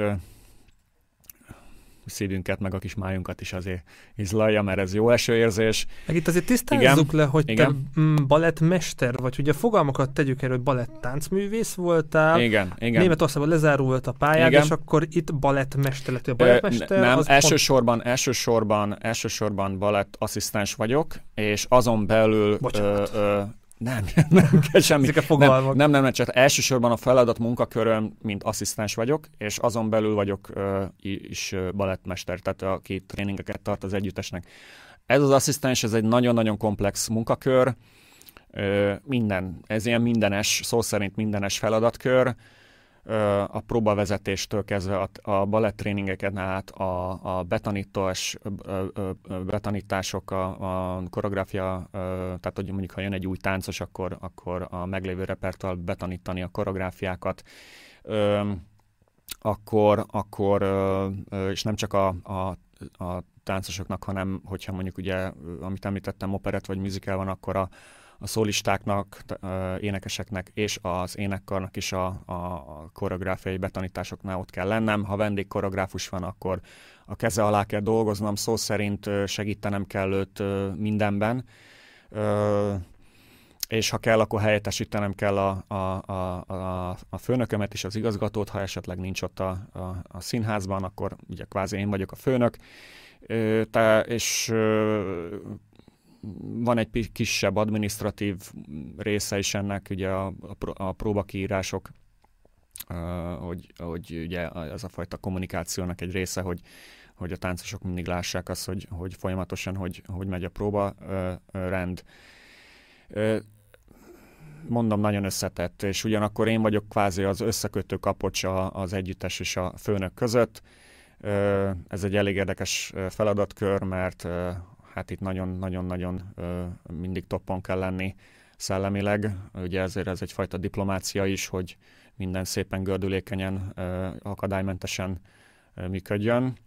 szívünket, meg a kis májunkat is azért izlalja, mert ez jó esőérzés. Meg itt azért tisztázzuk igen, le, hogy igen. te balettmester vagy. Ugye fogalmakat tegyük erről, hogy balett táncművész voltál. Igen, igen. Németországban lezárult a pályád, igen. és akkor itt balettmester lett. A balettmester nem, elsősorban, pont... elsősorban, elsősorban balett asszisztens vagyok, és azon belül ö, ö, nem, nem kell semmi. Ezek a nem, nem, nem, nem, csak elsősorban a feladat munkaköröm, mint asszisztens vagyok, és azon belül vagyok uh, is uh, balettmester, tehát aki tréningeket tart az együttesnek. Ez az asszisztens, ez egy nagyon-nagyon komplex munkakör, uh, minden, ez ilyen mindenes, szó szerint mindenes feladatkör, a próbavezetéstől kezdve a, a baletttréningeken át, a, a betanítás, betanítások, a, a koreográfia, tehát hogy mondjuk ha jön egy új táncos, akkor, akkor a meglévő repertoár betanítani a koreográfiákat, akkor, akkor és nem csak a, a, a táncosoknak, hanem hogyha mondjuk ugye, amit említettem, operett vagy musical van, akkor a, a szólistáknak, énekeseknek és az énekkarnak is a, a koreográfiai betanításoknál ott kell lennem. Ha vendég koreográfus van, akkor a keze alá kell dolgoznom, szó szerint segítenem kell őt mindenben és ha kell, akkor helyettesítenem kell a, a, a, a, a főnökömet és az igazgatót, ha esetleg nincs ott a, a, a színházban, akkor ugye kvázi én vagyok a főnök, te, és van egy kisebb administratív része is ennek, ugye a, a próbakiírások, hogy, hogy ugye ez a fajta kommunikációnak egy része, hogy, hogy a táncosok mindig lássák azt, hogy, hogy folyamatosan, hogy, hogy megy a próba rend. Mondom, nagyon összetett, és ugyanakkor én vagyok kvázi az összekötő kapocs az együttes és a főnök között. Ez egy elég érdekes feladatkör, mert hát itt nagyon-nagyon-nagyon mindig toppon kell lenni szellemileg. Ugye ezért ez egyfajta diplomácia is, hogy minden szépen gördülékenyen, akadálymentesen működjön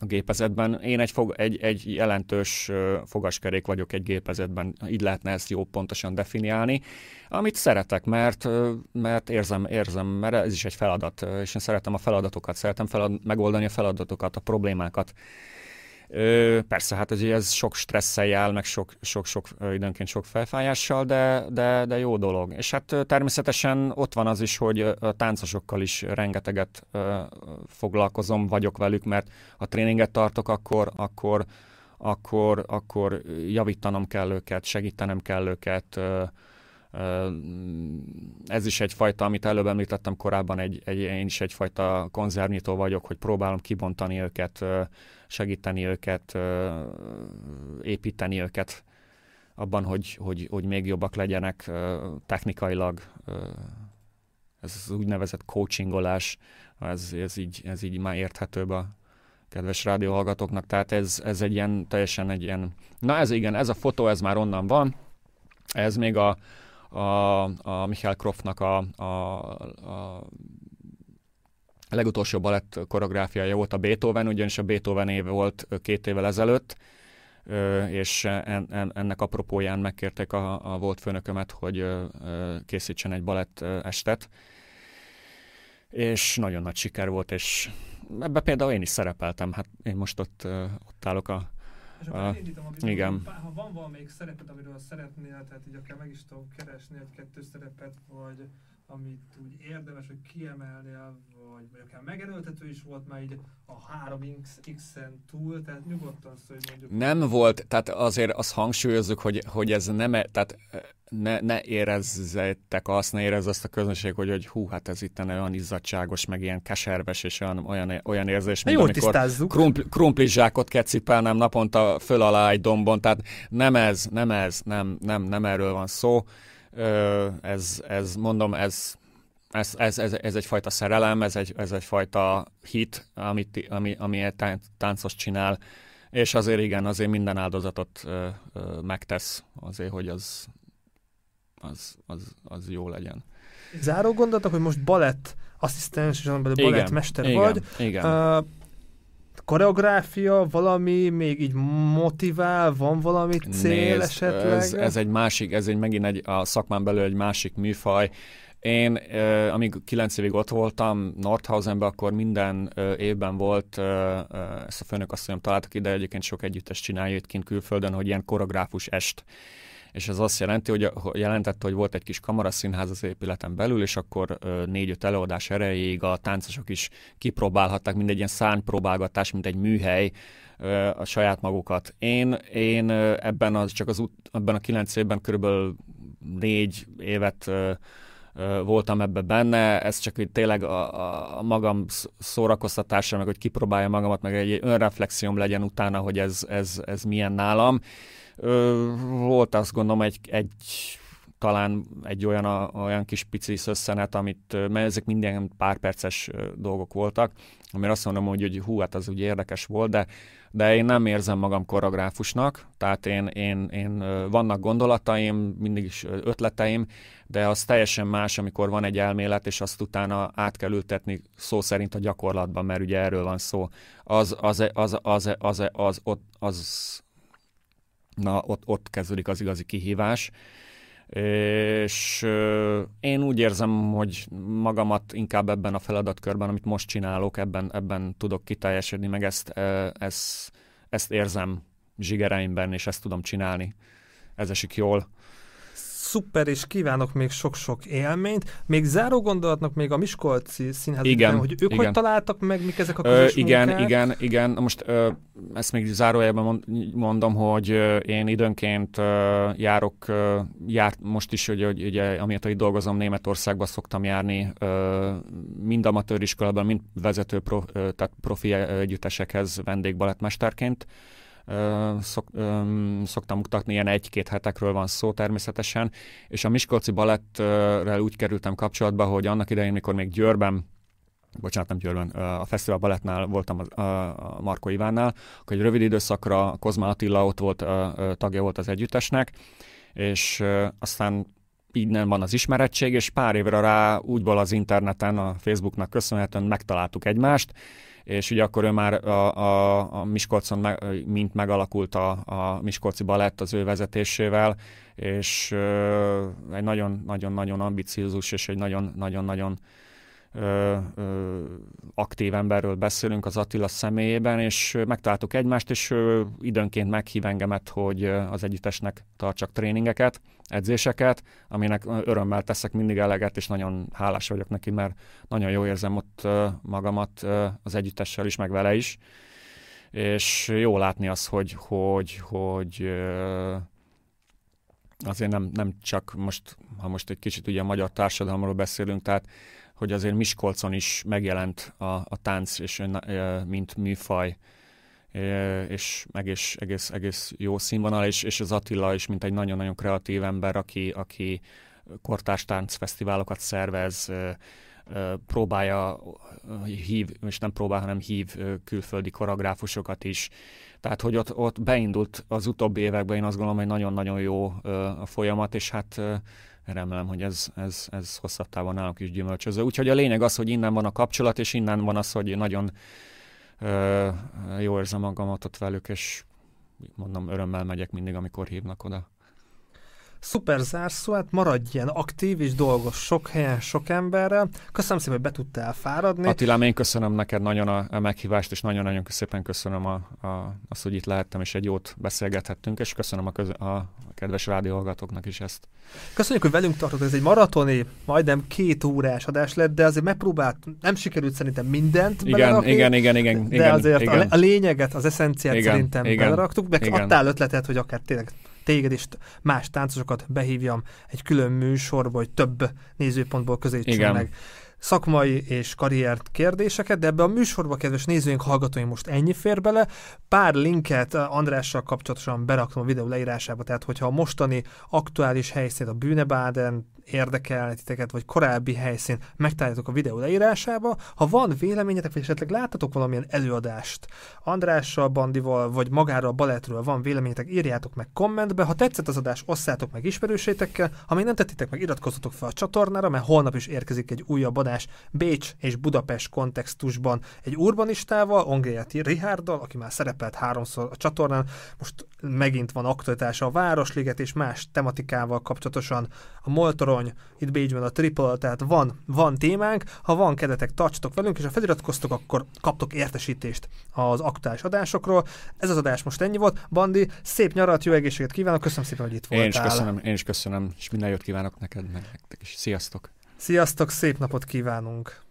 a gépezetben. Én egy, fog, egy, egy jelentős fogaskerék vagyok egy gépezetben, így lehetne ezt jó pontosan definiálni, amit szeretek, mert, mert érzem, érzem, mert ez is egy feladat, és én szeretem a feladatokat, szeretem felad, megoldani a feladatokat, a problémákat. Ö, persze, hát ez, ez sok stresszel jár, meg sok-sok időnként sok felfájással, de, de, de jó dolog. És hát természetesen ott van az is, hogy a táncosokkal is rengeteget ö, foglalkozom, vagyok velük, mert ha tréninget tartok, akkor, akkor, akkor, akkor javítanom kell őket, segítenem kell őket, ö, ez is egyfajta, amit előbb említettem korábban, egy, egy, én is egyfajta konzervnyitó vagyok, hogy próbálom kibontani őket, segíteni őket, építeni őket abban, hogy, hogy, hogy még jobbak legyenek technikailag. Ez az úgynevezett coachingolás, ez, ez, így, ez így már érthetőbb a kedves rádióhallgatóknak, tehát ez, ez egy ilyen, teljesen egy ilyen, na ez igen, ez a fotó, ez már onnan van, ez még a, a, a Michael Croftnak a, a, a legutolsó balett koreográfiája volt a Beethoven, ugyanis a Beethoven év volt két évvel ezelőtt, és ennek apropóján megkérték a, a volt főnökömet, hogy készítsen egy balett estet, és nagyon nagy siker volt, és ebbe például én is szerepeltem, hát én most ott, ott állok a és akkor uh, elindítom, igen. ha van valamelyik szerepet, amiről szeretnél, tehát így akár meg is tudom keresni egy-kettő szerepet, vagy amit úgy érdemes, hogy kiemelnél, vagy, vagy akár megerőltető is volt már így a 3X-en túl, tehát nyugodtan szó, hogy mondjuk... Nem volt, tehát azért azt hangsúlyozzuk, hogy, hogy ez nem, e- tehát ne, ne érezzetek azt, ne érezz azt a közönség, hogy, hogy hú, hát ez itt olyan izzadságos, meg ilyen keserves, és olyan, olyan, olyan érzés, mint amikor krumpli, krumplizsákot kecipelnem naponta föl alá egy dombon, tehát nem ez, nem ez, nem, nem, nem erről van szó ez, ez mondom, ez, ez, ez, ez, ez egyfajta szerelem, ez, egy, ez egyfajta hit, amit, ami, ami egy táncos csinál, és azért igen, azért minden áldozatot ö, ö, megtesz azért, hogy az, az, az, az jó legyen. Záró gondolatok, hogy most balett asszisztens, és balettmester vagy. Igen. Uh, koreográfia, valami még így motivál, van valami cél Nézd, esetleg? Ez, ez egy másik, ez egy megint egy, a szakmán belül egy másik műfaj. Én, uh, amíg kilenc évig ott voltam Nordhausenben, akkor minden uh, évben volt, uh, ezt a főnök azt mondjam, találtak ide, egyébként sok együttes csinálja itt kint külföldön, hogy ilyen koreográfus est és ez azt jelenti, hogy jelentette, hogy volt egy kis kamaraszínház az épületen belül, és akkor négy-öt előadás erejéig a táncosok is kipróbálhatták, mint egy ilyen szárnypróbálgatás, mint egy műhely, a saját magukat. Én, én ebben az, csak az út, ebben a kilenc évben körülbelül négy évet voltam ebbe benne, ez csak hogy tényleg a, a magam szórakoztatása, meg hogy kipróbálja magamat, meg egy önreflexióm legyen utána, hogy ez, ez, ez milyen nálam. Volt azt gondolom egy, egy talán egy olyan, a, olyan kis pici szösszenet, amit, mert ezek minden pár perces dolgok voltak, amire azt mondom, hogy, hogy hú, hát az úgy érdekes volt, de, de én nem érzem magam koreográfusnak, tehát én, én, én vannak gondolataim, mindig is ötleteim, de az teljesen más, amikor van egy elmélet, és azt utána át kell ültetni szó szerint a gyakorlatban, mert ugye erről van szó. Az, az, az, az, az, az, az, az, az na, ott, ott kezdődik az igazi kihívás és én úgy érzem, hogy magamat inkább ebben a feladatkörben, amit most csinálok, ebben, ebben tudok kiteljesedni, meg ezt, ezt, ezt érzem zsigereimben, és ezt tudom csinálni. Ez esik jól szuper, és kívánok még sok-sok élményt. Még záró gondolatnak még a Miskolci Színház, igen, hogy ők igen. hogy találtak meg, mik ezek a közös ö, Igen, munkák? igen, igen. Most ö, ezt még zárójelben mondom, hogy én időnként ö, járok, ö, járt most is, hogy, hogy ugye, amiatt, hogy dolgozom Németországban, szoktam járni ö, mind amatőr iskolában, mind vezető pro, ö, tehát profi együttesekhez vendégbalettmesterként szok, szoktam mutatni, ilyen egy-két hetekről van szó természetesen, és a Miskolci Balettrel úgy kerültem kapcsolatba, hogy annak idején, mikor még Győrben bocsánat, nem Győrben, a Fesztivál Balettnál voltam a Marko Ivánnál, akkor egy rövid időszakra Kozma Attila ott volt, tagja volt az együttesnek, és aztán így nem van az ismerettség, és pár évre rá úgyból az interneten, a Facebooknak köszönhetően megtaláltuk egymást, és ugye akkor ő már a, a, a Miskolcon, meg, mint megalakult a, a Miskolci Balett az ő vezetésével, és egy nagyon-nagyon-nagyon ambiciózus és egy nagyon-nagyon-nagyon ö, ö, aktív emberről beszélünk az Attila személyében, és megtaláltuk egymást, és ö, időnként meghív engemet, hogy az együttesnek tartsak tréningeket, edzéseket, aminek örömmel teszek mindig eleget, és nagyon hálás vagyok neki, mert nagyon jó érzem ott magamat az együttessel is, meg vele is, és jó látni az, hogy, hogy, hogy azért nem, nem csak most, ha most egy kicsit ugye a magyar társadalomról beszélünk, tehát hogy azért Miskolcon is megjelent a, a tánc, és mint műfaj, és egész, egész, egész jó színvonal, és, és az Attila is, mint egy nagyon-nagyon kreatív ember, aki, aki kortárs táncfesztiválokat szervez, próbálja hív, és nem próbál, hanem hív külföldi koreográfusokat is. Tehát, hogy ott, ott beindult az utóbbi években, én azt gondolom, hogy nagyon-nagyon jó a folyamat, és hát remélem, hogy ez, ez, ez hosszabb távon nálunk is gyümölcsöző. Úgyhogy a lényeg az, hogy innen van a kapcsolat, és innen van az, hogy nagyon ö, jó érzem magamat ott velük, és mondom, örömmel megyek mindig, amikor hívnak oda. Szuper zárszó, hát maradj ilyen aktív és dolgos sok helyen, sok emberrel. Köszönöm szépen, hogy be tudtál fáradni. Attilám, én köszönöm neked nagyon a, a meghívást, és nagyon-nagyon szépen köszönöm a, a, azt, hogy itt lehettem, és egy jót beszélgethettünk, és köszönöm a, köz, a kedves rádióhallgatóknak is ezt. Köszönjük, hogy velünk tartott. Ez egy maratoni, majdnem két órás adás lett, de azért megpróbált, nem sikerült szerintem mindent igen, belerakni, igen, igen, igen, de igen, azért igen. A, a lényeget, az eszenciát igen, szerintem igen, beleraktuk, meg igen. adtál ötletet, hogy akár tényleg téged és más táncosokat behívjam egy külön műsorba, hogy több nézőpontból közelítsünk meg szakmai és karriert kérdéseket, de ebbe a műsorba, kedves nézőink, hallgatóink most ennyi fér bele. Pár linket Andrással kapcsolatosan beraktam a videó leírásába, tehát hogyha a mostani aktuális helyszín a Bűnebáden érdekel titeket, vagy korábbi helyszín, megtaláljátok a videó leírásába. Ha van véleményetek, vagy esetleg láttatok valamilyen előadást Andrással, Bandival, vagy magáról a balettről van véleményetek, írjátok meg kommentbe. Ha tetszett az adás, osszátok meg ismerősétekkel. Ha még nem tettitek meg, iratkozzatok fel a csatornára, mert holnap is érkezik egy újabb adás adás Bécs és Budapest kontextusban egy urbanistával, Ongéjati Rihárdal, aki már szerepelt háromszor a csatornán, most megint van aktualitása a Városliget és más tematikával kapcsolatosan a Moltorony, itt Bécsben a Triple, tehát van, van témánk, ha van kedvetek, tartsatok velünk, és ha feliratkoztok, akkor kaptok értesítést az aktuális adásokról. Ez az adás most ennyi volt. Bandi, szép nyarat, jó egészséget kívánok, köszönöm szépen, hogy itt voltál. Én is köszönöm, én is köszönöm, és minden jót kívánok neked, meg nektek is. Sziasztok! Sziasztok, szép napot kívánunk!